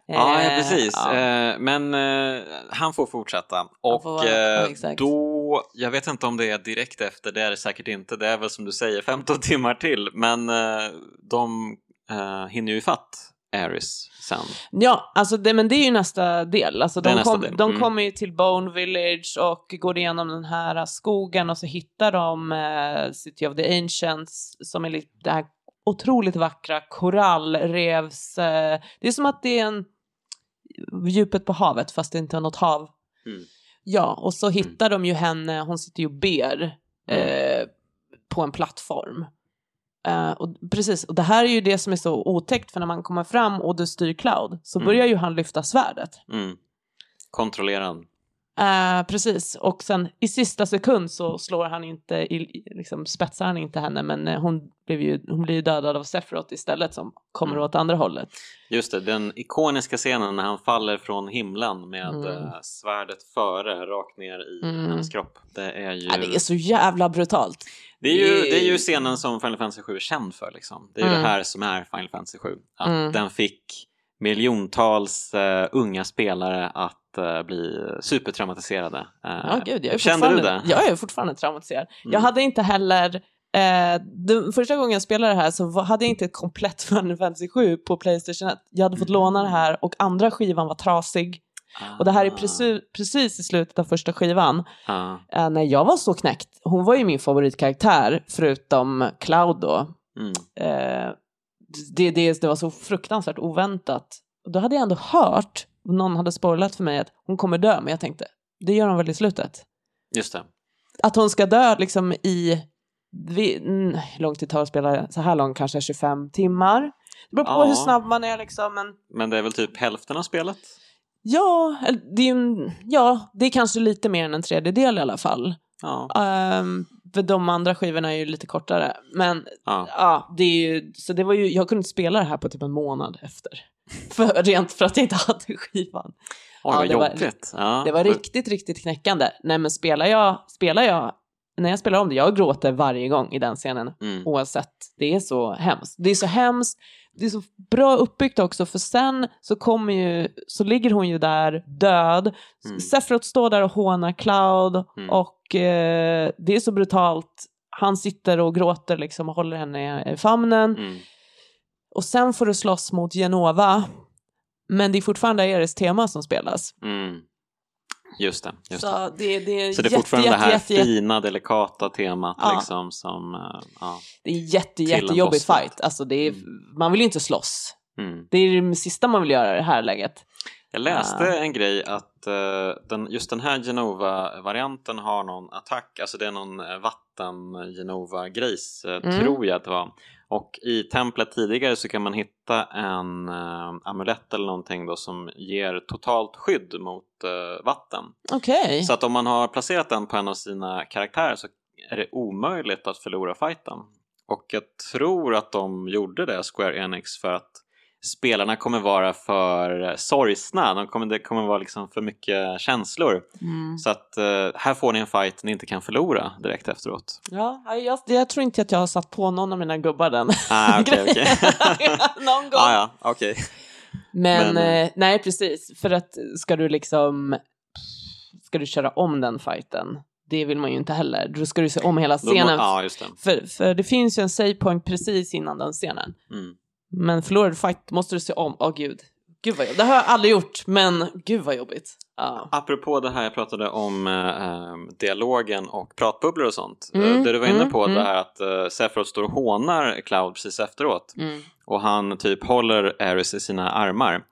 Ja, ja, Eh, precis. ja. Eh, Men eh, han får fortsätta. Och får vara- då, jag vet inte om det är direkt efter, det är det säkert inte. Det är väl som du säger 15 timmar till. Men de hinner ju ifatt Aris sen. Ja, alltså det, men det är ju nästa del. Alltså de nästa kom, del, de mm. kommer ju till Bone Village och går igenom den här skogen och så hittar de eh, City of the Ancients som är lite det här otroligt vackra korallrevs... Eh, det är som att det är en djupet på havet fast det inte är något hav. Mm. Ja, och så hittar de ju henne, hon sitter ju och ber Mm. eh, på en plattform. Eh, och precis, och det här är ju det som är så otäckt för när man kommer fram och du styr Cloud så Mm. börjar ju han lyfta svärdet. Mm. Kontrollerad. Eh, precis, och sen i sista sekund så slår han inte, i, liksom spetsar han inte henne men eh, hon, blev ju, hon blir ju dödad av Sephiroth istället som kommer Mm. åt andra hållet. Just det, den ikoniska scenen när han faller från himlen med Mm. svärdet före, rakt ner i Mm. hennes kropp. Det är ju... Ja, det är så jävla brutalt. Det är, ju, det är ju scenen som Final Fantasy 7 är känd för. Liksom. Det är Mm. det här som är Final Fantasy 7. Att Mm. den fick miljontals eh, unga spelare att eh, bli supertraumatiserade. Eh, Ja, gud, jag är kände du det? Jag är fortfarande traumatiserad. Mm. Jag hade inte heller, eh, den första gången jag spelade det här så hade jag inte ett komplett Final Fantasy 7 på Playstation 1. Jag hade fått Mm. låna det här och andra skivan var trasig. Och det här är precis, precis i slutet av första skivan. Ah, Eh, när jag var så knäckt, hon var ju min favoritkaraktär förutom Cloud då. mm, Eh, det, det, det var så fruktansvärt oväntat. Och då hade jag ändå hört, någon hade spoilat för mig att hon kommer dö, men jag tänkte, det gör hon väl i slutet. just det. Att hon ska dö liksom i, vi, hur lång tid tar att spela så här långt, kanske 25 timmar. Det beror på Ja. hur snabb man är liksom, men Men det är väl typ hälften av spelet? Ja, det är, en- ja, det är kanske lite mer än en tredjedel i alla fall. Ja. Um, för de andra skivorna är ju lite kortare. Men ja. ja, det är ju, så det var ju, jag kunde inte spela det här på typ en månad efter. För, rent för att jag inte hade skivan. Oj, Ja, det var- ja. Det var riktigt, riktigt knäckande. Nej men spelar jag, spelar jag, när jag spelar om det, jag gråter varje gång i den scenen. Mm. Oavsett, det är så hemskt. Det är så hemskt, det är så bra uppbyggt också för sen så kommer ju, så ligger hon ju där död. Mm. Sephiroth står där och hånar Cloud Mm. och eh, det är så brutalt. Han sitter och gråter liksom och håller henne i famnen. Mm. Och sen får du slåss mot Genova. Men det är fortfarande Eris tema som spelas. Mm. Just det. Just. Så det, det är Så det är jätte, fortfarande jätte, det här jätte, fina, delikata temat Ja. liksom som... eh, ja. det är jätte, Till en jättejobbig bossfight. fight. Alltså det är, man vill ju inte slåss. Mm. Det är det sista man vill göra i det här läget. Jag läste Ja. en grej att eh, den, just den här Genova-varianten har någon attack, alltså det är någon eh, vatten-Genova-grejs, eh, Mm. tror jag att det var. Och i templet tidigare så kan man hitta en eh, amulett eller någonting då som ger totalt skydd mot vatten. Okej. Så att om man har placerat den på en av sina karaktärer så är det omöjligt att förlora fighten. Och jag tror att de gjorde det, Square Enix, för att spelarna kommer vara för sorgsna, de kommer, det kommer vara liksom för mycket känslor. Mm. Så att eh, här får ni en fight ni inte kan förlora direkt efteråt. Ja, jag, jag tror inte att jag har satt på någon av mina gubbar den. Ah, okej, okej. någon gång. ah, ja, okej. Men, Men, eh, nej, precis. För att ska du liksom, ska du köra om den fighten, det vill man ju inte heller. Då ska du se om hela Då scenen. Ja, just det. För, för det finns ju en save point precis innan den scenen. Mm. Men förlorad fight måste du se om. Åh gud. Gud vad jobbigt. Det har jag aldrig gjort, men gud vad jobbigt. Ja. Apropå det här jag pratade om eh, eh, dialogen och pratbubblor och sånt. Mm, Eh, det du var inne mm, på, mm. det här att eh, Sephiroth står och hånar Cloud precis efteråt. Mm. Och han typ håller Ares i sina armar.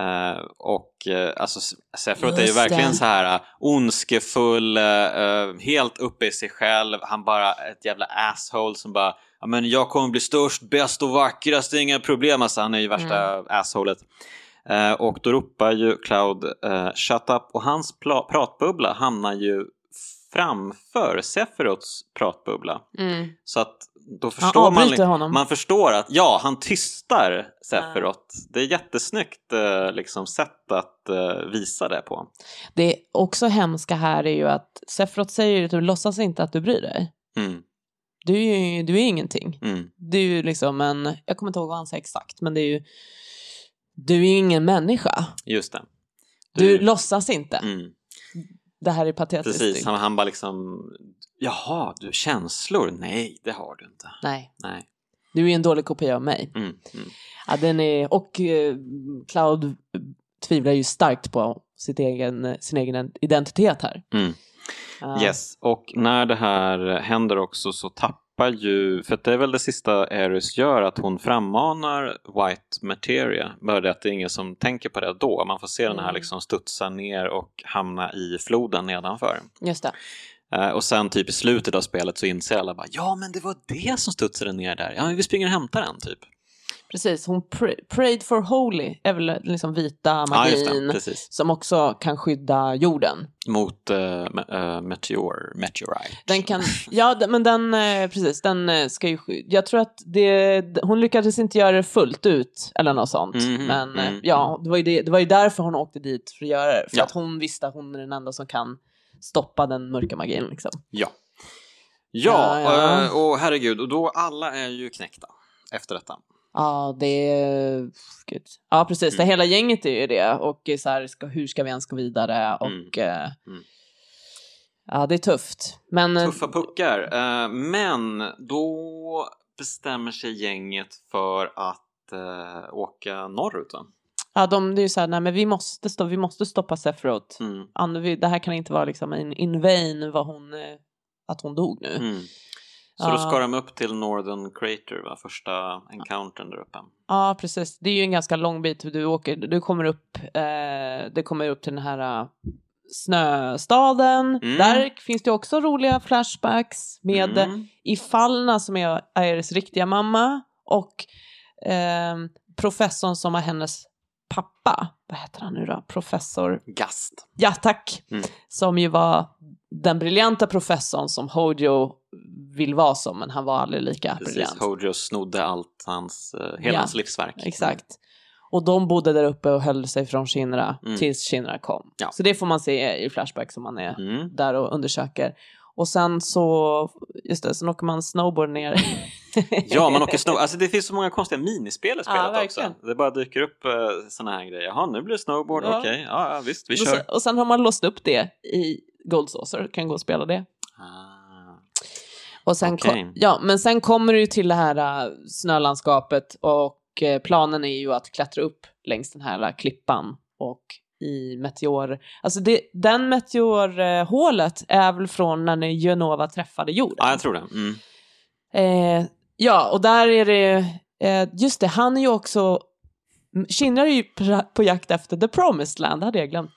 Eh, och eh, alltså S- Sephiroth är ju verkligen det. så här ondskefull, eh, helt uppe i sig själv. Han bara ett jävla asshole som bara Ja, men jag kommer bli störst, bäst och vackrast, det är inga problem. Alltså, han är ju värsta Mm. assholet. Eh, och då ropar ju Cloud eh, shut up och hans pratbubbla hamnar ju framför Sephiroths pratbubbla. Mm. Så att då Han förstår man, avbryter honom. man förstår att ja, han tystar Sephiroth. Det är jättesnyggt eh, liksom, sätt att eh, visa det på. Det också hemska här är ju att Sephiroth säger att du låtsas inte att du bryr dig. Mm, Du är ju du är ingenting. mm, Du är ju liksom en, jag kommer inte ihåg vad han säger exakt, men det är ju, du är ju ingen människa. just det. Du, låtsas inte. mm, Det här är patetiskt. precis, han, han bara liksom Jaha, du känslor? Nej, det har du inte. Nej, Nej. du är en dålig kopia av mig. Mm, mm. Ja, den är, och eh, Cloud tvivlar ju starkt på sitt egen, sin egen identitet här. Mm. Ja. Yes, och när det här händer också så tappar ju, för det är väl det sista Ares gör, att hon frammanar White Materia. Bara det att det är ingen som tänker på det då. Man får se den här Mm. liksom studsa ner och hamna i floden nedanför. Just det. Eh, och sen typ i slutet av spelet så inser alla bara ja men det var det som studsade ner där. Ja men vi springer och hämtar den typ. Precis, hon pr- prayed for holy är väl liksom vita Ja magin precis. som också kan skydda jorden. Mot uh, uh, Meteor, Meteorite. Den kan, ja men den, eh, precis, den ska ju sky- Jag tror att det, hon lyckades inte göra det fullt ut eller något sånt. Mhm, men mm, ja, det var, ju det, det var ju därför hon åkte dit för att göra det. För Ja. att hon visste att hon är den enda som kan stoppa den mörka magin liksom. Ja. Ja, Ja, ja. och herregud, och då alla är ju knäckta efter detta. Ja, det är... Gud. Ja, precis. Det Mm. hela gänget är ju det. Och så här, ska, hur ska vi ens gå vidare? Och... eh, Mm. Ja, det är tufft. Men... eh, Tuffa puckar. Eh, men då bestämmer sig gänget för att åka norrut va? Ja, de, det är ju så här, nej men vi måste, stå, vi måste stoppa Sephiroth. Mm. Det här kan inte vara liksom en in vain vad hon, att hon dog nu. Så då ska de upp till Northern Crater, va? första encountern där uppe. Ja, precis. Det är ju en ganska lång bit. Du, åker, du kommer upp, eh, det kommer upp till den här eh, snöstaden. Mm. Där finns det också roliga flashbacks med Mm. Ifallna som är Iris riktiga mamma och eh, professorn som är hennes pappa. Vad heter han nu då? Professor Gast. Ja, tack. Mm. Som ju var den briljanta professorn som Hojo vill vara som, men han var aldrig lika Precis, briljant. Hojo snodde allt hans, eh, hela Ja, hans livsverk. Exakt. Och de bodde där uppe och höll sig från Shinra Mm. tills Shinra kom. Ja. Så det får man se i Flashback som man är Mm. där och undersöker. Och sen så, just det, sen åker man snowboard ner. Ja, man åker snow. Alltså det finns så många konstiga minispel i spelet Ja, också. Det bara dyker upp uh, sådana här grejer. Jaha, nu blir det snowboard, Ja. okej. Ja, ja, visst, vi och, kör. sen, och sen har man låst upp det i Gold Saucer, kan gå och spela det. Ah. Och sen Okej. ko- ja, men sen kommer du till det här äh, snölandskapet och äh, planen är ju att klättra upp längs den här äh, klippan och i meteor... Alltså det, den meteorhålet är väl från när ni Genova träffade jorden? Ja, jag tror det. Mm. Eh, ja, och där är det... Eh, just det, han är ju också... Shinra är ju på jakt efter The Promised Land, det hade jag glömt.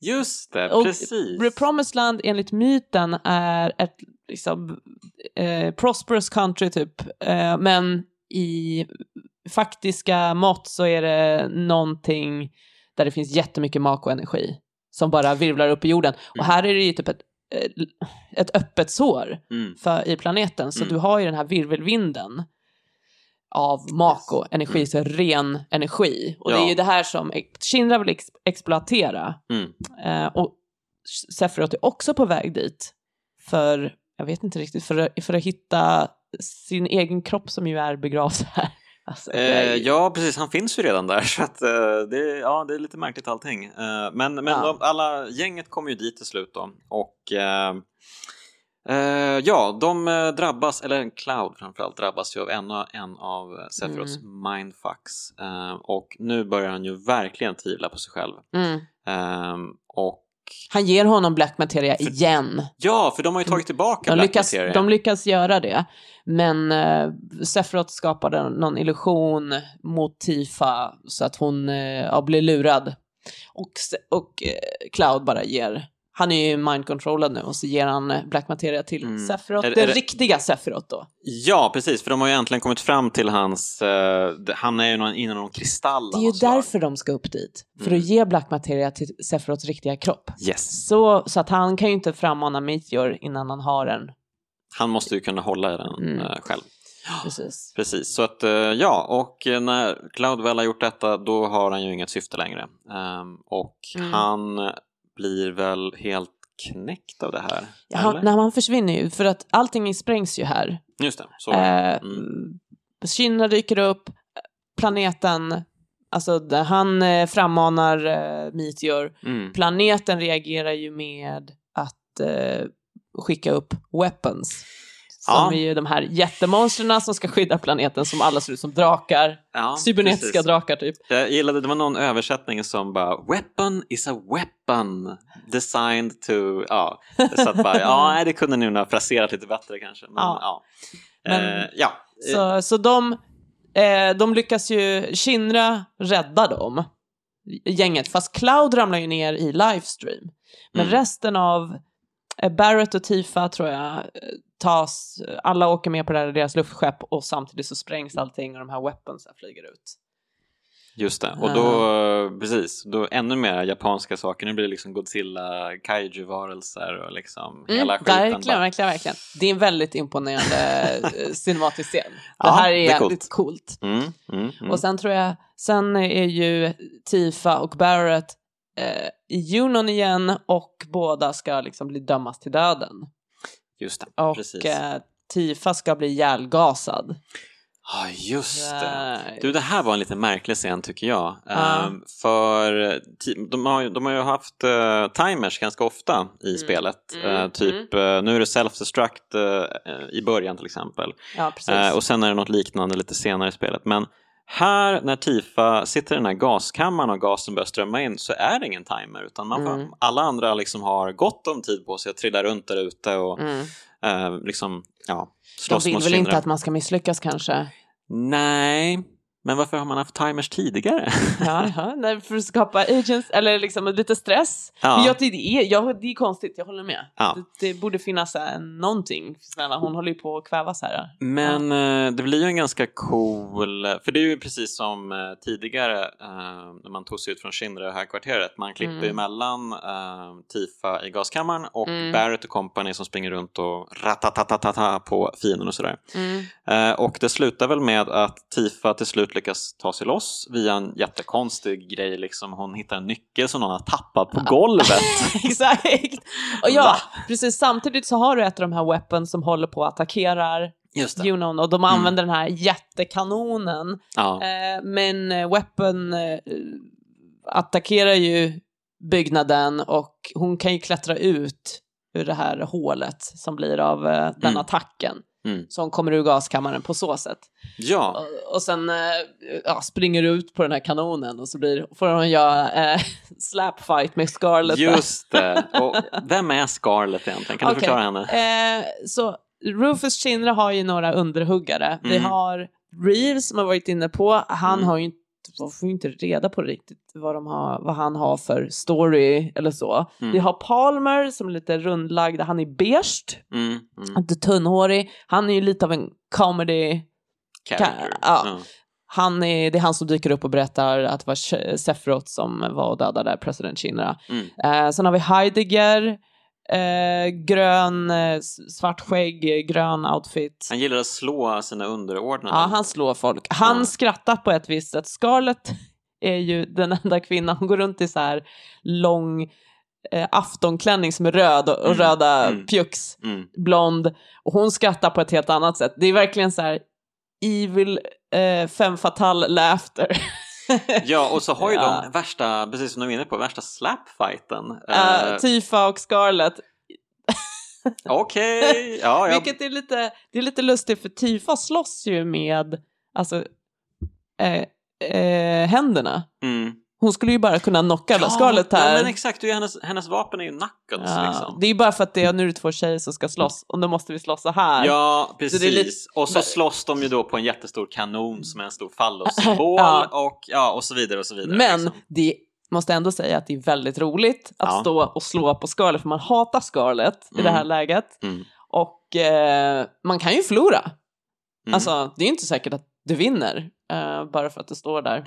Just det, Och precis. The Promised Land enligt myten är ett liksom, eh, prosperous country typ, eh, men i faktiska mått så är det någonting där det finns jättemycket mak och energi som bara virvlar upp i jorden. Och här är det ju typ ett, ett öppet sår Mm. för, i planeten, så Mm. du har ju den här virvelvinden av Mako, energi, så ren energi. Och det är Ja. ju det här som Shinra vill ex exploatera. Mm. Eh, och Sephiroth är också på väg dit. För, jag vet inte riktigt, för, att- för att hitta sin egen kropp som ju är begravd här. Alltså, Eh, ja, precis. Han finns ju redan där. Så att, eh, det, ja, det är lite märkligt allting. Eh, men men Ja. de, alla, gänget kommer ju dit till slut då. Och eh, ja, de eh, drabbas, eller Cloud framförallt, drabbas ju av en, av- en av Sephiroths Mm. mindfucks. Eh, och nu börjar han ju verkligen tvivla på sig själv. Mm. Eh, och Han ger honom Black Materia För- igen. ja, för de har ju tagit tillbaka De Black lyckas, Materia. de lyckas göra det. Men uh, Sephiroth skapade någon illusion mot Tifa så att hon eh, ja, blir lurad. Och, och eh, Cloud bara ger, han är ju mind-controllad nu och så ger han eh, Black Materia till Mm. Sephiroth, Är- är det- riktiga Sephiroth då. Ja, precis, för de har ju äntligen kommit fram till hans... eh, han är ju någon, inne i någon kristall Det är ju därför de ska upp dit, för Mm. att ge Black Materia till Sephiroths riktiga kropp. Yes. Så, så att han kan ju inte frammana Meteor innan han har den. Han måste ju kunna hålla i den Mm. eh, själv. Precis. Precis, så att eh, ja, och eh, när Cloud väl har gjort detta då har han ju inget syfte längre. Ehm, och Mm. han blir väl helt knäckt av det här? Ja, han, nej, han försvinner ju, för att allting sprängs ju här. Just det, så. Eh, Mm. Kina dyker upp, planeten, alltså där han eh, frammanar eh, Meteor. Mm. Planeten reagerar ju med att eh, skicka upp weapons. Som Ja. är ju de här jättemonstren som ska skydda planeten som alla ser ut som drakar. Ja, Cybernetiska precis. drakar typ. Jag gillade, det var någon översättning som bara “Weapon is a weapon designed to...” Ja, så att bara, ja, det kunde ni ha fraserat lite bättre kanske. Men, Ja. ja. Men- Eh, ja. Så, så de, eh, de lyckas ju, Shinra rädda dem, gänget, fast Cloud ramlar ju ner i livestream. Men Mm. resten av eh, Barrett och Tifa tror jag eh, tas, alla åker med på det här, deras luftskepp och samtidigt så sprängs allting och de här weaponsen flyger ut. Just det, och då, precis, då ännu mer japanska saker. Nu blir det liksom Godzilla, kaiju-varelser och liksom hela skiten. Mm, verkligen, bara. verkligen, verkligen. Det är en väldigt imponerande eh, cinematisk scen. Det Ja, här är, det är jävligt coolt. Mm, mm, mm. Och sen tror jag, sen är ju Tifa och Barrett eh, i Junon igen och båda ska liksom bli dömas till döden. Just det, Och precis. eh, Tifa ska bli ihjälgasad. Ja, just det. Där. Du, det här var en lite märklig scen tycker jag. Ja. Ehm, för de har, de har ju haft eh, timers ganska ofta i spelet. Mm, Eh, typ, eh, nu är det self-destruct i början till exempel. Ja, precis. Och sen är det något liknande lite senare i spelet. Men här när Tifa sitter i den här gaskammaren och gasen börjar strömma in så är det ingen timer utan man får, Mm. alla andra liksom har gott om tid på sig att trilla runt där ute och mm. eh, liksom, ja, De slåss vill mot väl inte att man ska misslyckas kanske? Nej, men varför har man haft timers tidigare? Ja, ja nej, för att skapa agents, eller liksom lite stress. Ja. Men jag, det, är, jag, det är konstigt, jag håller med. Ja. Det, det borde finnas äh, någonting. Snälla, hon håller ju på att kvävas här. Men eh, det blir ju en ganska cool, för det är ju precis som eh, tidigare eh, när man tog sig ut från Shinra här kvarteret, man klipper Mm. mellan Tifa i gaskammaren och Mm. Barrett och company som springer runt och ratatatatata på fienden och sådär. Mm. Och det slutar väl med att Tifa till slut lyckas ta sig loss via en jättekonstig grej, liksom hon hittar en nyckel som någon har tappat på golvet. Exakt! Och ja, Va? precis samtidigt så har du ett av de här weapons som håller på att attackerar Just det. Junon och de Mm. använder den här jättekanonen. Ja. Eh, men eh, weapon eh, attackerar ju byggnaden och hon kan ju klättra ut ur det här hålet som blir av eh, den Mm. attacken. Mm. Hon kommer ur gaskammaren på så sätt. ja. Och, och sen eh, ja, springer ut på den här kanonen och så blir, får hon göra eh, slapfight med Scarlett. Just det. Och vem är Scarlett egentligen? Kan du Okej. förklara henne? Eh, så Rufus Shinra har ju några underhuggare. Vi Mm. har Reeves som har varit inne på. Han Mm. har ju inte, man får ju inte reda på riktigt vad, de har, vad han har för story eller så. Mm. Vi har Palmer som är lite rundlagd. Han är beige, Mm, mm. inte tunnhårig. Han är ju lite av en comedy. Character. ja. Han är, det är han som dyker upp och berättar att det var Sephiroth som var och dödade president Shinra. Mm. Eh, sen har vi Heidegger Eh, grön, eh, svart skägg, grön outfit. Han gillar att slå sina underordnade. Ja, han slår folk. Han Ja. skrattar på ett visst sätt. Scarlett är ju den enda kvinnan, hon går runt i så här lång eh, aftonklänning som är röd och, och Mm, röda mm. pjux, Mm. blond. Och hon skrattar på ett helt annat sätt. Det är verkligen så här evil, eh, femme fatale laughter. Ja, och så har ju Ja. de värsta, precis som du är inne på, värsta slapfighten. Eh, Eh, Tifa och Scarlett. Okej, ja, ja. Vilket är lite, det är lite lustigt för Tifa slåss ju med alltså, eh, eh, händerna. Mm. Hon skulle ju bara kunna knocka Scarlett här. Ja, men exakt, det är ju hennes, hennes vapen är ju knuckles Ja, liksom. Det är ju bara för att det är, nu är det två tjejer som ska slåss och då måste vi slåss så här. Ja, precis. är lite- Och så slåss de ju då på en jättestor kanon som är en stor fallossymbol Ja. och, ja, och så vidare och så vidare. Men liksom. det måste ändå säga att det är väldigt roligt att Ja. stå och slå på Scarlett för man hatar Scarlett i det här Mm. läget. Mm. Och eh, man kan ju förlora. Mm. Alltså, det är inte säkert att du vinner eh, bara för att det står där.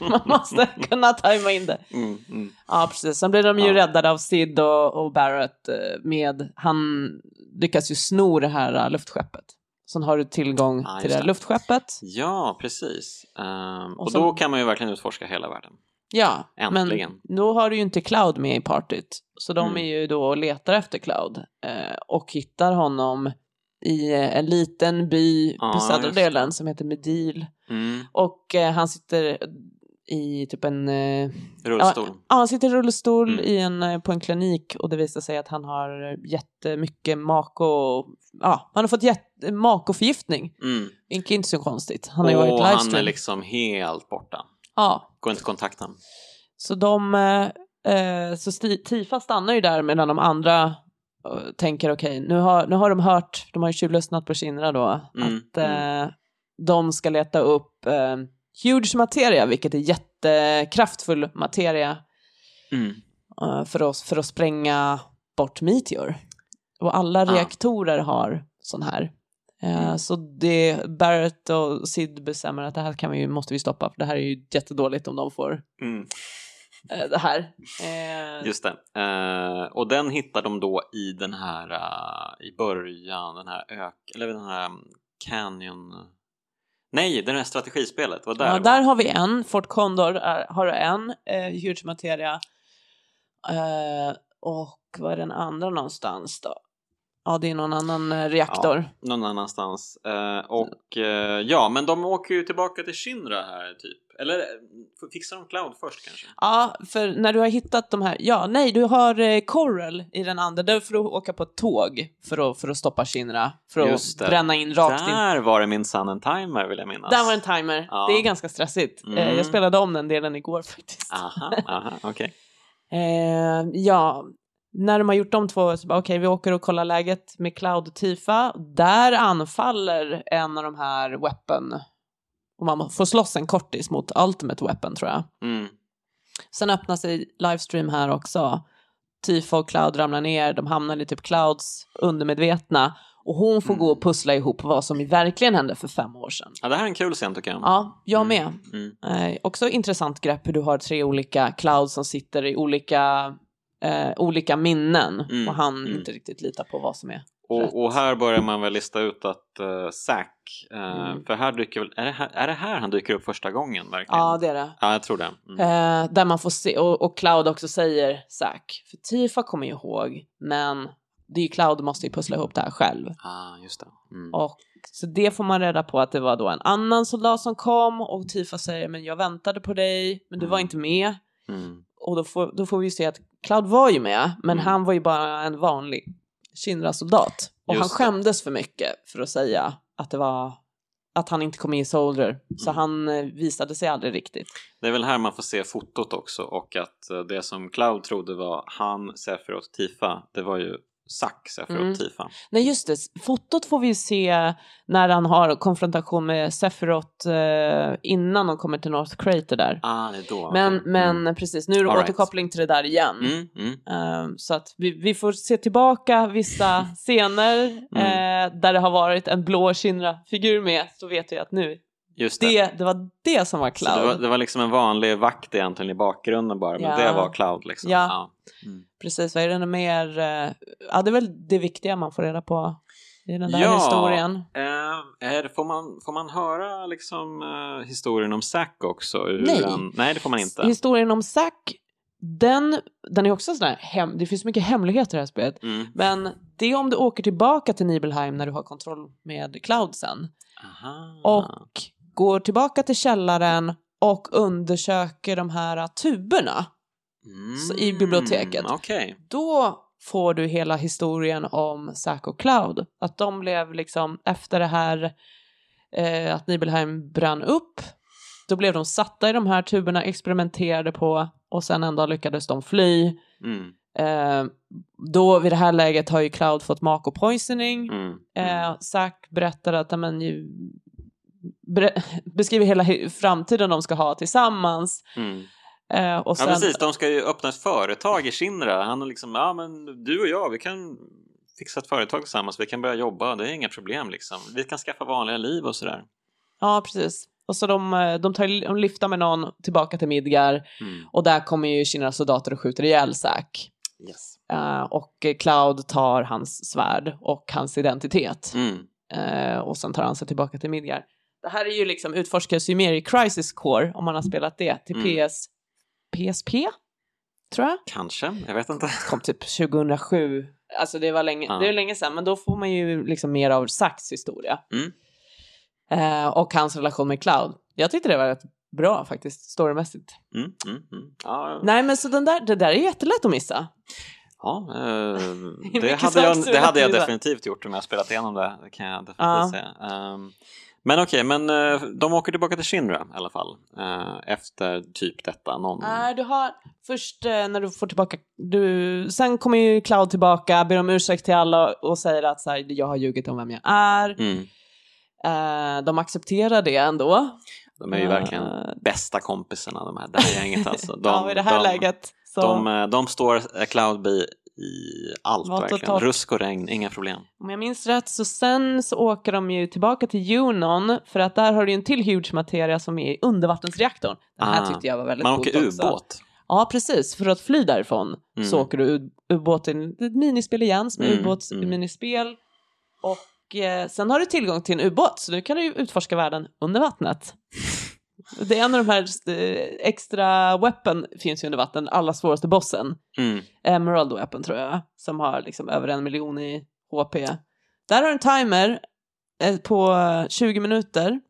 man måste kunna tajma in det. Mm, mm. Ja, precis. Sen blir de ju Ja. räddade av Sid och, och Barrett eh, med, han lyckas ju sno det här eh, luftskeppet. Sen har du tillgång Ja, till det här luftskeppet. Ja, precis. Ehm, och Och sen- då kan man ju verkligen utforska hela världen. Ja, Äntligen. men då har du ju inte Cloud med i partyt. Så de Mm. är ju då och letar efter Cloud eh, och hittar honom i eh, en liten by Ja, på södra delen som heter Medil. Mm. Och eh, han sitter i typ en... Eh, Rullstol. Ja, han sitter i rullstol Mm. i en, eh, på en klinik och det visar sig att han har jättemycket mako... Ja, han har fått makoförgiftning. Mm. Inte är så konstigt. Han har ju varit och han livestream. är liksom helt borta. Ja, Går inte att kontakta så de... Eh, eh, så Tifa stannar ju där medan de andra tänker okej, nu, har, nu har de hört, de har ju tjuvlyssnat på Shinra då, Mm, att eh, de ska leta upp eh, huge materia, vilket är jättekraftfull materia Mm. eh, för, oss, för att spränga bort Meteor. Och alla Ah. reaktorer har sån här. Eh, Mm. Så det, Barrett och Sid bestämmer att det här kan vi, måste vi stoppa, för det här är ju jättedåligt om de får Mm. eh, det här. Eh, Just det. Eh, och den hittar de då i den här, i början, den här ök, eller den här um, Canyon... Nej, det här strategispelet, vad där ja, var. där har vi en, Fort Condor är, har en, eh, huge materia. Eh, och vad är den andra någonstans då? Ja, det är någon annan reaktor. Någon annanstans. Eh, och eh, ja, men de åker ju tillbaka till Shinra här typ. Eller eh, fixar de Cloud först kanske? Ja, för när du har hittat de här, ja, nej, du har eh, Coral i den andra, där får du åka på ett tåg för att, för att stoppa Shinra, för att bränna in rakt in. Där var det minsann en timer vill jag minnas. Där var en timer, Ja. det är ganska stressigt. Eh, Mm. jag spelade om den delen igår faktiskt. Aha, aha, okej. Eh, ja, när de har gjort de två, så bara okej, vi åker och kollar läget med Cloud och Tifa. Där anfaller en av de här weapon, och man får slåss en kortis mot Ultimate Weapon tror jag. Mm. Sen öppnar sig livestream här också. Tifa och Cloud ramlar ner, de hamnar i typ Clouds undermedvetna och hon får Mm. gå och pussla ihop vad som verkligen hände för fem år sedan. Ja, det här är en kul scen tycker jag. Ja, jag med. Mm. Eh, också intressant grepp hur du har tre olika Clouds som sitter i olika, eh, olika minnen Mm, och han mm. inte riktigt litar på vad som är. Och, och här börjar man väl lista ut att uh, Zack, eh, Mm. för här dyker väl, är det här, är det här han dyker upp första gången verkligen? Ja, det är det. Ja, jag tror det. Mm. Eh, där man får se, och, och Cloud också säger Zack, för Tifa kommer ju ihåg, men det är ju Cloud måste ju pussla ihop det här själv. Ah, just det. Mm. Och så det får man reda på att det var då en annan soldat som kom och Tifa säger men jag väntade på dig men du var Mm. inte med. Mm. Och då får, då får vi ju se att Cloud var ju med men Mm. han var ju bara en vanlig Shinra-soldat. Och Just han skämdes för mycket för att säga att det var att han inte kom med i Soldier. Så Mm. han eh, visade sig aldrig riktigt. Det är väl här man får se fotot också och att eh, det som Cloud trodde var han, Sephiroth, Tifa, det var ju Zack, Sephiroth, Mm. Tifa. Nej just det, fotot får vi ju se när han har konfrontation med Sephiroth eh, innan de kommer till North Crater där. Ah, det då. Men, okej. men Mm. precis, nu är det All right. återkoppling till det där igen. Mm. Ehm, så att vi, vi får se tillbaka vissa scener Mm. eh, där det har varit en blå Shinra-figur med, så vet vi att nu, Just det. Det, det var det som var Så det, var, Cloud. det var liksom en vanlig vakt egentligen i bakgrunden bara, men Ja. det var Cloud liksom. Ja. Mm. Precis, vad är det mer? eh, Ja, det är väl det viktiga man får reda på i den där Ja. historien. Eh, är, får, man, får man höra liksom eh, historien om Zack också? Nej. En, nej, det får man inte. Historien om Zack, den, den är också sån här, hem, det finns mycket hemligheter i det här spelet. Mm. Men det är om du åker tillbaka till Nibelheim när du har kontroll med Cloud sen. Aha. Och går tillbaka till källaren och undersöker de här tuberna. så i biblioteket. Mm, Okej. Då får du hela historien om Zack och Cloud. Att de blev liksom, efter det här eh, att Nibelheim brann upp, då blev de satta i de här tuberna, experimenterade på och sen en dag lyckades de fly. Mm. Eh, då vid det här läget har ju Cloud fått Mako poisoning. Mm. Eh, Zack berättar att men, ju, ber, beskriver hela framtiden de ska ha tillsammans. Mm. Eh, och sen, Ja precis, de ska ju öppna ett företag i Shinra. Han är liksom, ja men du och jag, vi kan fixa ett företag tillsammans, vi kan börja jobba, det är inga problem liksom. Vi kan skaffa vanliga liv och sådär. Ja, precis. Och så de, eh, de, tar, de lyfter med någon tillbaka till Midgar Mm. och där kommer ju Kinas soldater och skjuter ihjäl Zack. Yes. Eh, och Cloud tar hans svärd och hans identitet. Mm. Eh, och sen tar han sig tillbaka till Midgar. Det här är ju liksom, utforskas ju mer i Crisis Core om man har spelat det till Mm. PS, PSP, tror jag. Kanske, jag vet inte. kom typ 2007. Alltså det var länge, Ja. det är länge sedan, men då får man ju liksom mer av Zacks historia. Mm. Eh, och hans relation med Cloud. Jag tyckte det var rätt bra faktiskt, storymässigt. Mm. Mm. Mm. Ja, Nej men så den där, det där är jättelätt att missa. ja eh, det, hade jag, det hade jag definitivt gjort om jag spelat igenom det, det kan jag definitivt Ja. säga. Ehm, men okej, men eh, de åker tillbaka till Shinra i alla fall. eh, efter typ detta. Någon... Nej, du har först eh, när du får tillbaka, du, sen kommer ju Cloud tillbaka, ber om ursäkt till alla och säger att så här, jag har ljugit om vem jag är. Mm. De accepterar det ändå. De är ju verkligen bästa kompisarna de här, det här gänget alltså. De, ja, i det här de, läget. Så, De, de står eh, Cloudby i allt Ja, verkligen. totalt. Rusk och regn, inga problem. Om jag minns rätt så sen så åker de ju tillbaka till Junon för att där har du ju en till huge materia som är undervattensreaktorn. Den här Ah, tyckte jag var väldigt Man åker ubåt. Ja, precis. För att fly därifrån Mm. så åker du ubåt till ett minispel igen som är Mm, ubåtsminispel. Och eh, sen har du tillgång till en ubåt så nu kan du ju utforska världen under vattnet. Det är en av de här eh, extra weapon finns ju under vatten, allra svåraste bossen. Mm. Emerald Weapon tror jag, som har liksom över en miljon i HP. Där har en timer eh, på 20 minuter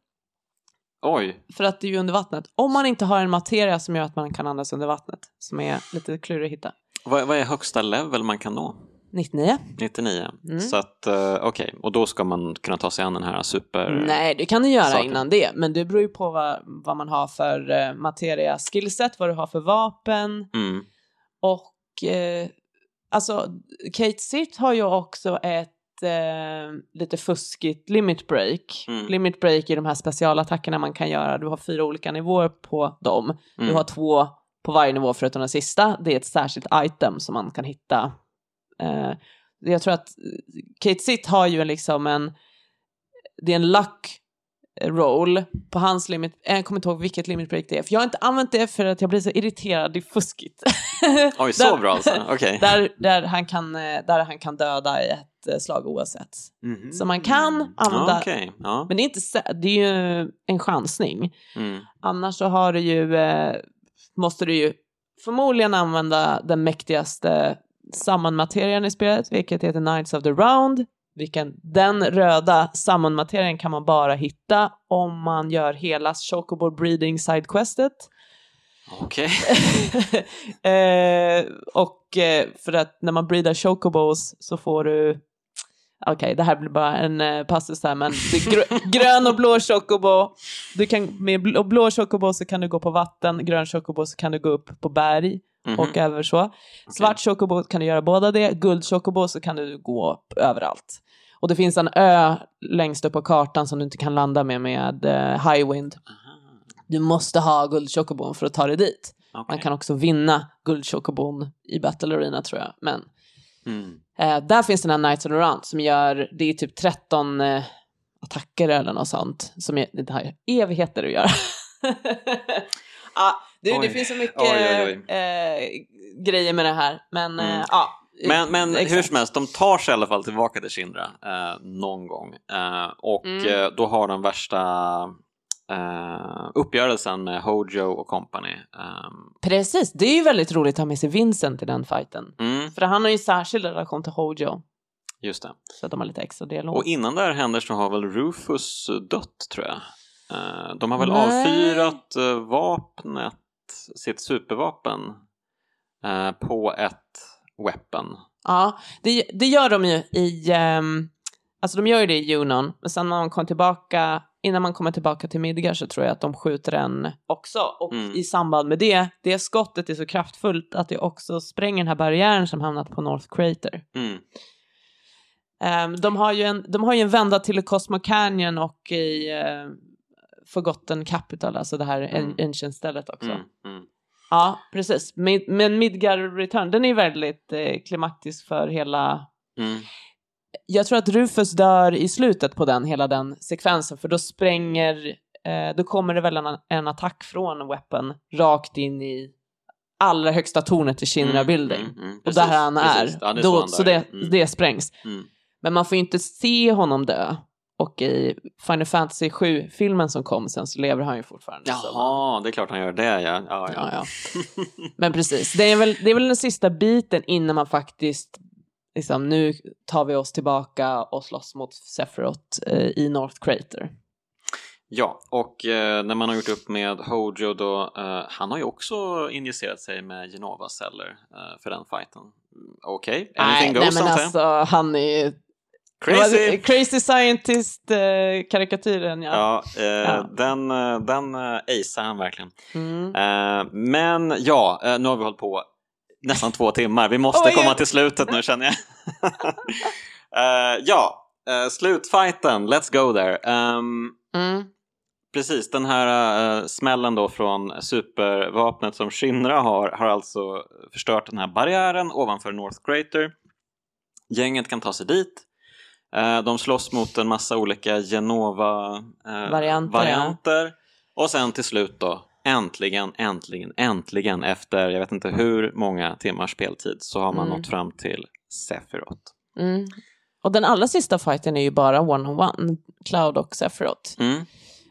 Oj, för att det är ju under vattnet. Om man inte har en materia som gör att man kan andas under vattnet, som är lite klurig att hitta. vad, vad är högsta level man kan nå? 99? 99. Mm. Så att, eh, okej, och då ska man kunna ta sig an den här super... Nej, det kan du göra saker. innan det, men det beror ju på vad, vad man har för eh, materia skillset, vad du har för vapen Mm. och eh, alltså Kate Sitt har ju också ett eh, lite fuskigt limit break. Mm. Limit break är de här specialattackerna man kan göra. Du har fyra olika nivåer på dem. Mm. Du har två på varje nivå förutom den sista. Det är ett särskilt item som man kan hitta. Eh, jag tror att Kate Sitt har ju liksom en, det är en luck roll på hans limit, eh, jag kommer inte ihåg vilket limit break det är, för jag har inte använt det för att jag blir så irriterad, det är fuskigt. Oj, så Där- bra alltså. Okej. Där, där, han kan, eh, där han kan döda i ett eh, slag oavsett. Mhm. Så man kan använda- Ja, Okej, ja. Men det är, inte, det är ju en chansning. Mm. Annars så har du ju, eh, måste du ju förmodligen använda den mäktigaste sammanmaterian i spelet, vilket heter Knights of the Round. Vilken, den röda sammanmaterian kan man bara hitta om man gör hela Chocobo Breeding Sidequestet. Okej. eh, och eh, för att när man breedar Chocobos så får du Okej, det här blir bara en eh, passus här, men grö- grön och blå chocobo. Du kan, med blå, blå chocobo så kan du gå på vatten, grön chocobo så kan du gå upp på berg Mhm. och över så. Svart chocobo kan du göra båda det, guld chocobo så kan du gå upp överallt. Och det finns en ö längst upp på kartan som du inte kan landa med med eh, high wind. Du måste ha guld chocobon för att ta dig dit. Okej. Man kan också vinna guld chocobon i Battle Arena tror jag. Men Mm. eh, där finns den här Knights of the Round som gör, det är typ 13 eh, attacker eller något sånt. Som är, det har evigheter att göra. ah, du, det finns så mycket Oj, oj. Eh, grejer med det här. Men Mm. eh, ja. Men, men exakt. hur som helst, de tar sig i alla fall tillbaka till Shinra eh, någon gång. Eh, och Mm. eh, då har de värsta eh, uppgörelsen med Hojo och company. Ehm, Precis, det är ju väldigt roligt att ha med sig Vincent i den fighten. mm, För han har ju en särskild relation till Hojo. just det. Så att de har lite extra dialog. Och innan det här händer så har väl Rufus dött tror jag. Eh, de har väl Nej. avfyrat eh, vapnet, sitt supervapen, eh, på ett weapon. Ja, det, det gör de ju i, ehm, alltså de gör ju det i Junon, men sen när man kommer tillbaka, innan man kommer tillbaka till Midgar så tror jag att de skjuter en också. Och Mm. i samband med det, det skottet är så kraftfullt att det också spränger den här barriären som hamnat på North Crater. Mm. Ehm, de, har ju en, de har ju en vända till Cosmo Canyon och i uh, Forgotten Capital, alltså det här Mm. mm. Ancient-stället också. Mm. Mm. Ja, precis. Mid, men Midgar Return, den är väldigt eh, klimaktisk för hela... Mm. Jag tror att Rufus dör i slutet på den, hela den sekvensen, för då spränger... Eh, då kommer det väl en, en attack från Weapon rakt in i allra högsta tornet i Shinra Building. Mm, mm, och precis, där han är. precis. Ja, det är då, så han så det, Mm, det sprängs. mm. Men man får ju inte se honom dö. Och i Final Fantasy 7-filmen som kom sen så lever han ju fortfarande. Jaha, det är klart han gör det ja. ja, ja. Ja, ja. Men precis, det är, väl, det är väl den sista biten innan man faktiskt, liksom, nu tar vi oss tillbaka och slåss mot Sephiroth eh, i North Crater. Ja, och eh, när man har gjort upp med Hojo då, eh, han har ju också injicerat sig med Genova-celler eh, för den fighten. Mm, Okej, anything nej, goes nej men alltså han är Crazy! Crazy Scientist-karikatyren, ja. Ja, eh, Ja. den, eh, den uh, acear han verkligen. Mm. Eh, men ja, eh, nu har vi hållit på nästan två timmar. Vi måste Oj, komma ja. till slutet nu känner jag. Eh, ja, slutfighten, let's go there. Ehm, Mm. Precis, den här uh, smällen då från supervapnet som Shinra har har alltså förstört den här barriären ovanför North Crater. Gänget kan ta sig dit. Eh, de slåss mot en massa olika Genova-varianter. Varianter, ja. Och sen till slut då, äntligen, äntligen, äntligen efter jag vet inte hur många timmars speltid så har man Mm. nått fram till Sephiroth. Mm. Och den allra sista fighten är ju bara one-on-one, Cloud och Sephiroth. Mm.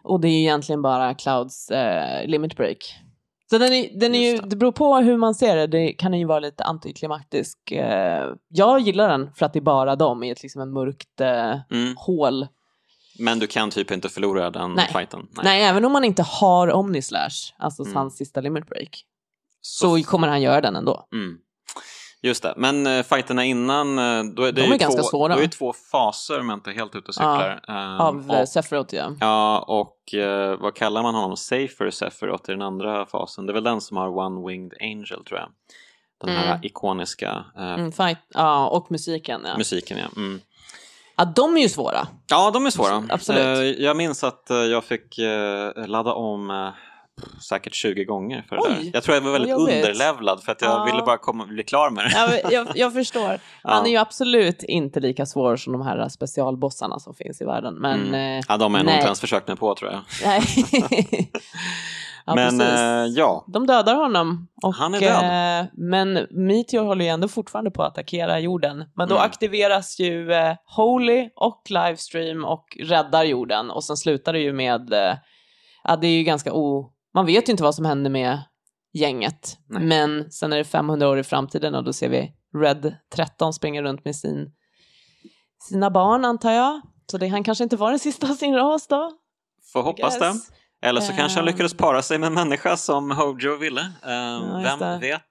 Och det är ju egentligen bara Clouds eh, limit break. Så den är, den är ju, det. beror på hur man ser det, det kan ju vara lite antiklimaktisk. Eh, jag gillar den för att det är bara dem i ett liksom en mörkt eh, Mm. hål. Men du kan typ inte förlora den Nej. fighten. Nej. även om man inte har Omnislash, alltså Mm. hans sista limit break, så kommer han göra den ändå. Mm. Just det, men uh, fighterna innan, uh, då är det De ju är ganska två, svåra. Då är det två faser om jag inte helt ute och cyklar. Ehm, Av eh, och, Sephiroth, ja. ja, och eh, vad kallar man honom? Safer Sephiroth i den andra fasen. Det är väl den som har One Winged Angel tror jag. Den här Mm. ikoniska eh, Mm, fight, ja, och musiken, ja. musiken. Ja. Mm. ja. De är ju svåra. ja, de är svåra. Absolut. Eh, jag minns att eh, jag fick eh, ladda om eh, säkert 20 gånger för det Oj, där. Jag tror jag var väldigt underlevlad för att jag Ja. ville bara komma, bli klar med det. Ja, jag, jag förstår. Han Ja. är ju absolut inte lika svår som de här specialbossarna som finns i världen. Men, Mm. eh, Ja, de har jag nog inte ens försökt mig på tror jag. nej. ja, Men eh, ja, De dödar honom. Och, Han är död. Eh, men Meteor håller ju ändå fortfarande på att attackera jorden. Men då Mm. aktiveras ju eh, Holy och Livestream och räddar jorden. Och sen slutar det ju med, eh, ja det är ju ganska o... Man vet ju inte vad som händer med gänget. Nej. Men sen är det 500 år i framtiden och då ser vi Red 13 springa runt med sin, sina barn antar jag. Så det, han kanske inte var den sista av sin ras då. får hoppas det. Eller så kanske han Ehm. lyckades para sig med en människa som Hojo ville. Ehm, just vem vet?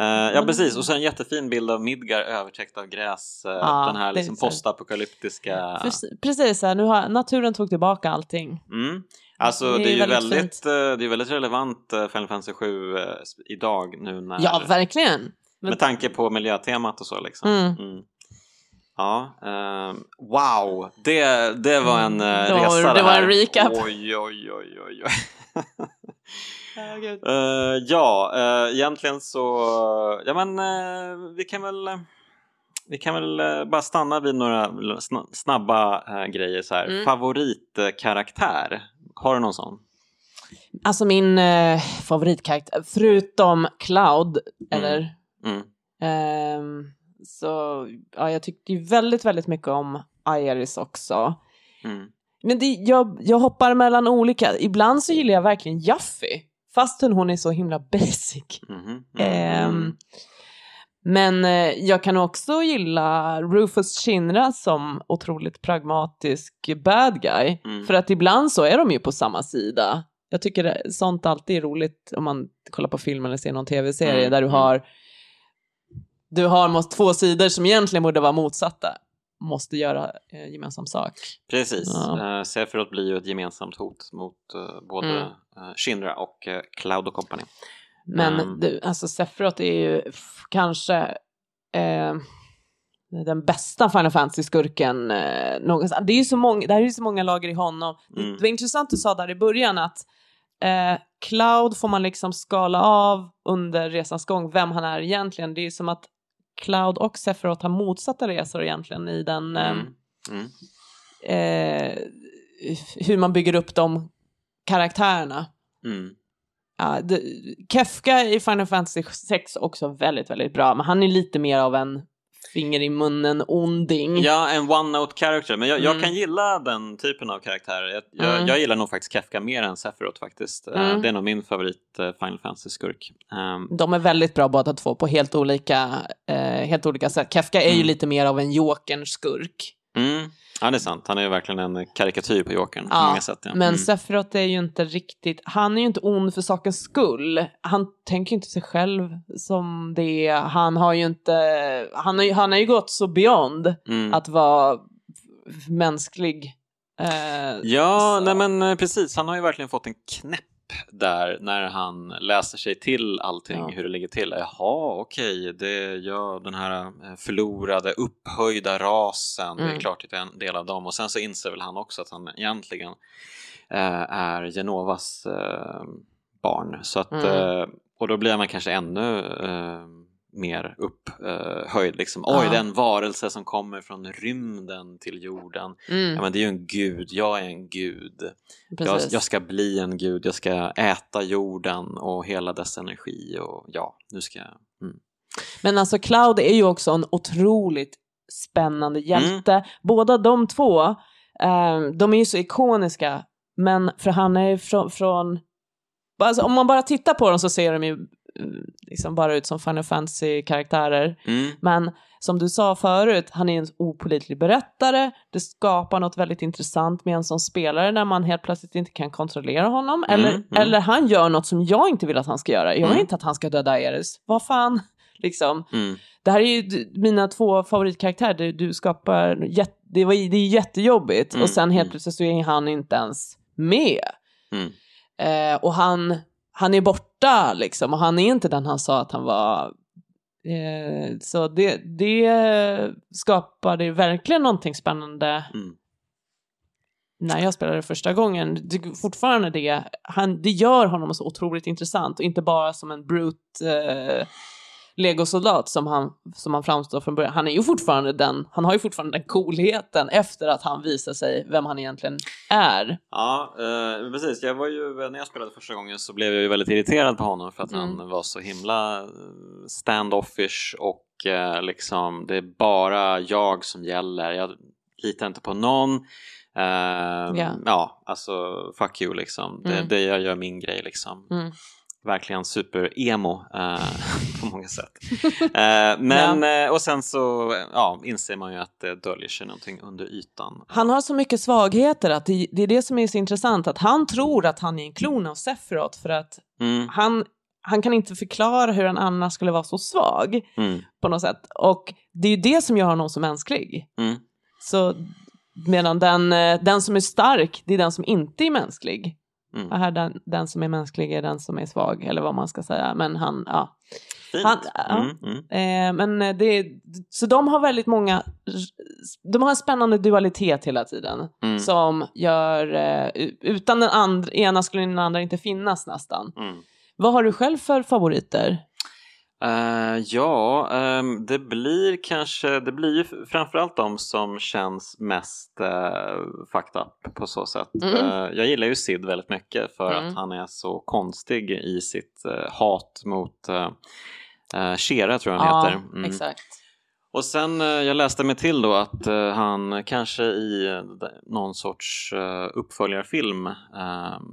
Eh, ja precis, och så en jättefin bild av Midgar övertäckt av gräs. eh, Ja, den här liksom postapokalyptiska... Precis, här, nu har naturen tog tillbaka allting. Mm. Alltså Det det är ju väldigt väldigt, eh, det är väldigt relevant eh, Final Fantasy 7 eh, idag nu när... Ja, verkligen. Men, Med tanke på miljötemat och så liksom. Mm. Ja, ehm, wow, det, det var en uh, Mm, det var- resa det var här. en recap. Oj, oj, oj, oj, oj. Eh, ja, uh, egentligen så, ja men uh, vi kan väl, uh, vi kan väl bara stanna vid några snabba grejer så här. Mm. Favoritkaraktär, har du någon sån? Alltså min eh, favoritkaraktär, förutom Cloud, mm. eller? Mm. Eh, så ja, jag tyckte väldigt, väldigt mycket om Iris också. Mm. Men det, jag, jag hoppar mellan olika, ibland så gillar jag verkligen Jaffy, fastän hon är så himla basic. Eh, men eh, jag kan också gilla Rufus Shinra som otroligt pragmatisk bad guy. Mm. För att ibland så är de ju på samma sida. Jag tycker sånt alltid är roligt om man kollar på film eller ser någon tv-serie mm. där du mm. har du har måste, två sidor som egentligen borde vara motsatta måste göra eh, gemensam sak. Precis, ja. uh, Sephiroth blir ju ett gemensamt hot mot uh, både mm. uh, Shinra och uh, Cloud och Company. Men um. du, alltså Sephiroth är ju kanske eh, den bästa Final Fantasy-skurken eh, någonsin. Det är ju så många, det här är ju så många lager i honom. Mm. Det, var intressant du sa där i början att eh, Cloud får man liksom skala av under resans gång vem han är egentligen. Det är som att Cloud och Sephiroth har motsatta resor egentligen i den mm. Ehm, mm. Eh, hur man bygger upp de karaktärerna. Mm. Ja, det, Kefka i Final Fantasy 6 också väldigt, väldigt bra, men han är lite mer av en finger i munnen onding. Ja, en one-note character. Men jag, mm. jag, kan gilla den typen av karaktärer. Jag, jag, mm. jag, gillar nog faktiskt Kefka mer än Sephiroth faktiskt. Eh, mm. Det är nog min favorit uh, Final Fantasy-skurk. Um, De är väldigt bra båda två på helt olika, uh, helt olika sätt. Kefka är ju mm. lite mer av en Jokern-skurk. Mm. Ja, det är sant. Han är ju verkligen en karikatyr på Jokern ja, på många sätt. Ja. Men mm. Sephiroth är ju inte riktigt, han är ju inte ond för sakens skull. Han tänker inte sig själv som det. Han har ju inte, han har ju, han har ju gått så beyond mm. att vara mänsklig. Eh, ja, så. nej men eh, precis. Han har ju verkligen fått en knäpp där när han läser sig till allting, ja. hur det ligger till. Jaha, okej, det är ja, den här eh, förlorade, upphöjda rasen, mm. det är mm. klart att det är en del av dem. Och sen så inser väl han också att han egentligen eh, är Genovas eh, barn. Så att, mm. eh, och då blir man kanske ännu eh, mer upphöjd. Liksom. Oj, ja. den varelse som kommer från rymden till jorden. Mm. Ja, men det är ju en gud, jag är en gud. Jag, jag, ska bli en gud, jag ska äta jorden och hela dess energi och ja, nu ska jag... Mm. Men alltså Cloud är ju också en otroligt spännande hjälte. Mm. Båda de två, eh, de är ju så ikoniska, men för han är från, från alltså, om man bara tittar på dem så ser de ju liksom bara ut som Final Fantasy-karaktärer. Mm. Men som du sa förut, han är en opolitlig berättare. Det skapar något väldigt intressant med en som spelare när man helt plötsligt inte kan kontrollera honom. Mm. Eller, mm. eller han gör något som jag inte vill att han ska göra. Jag vill mm. inte att han ska döda Eris. Vad fan, liksom. Mm. Det här är ju mina två favoritkaraktärer. Du, du skapar, det, var, det är jättejobbigt och sen helt plötsligt så är han inte ens med. Eh, och han han är borta liksom och han är inte den han sa att han var. Eh, så det, det skapade verkligen någonting spännande. Mm. När jag spelade första gången, det, fortfarande det, han, det gör honom så otroligt intressant och inte bara som en brute eh, legosoldat som han, som han framstår från början. Han är ju fortfarande den, han har ju fortfarande den coolheten efter att han visar sig vem han egentligen är. Ja, eh, precis. Jag var ju, när jag spelade första gången så blev jag ju väldigt irriterad på honom för att mm. han var så himla eh, standoffish och eh, liksom det är bara jag som gäller. Jag litar inte på någon. Uh, yeah. Ja, alltså fuck you liksom. Mm. Det, det, jag gör min grej liksom. Mm verkligen super-emo eh, på många sätt. Eh, men, ja. eh, och sen så ja, inser man ju att det döljer sig någonting under ytan. Han har så mycket svagheter att det, det är det som är så intressant, att han tror att han är en klon av Sephiroth för att mm. han, han kan inte förklara hur han annars skulle vara så svag mm. på något sätt. Och det är ju det som gör honom så mänsklig. Mm. Så medan den, eh, den som är stark, det är den som inte är mänsklig. Mm. Här den, den som är mänsklig är den som är svag, eller vad man ska säga. Men han, ja. Han, ja. Mm, mm. Eh, men det, så de har väldigt många, de har en spännande dualitet hela tiden. Mm. Som gör, eh, utan den andra, ena skulle den andra inte finnas nästan. Mm. Vad har du själv för favoriter? Uh, ja, um, det blir kanske, det blir ju framförallt de som känns mest uh, fucked up på så sätt. Mm. Uh, jag gillar ju Sid väldigt mycket för mm. att han är så konstig i sitt uh, hat mot uh, Shera tror jag han ja, heter. Mm. exakt. Och sen, jag läste mig till då att han kanske i någon sorts uppföljarfilm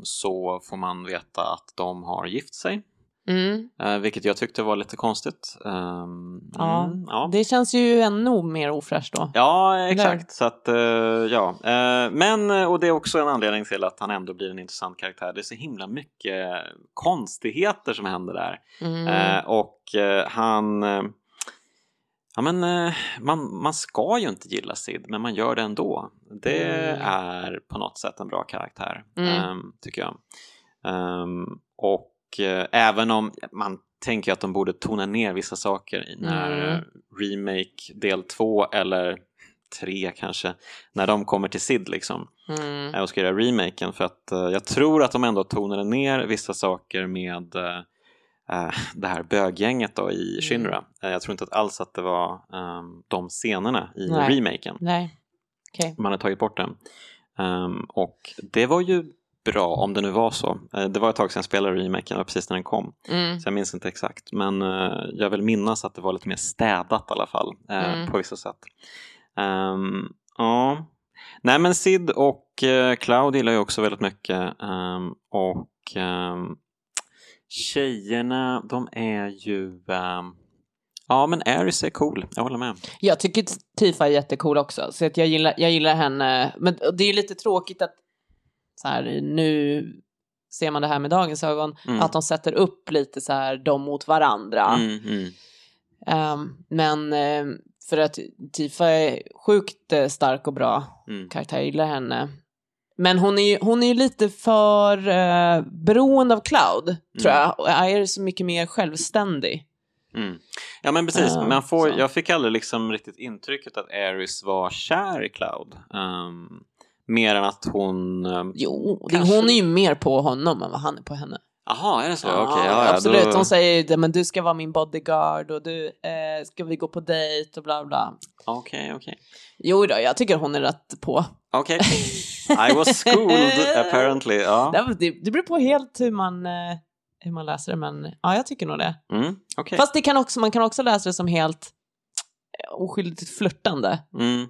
så får man veta att de har gift sig. Mm. Uh, vilket jag tyckte var lite konstigt. Um, ja, mm, ja, det känns ju ännu mer ofräscht då. Ja, exakt. Där. Så att, uh, ja. Uh, men, och det är också en anledning till att han ändå blir en intressant karaktär. Det är så himla mycket konstigheter som händer där. Mm. och han... Ja men man, man ska ju inte gilla Sid men man gör det ändå. Det mm. är på något sätt en bra karaktär, um, tycker jag. Um, och eh, även om man tänker att de borde tona ner vissa saker när mm. remake del två eller tre kanske, när de kommer till SID liksom mm. och ska göra remaken för att uh, jag tror att de ändå tonade ner vissa saker med det här böggänget då i mm. Shinra. Uh, jag tror inte alls att det var um, de scenerna i Nej. remaken. Nej. Okay. Man har tagit bort den. Um, och det var ju bra, om det nu var så. Eh, det var ett tag sedan jag spelade remaken, det var precis när den kom. Mm. Så jag minns inte exakt. Men uh, jag vill minnas att det var lite mer städat i alla fall, uh, mm. på vissa sätt. Um, ja. Nej men Sid och uh, Cloud gillar jag också väldigt mycket. Um, och um, tjejerna, de är ju... Ja, men Aris är cool, jag håller med. Jag tycker Tifa är jättecool också, så att jag, gillar, jag gillar henne. Men det är lite tråkigt att så här, nu ser man det här med dagens ögon, mm. att de sätter upp lite så här dem mot varandra. Mm, mm. Um, men um, för att Tifa är sjukt uh, stark och bra mm. karaktär, jag gillar henne. Men hon är ju hon är lite för uh, beroende av Cloud, tror mm. jag, och är så mycket mer självständig. Mm. Ja men precis, uh, man får, jag fick aldrig liksom riktigt intrycket att Aris var kär i Cloud. Um, Mer än att hon... Um, jo, kanske... hon är ju mer på honom än vad han är på henne. Jaha, är det så? Ja, Okej, ja, ja, absolut. Då... Hon säger ju men du ska vara min bodyguard och du eh, ska vi gå på dejt och bla bla. Okej, okay, okej. Okay. Jo då, jag tycker hon är rätt på. Okej. Okay. I was schooled apparently. Ja. Det, det beror på helt hur man, eh, hur man läser det, men ja, jag tycker nog det. Mm, okay. Fast det kan också, man kan också läsa det som helt oskyldigt flörtande. Mm.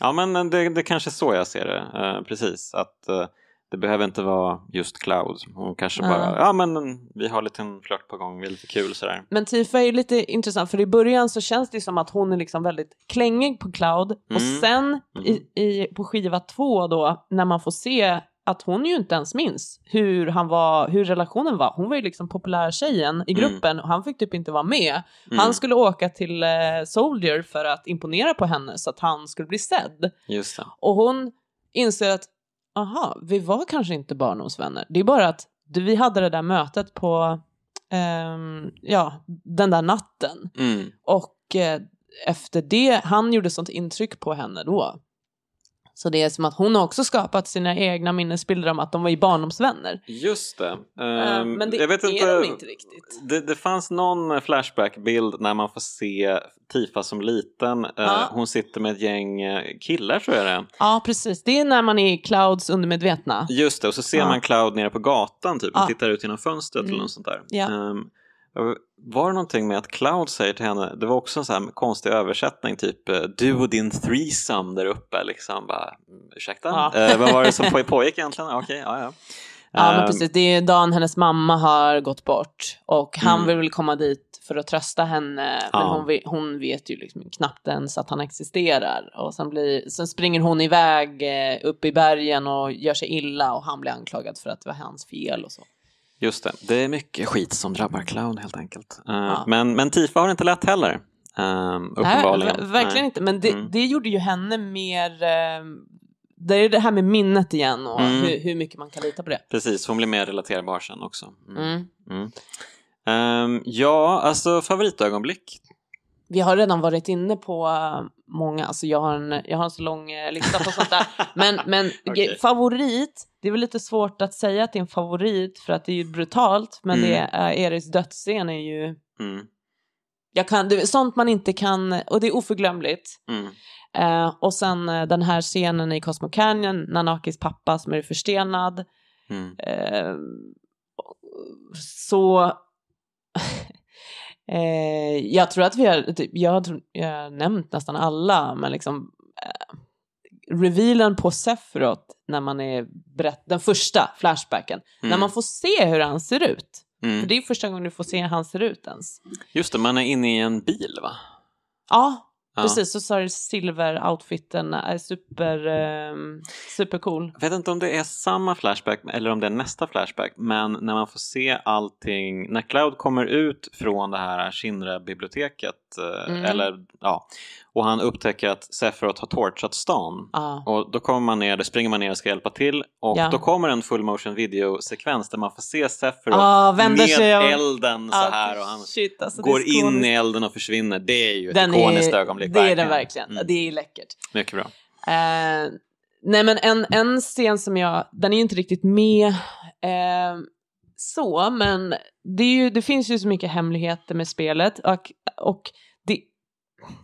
Ja men det, det kanske är så jag ser det, uh, precis. Att uh, det behöver inte vara just Cloud. Hon kanske bara, ja, ja men vi har lite en flört på gång, vi är lite kul sådär. Men Tifa är ju lite intressant för i början så känns det som att hon är liksom väldigt klängig på Cloud mm. och sen mm. i, i, på skiva två då när man får se att hon ju inte ens minns hur, han var, hur relationen var. Hon var ju liksom populära tjejen i mm. gruppen mm. och han fick typ inte vara med. Mm. Han skulle åka till eh, Soldier för att imponera på henne så att han skulle bli sedd. Just det. Och hon inser att, aha, vi var kanske inte barndomsvänner. Det är bara att vi hade det där mötet på, um, ja, den där natten. Mm. Och eh, efter det, han gjorde sånt intryck på henne då så det är som att hon har också skapat sina egna minnesbilder om att de var i barndomsvänner. Just det. Um, men det jag vet är inte, de inte riktigt. Det, det fanns någon flashback-bild när man får se Tifa som liten. Uh, ja. Hon sitter med ett gäng eh, killar tror jag det är. Ja, precis. Det är när man är i Clouds undermedvetna. Just det, och så ser ja. man Cloud nere på gatan typ och tittar ut genom fönstret mm. eller något sånt där. Ja. Um, var det någonting med att Cloud säger till henne, det var också en sån här konstig översättning, typ eh, du och din threesome där uppe liksom, bara mm, ursäkta? Ja. Eh, vad var det som pågick egentligen? Okej, okay, ja ja. Ja men ehm. precis, det är dagen hennes mamma har gått bort och han mm. vill väl komma dit för att trösta henne ja. men hon, hon, vet ju liksom knappt ens att han existerar och sen, blir, sen springer hon iväg eh, upp i bergen och gör sig illa och han blir anklagad för att det var hans fel och så. Just det, det är mycket skit som drabbar Cloud helt enkelt. Uh, ja. men, men Tifa har det inte lätt heller. Um, uppenbarligen. Nej, verkligen Nej. inte, men det, mm. det gjorde ju henne mer um, det är det här med minnet igen och mm. hur, hur, mycket man kan lita på det. Precis, hon blir mer relaterbar sen också. Mm. Um, ja, alltså favoritögonblick vi har redan varit inne på uh, många, alltså jag har en, jag har en så lång uh, lista på sånt där. Men, men okay. favorit, det är väl lite svårt att säga att det är en favorit för att det är ju brutalt, men mm. det är, uh, Eriks dödsscen är ju mm. jag kan, det, sånt man inte kan, och det är oförglömligt. Mm. Eh, och sen eh, den här scenen i Cosmo Canyon, Nanakis pappa som är förstenad. Mm. Eh, så eh, jag tror att vi har, typ, jag, tror, jag har nämnt nästan alla, men liksom eh, revealen på Sephiroth när man är berätt, den första flashbacken, Mm. när man får se hur han ser ut. Mm. För det är första gången du får se hur han ser ut ens. Just det, man är inne i en bil va? Ja, Ja. precis. Så är silver-outfiten är super, eh, supercool. Jag vet inte om det är samma flashback eller om det är nästa flashback, men när man får se allting, när Cloud kommer ut från det här Shinra-biblioteket, eh, Mm. eller ja, och han upptäcker att Sephiroth har torchat stan. Ja. Och då kommer man ner, då springer man ner och ska hjälpa till och Ja. då kommer en full motion video-sekvens där man får se Sephiroth vänder med sig elden så Ja, här och han shit, alltså, det går in i elden och försvinner. Det är ju ett Den ikoniskt är, ögonblick. Det är den verkligen. Mm. Det är läckert. Mycket bra. Eh, nej men en, en scen som jag, den är ju inte riktigt med eh, så, men det, är ju, det finns ju så mycket hemligheter med spelet och, och det,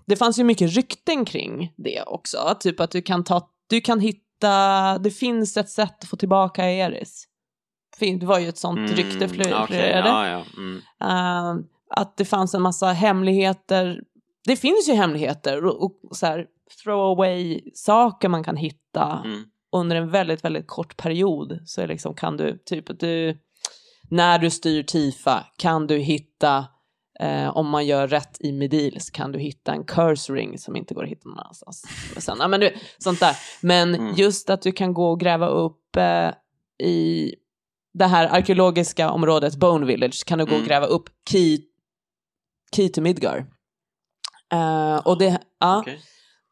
det fanns ju mycket rykten kring det också. Typ att du kan ta, du kan hitta, det finns ett sätt att få tillbaka Eris. Det var ju ett sånt rykte Mm, okej, florerade. ja, ja. Mm. Eh, att det fanns en massa hemligheter. Det finns ju hemligheter och, och så här throwaway saker man kan hitta Mm. under en väldigt, väldigt kort period. Så liksom kan du, typ att du, när du styr Tifa kan du hitta, eh, om man gör rätt i Medil så kan du hitta en curse ring som inte går att hitta någon annanstans. Sen, ja, men du, sånt där. Men Mm. just att du kan gå och gräva upp eh, i det här arkeologiska området Bone Village kan du gå och Mm. gräva upp Key, key to Midgar. Eh, och, det, ja, Okej.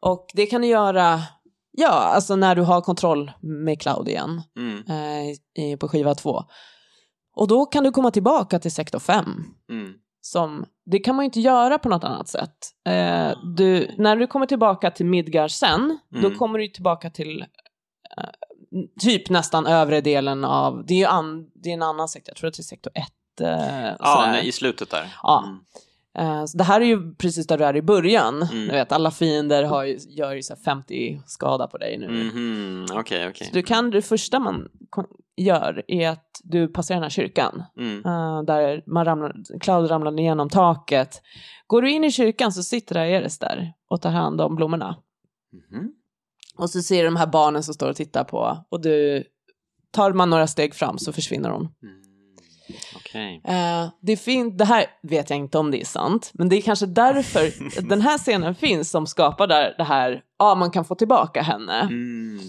och det kan du göra ja, alltså när du har kontroll med Cloud igen Mm. eh, på skiva 2. Och då kan du komma tillbaka till sektor 5. Mm. Som, det kan man ju inte göra på något annat sätt. Eh, du, när du kommer tillbaka till Midgar sen, då Mm. kommer du tillbaka till eh, typ nästan övre delen av, det är ju an, det är en annan sektor, jag tror att det är sektor 1. Eh, Ja, nej, i slutet där. Ja. Mm. Eh, så det här är ju precis där du är i början. Mm. Du vet, alla fiender har ju, gör ju så här 50 skada på dig nu. Mhm, Okej, okej. Så du kan, det första man gör är att du passerar den här kyrkan. Mm. eh, där man ramlar, Cloud ramlar igenom taket. Går du in i kyrkan så sitter Aeris där och tar hand om blommorna. Mhm. Och så ser du de här barnen som står och tittar på och du tar man några steg fram så försvinner hon. Mm. Okej. Eh, det, är fint, det här vet jag inte om det är sant, men det är kanske därför den här scenen finns som skapar där det här, ja man kan få tillbaka henne. Mm.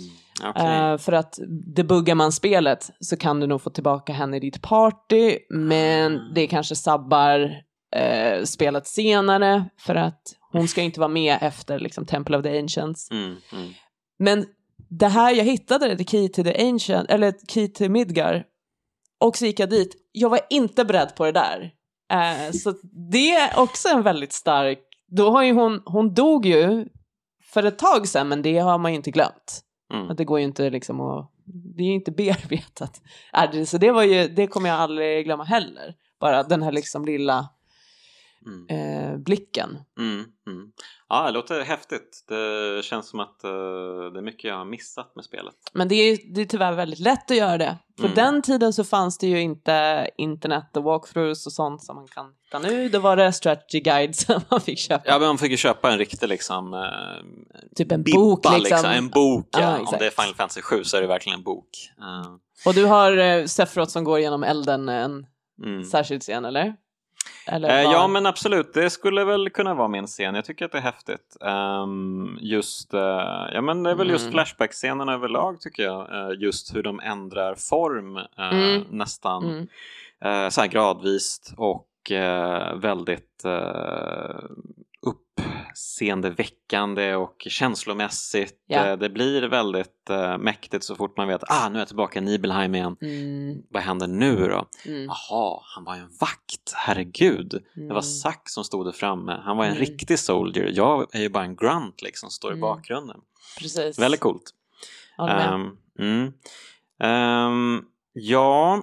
Okej. Eh, för att debuggar man spelet så kan du nog få tillbaka henne i ditt party, men det kanske sabbar eh, spelet senare för att hon ska inte vara med efter liksom, Temple of the Ancients. Mm. Mm. Men det här, jag hittade det, Key to the Ancient, eller Key to Midgar, och så gick jag dit. Jag var inte beredd på det där. Eh, så det är också en väldigt stark, då har ju hon, hon dog ju för ett tag sedan, men det har man ju inte glömt. Mm. Att det går ju inte liksom att, det är ju inte bearbetat. Det, så det var ju, det kommer jag aldrig glömma heller. Bara den här liksom lilla Mm. eh, blicken. Mm. Mm. Ja, det låter häftigt. Det känns som att eh, det är mycket jag har missat med spelet. Men det är, det är tyvärr väldigt lätt att göra det. För Mm. den tiden så fanns det ju inte internet och walkthroughs och sånt som man kan hitta nu. Då var det strategy guides som man fick köpa. Ja, men man fick ju köpa en riktig liksom... Eh, typ en bibba, bok liksom. En bok, ja. Ja, Om det är Final Fantasy 7 så är det verkligen en bok. Eh, Och du har eh, Sephiroth som går genom elden en mm. särskild scen, eller? Eller Eh, ja men absolut, det skulle väl kunna vara min scen. Jag tycker att det är häftigt. Ehm, just, eh, ja men det är väl just Mm. Flashback-scenerna överlag tycker jag. Eh, just hur de ändrar form eh, Mm. nästan Mm. så här gradvist och väldigt uppseendeväckande och känslomässigt. Ja. Eh, det blir väldigt eh, mäktigt så fort man vet ah nu är jag tillbaka i Nibelheim igen. Mm, Vad händer nu då? mm, Jaha, han var en vakt, herregud. Det var mm. Zack som stod där framme. Han var en Mm. riktig soldier. Jag är ju bara en grunt liksom, står i Mm. bakgrunden. Precis. Väldigt coolt. Mm. Ehm, ja,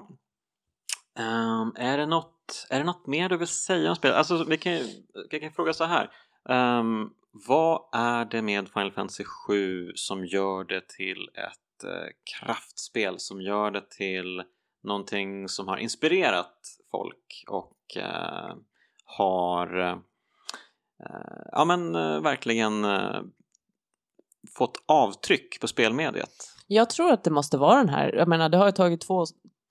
Ehm, är det något något, är det något mer du vill säga om spelet? Alltså, vi kan, vi kan fråga så här. Um, vad är det med Final Fantasy 7 som gör det till ett uh, kraftspel, som gör det till någonting som har inspirerat folk och uh, har uh, ja men verkligen fått avtryck på spelmediet? Jag tror att det måste vara den här, jag menar det har ju tagit två,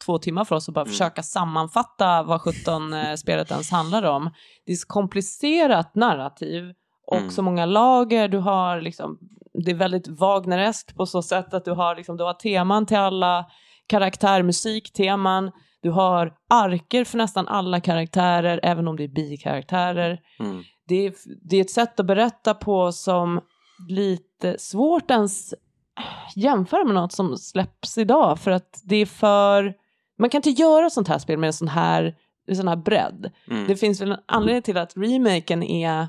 två timmar för oss att bara mm. försöka sammanfatta vad 17 eh, spelet ens handlar om. Det är så komplicerat narrativ och mm. så många lager, du har liksom, det är väldigt Wagnereskt på så sätt att du har, liksom, du har teman till alla karaktär, musikteman, du har arker för nästan alla karaktärer, även om det är bikaraktärer. Mm. Det, är, det är ett sätt att berätta på som lite svårt ens jämföra med något som släpps idag för att det är för... Man kan inte göra sånt här spel med en sån här, en sån här bredd. Mm. Det finns väl en anledning till att remaken är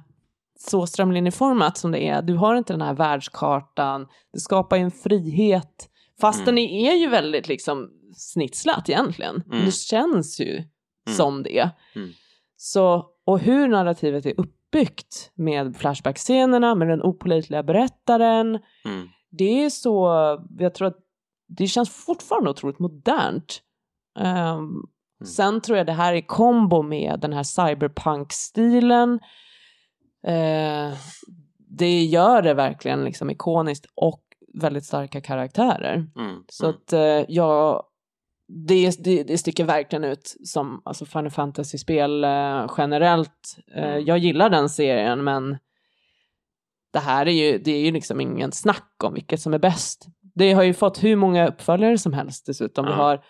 så strömlinjeformat som det är. Du har inte den här världskartan, det skapar ju en frihet. Fast mm. den är ju väldigt liksom snitslat egentligen. Mm. Det känns ju mm. som det. Mm. Så, och hur narrativet är uppbyggt med flashback-scenerna, med den opolitliga berättaren, mm det är så, jag tror att det känns fortfarande otroligt modernt. Um. Sen tror jag det här i kombo med den här cyberpunk-stilen, uh, det gör det verkligen liksom ikoniskt och väldigt starka karaktärer. Mm. Så mm. att uh, jag, det, det, det sticker verkligen ut som alltså Final Fantasy-spel uh, generellt. Mm. Jag gillar den serien men det här är ju, det är ju liksom ingen snack om vilket som är bäst. Det har ju fått hur många uppföljare som helst dessutom. Vi har,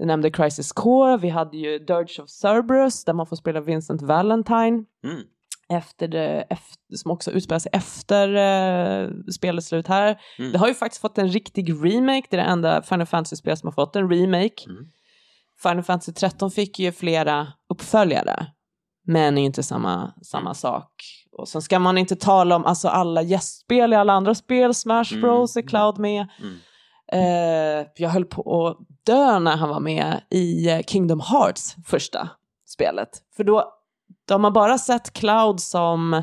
jag nämnde Crisis Core, vi hade ju Dirge of Cerberus där man får spela Vincent Valentine. Mm. Efter det, efter, som också utspelar sig efter uh, spelets slut här. Mm. Det har ju faktiskt fått en riktig remake, det är det enda Final Fantasy-spel som har fått en remake. Mm. Final Fantasy 13 fick ju flera uppföljare, men är ju inte samma, samma mm. sak. Och sen ska man inte tala om alltså, alla gästspel i alla andra spel, Smash mm. Bros är Cloud med. Mm. Eh, jag höll på att dö när han var med i eh, Kingdom Hearts första spelet. För då, då har man bara sett Cloud som,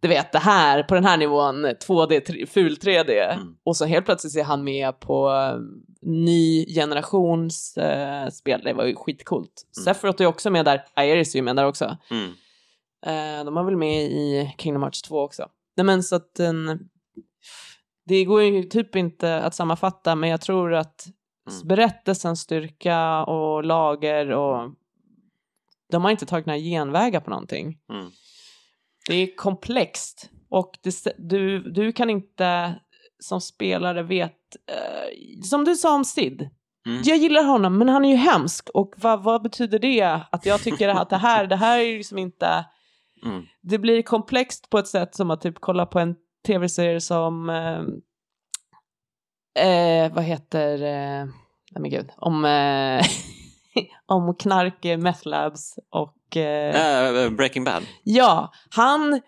du vet det här, på den här nivån, 2D, ful 3D. Mm. Och så helt plötsligt är han med på uh, ny generations uh, spel, det var ju skitcoolt. Mm. Sephiroth är också med där, Aeris är ju med där också. Mm. Eh, de var väl med i Kingdom Hearts 2 också. Nej men så att den, det går ju typ inte att sammanfatta men jag tror att mm. berättelsens styrka och lager och de har inte tagit några genvägar på någonting. Mm. Det är komplext och det, du, du kan inte som spelare vet, uh, som du sa om Sid, Mm. Jag gillar honom, men han är ju hemsk. Och vad, vad betyder det? Att jag tycker att det här, det här är liksom inte... Mm. Det blir komplext på ett sätt som att typ kolla på en tv-serie som, eh, eh, vad heter, eh, nej men gud, om, eh, om knark, meth labs och... Uh, breaking Bad? Ja, han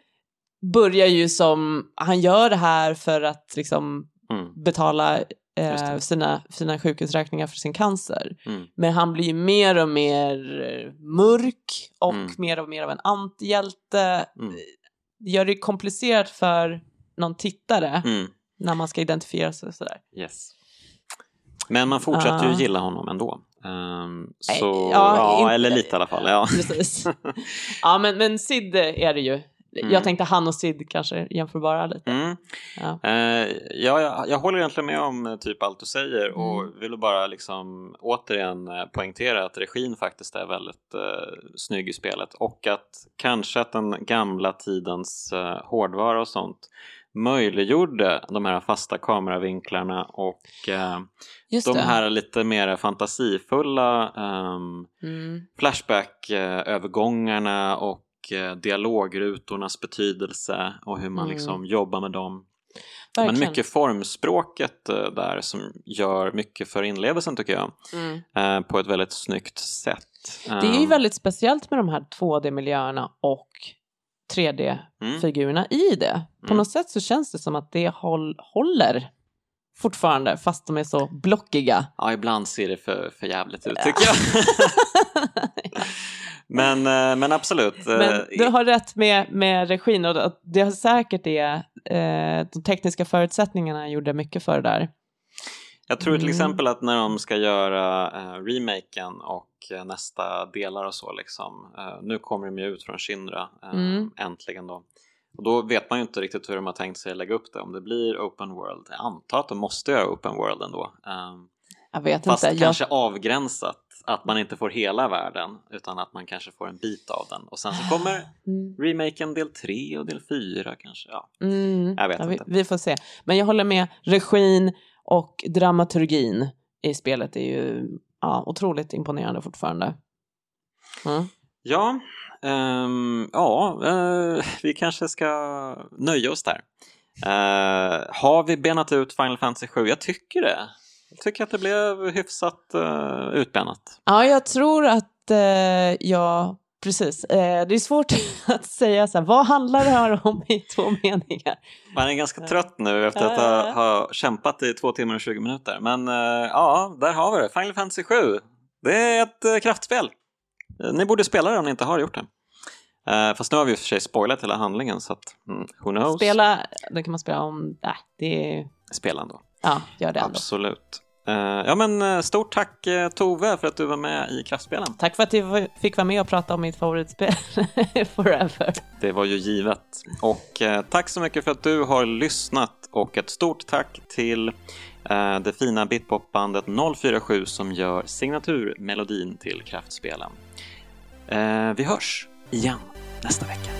börjar ju som, han gör det här för att liksom mm. betala eh, sina, sina sjukhusräkningar för sin cancer. Mm. Men han blir ju mer och mer mörk och mm. mer och mer av en antihjälte. Mm. Det gör det komplicerat för någon tittare mm. när man ska identifiera sig och sådär. Yes. Men man fortsätter uh. ju gilla honom ändå. Um, så, ja, ja inte, eller lite i alla fall. Ja, precis. ja men, men Sid är det ju Mm. Jag tänkte han och Sid kanske jämförbara lite. Mm. Ja. Uh, ja, jag, jag, håller egentligen med om eh, typ allt du säger mm. och vill bara liksom återigen eh, poängtera att regin faktiskt är väldigt uh, snygg i spelet och att kanske att den gamla tidens uh, hårdvara och sånt möjliggjorde de här fasta kameravinklarna och uh, de här lite mer fantasifulla um, mm. Flashback-övergångarna och Eh, dialogrutornas betydelse och hur man mm. liksom jobbar med dem. Verkligen. Men mycket formspråket eh, där som gör mycket för inlevelsen tycker jag. Mm. Eh, på ett väldigt snyggt sätt. Det är ju väldigt speciellt med de här 2D-miljöerna och 3D-figurerna mm. i det. På mm. något sätt så känns det som att det håll, håller fortfarande fast de är så blockiga. Ja, ibland ser det för, för jävligt ut tycker jag. Men men, eh, men absolut. Men eh, du har rätt med, med regin och det har säkert det, eh, de tekniska förutsättningarna gjorde mycket för det där. Jag tror till Mm. exempel att när de ska göra eh, remaken och eh, nästa delar och så liksom. Eh, nu kommer de ju ut från Shinra eh, Mm. äntligen då. Och då vet man ju inte riktigt hur de har tänkt sig lägga upp det. Om det blir open world. Jag antar att de måste göra open world ändå. Eh, Jag vet fast inte. Jag, kanske avgränsat. Att man inte får hela världen utan att man kanske får en bit av den. Och sen så kommer mm, remaken del 3 och del 4 kanske. Ja. mm, Jag vet ja, vi, inte. vi får se. Men jag håller med, regin och dramaturgin i spelet är ju ja, otroligt imponerande fortfarande. Mm. Ja, ehm, ja eh, vi kanske ska nöja oss där. Eh, har vi benat ut Final Fantasy 7? Jag tycker det. Jag tycker att det blev hyfsat uh, utbenat. Ja, jag tror att eh, jag, precis, eh, det är svårt att säga så här, vad handlar det här om i två meningar? Man är ganska trött nu efter att ha, ha kämpat i två timmar och 20 minuter. Men eh, ja, där har vi det. Final Fantasy 7. Det är ett kraftspel. Eh, Ni borde spela det om ni inte har gjort det. Eh, fast nu har vi i och för sig spoilat hela handlingen så att, mm, who knows? Spela, det kan man spela om, nej, det är, Spela ändå. ja, gör det ändå. Absolut. Eh, ja men eh, stort tack eh, Tove för att du var med i Kraftspelen. Tack för att du fick vara med och prata om mitt favoritspel, Forever. Det var ju givet. Och tack så mycket för att du har lyssnat och ett stort tack till det fina bitpopbandet 047 som gör signaturmelodin till Kraftspelen. Vi hörs igen nästa vecka.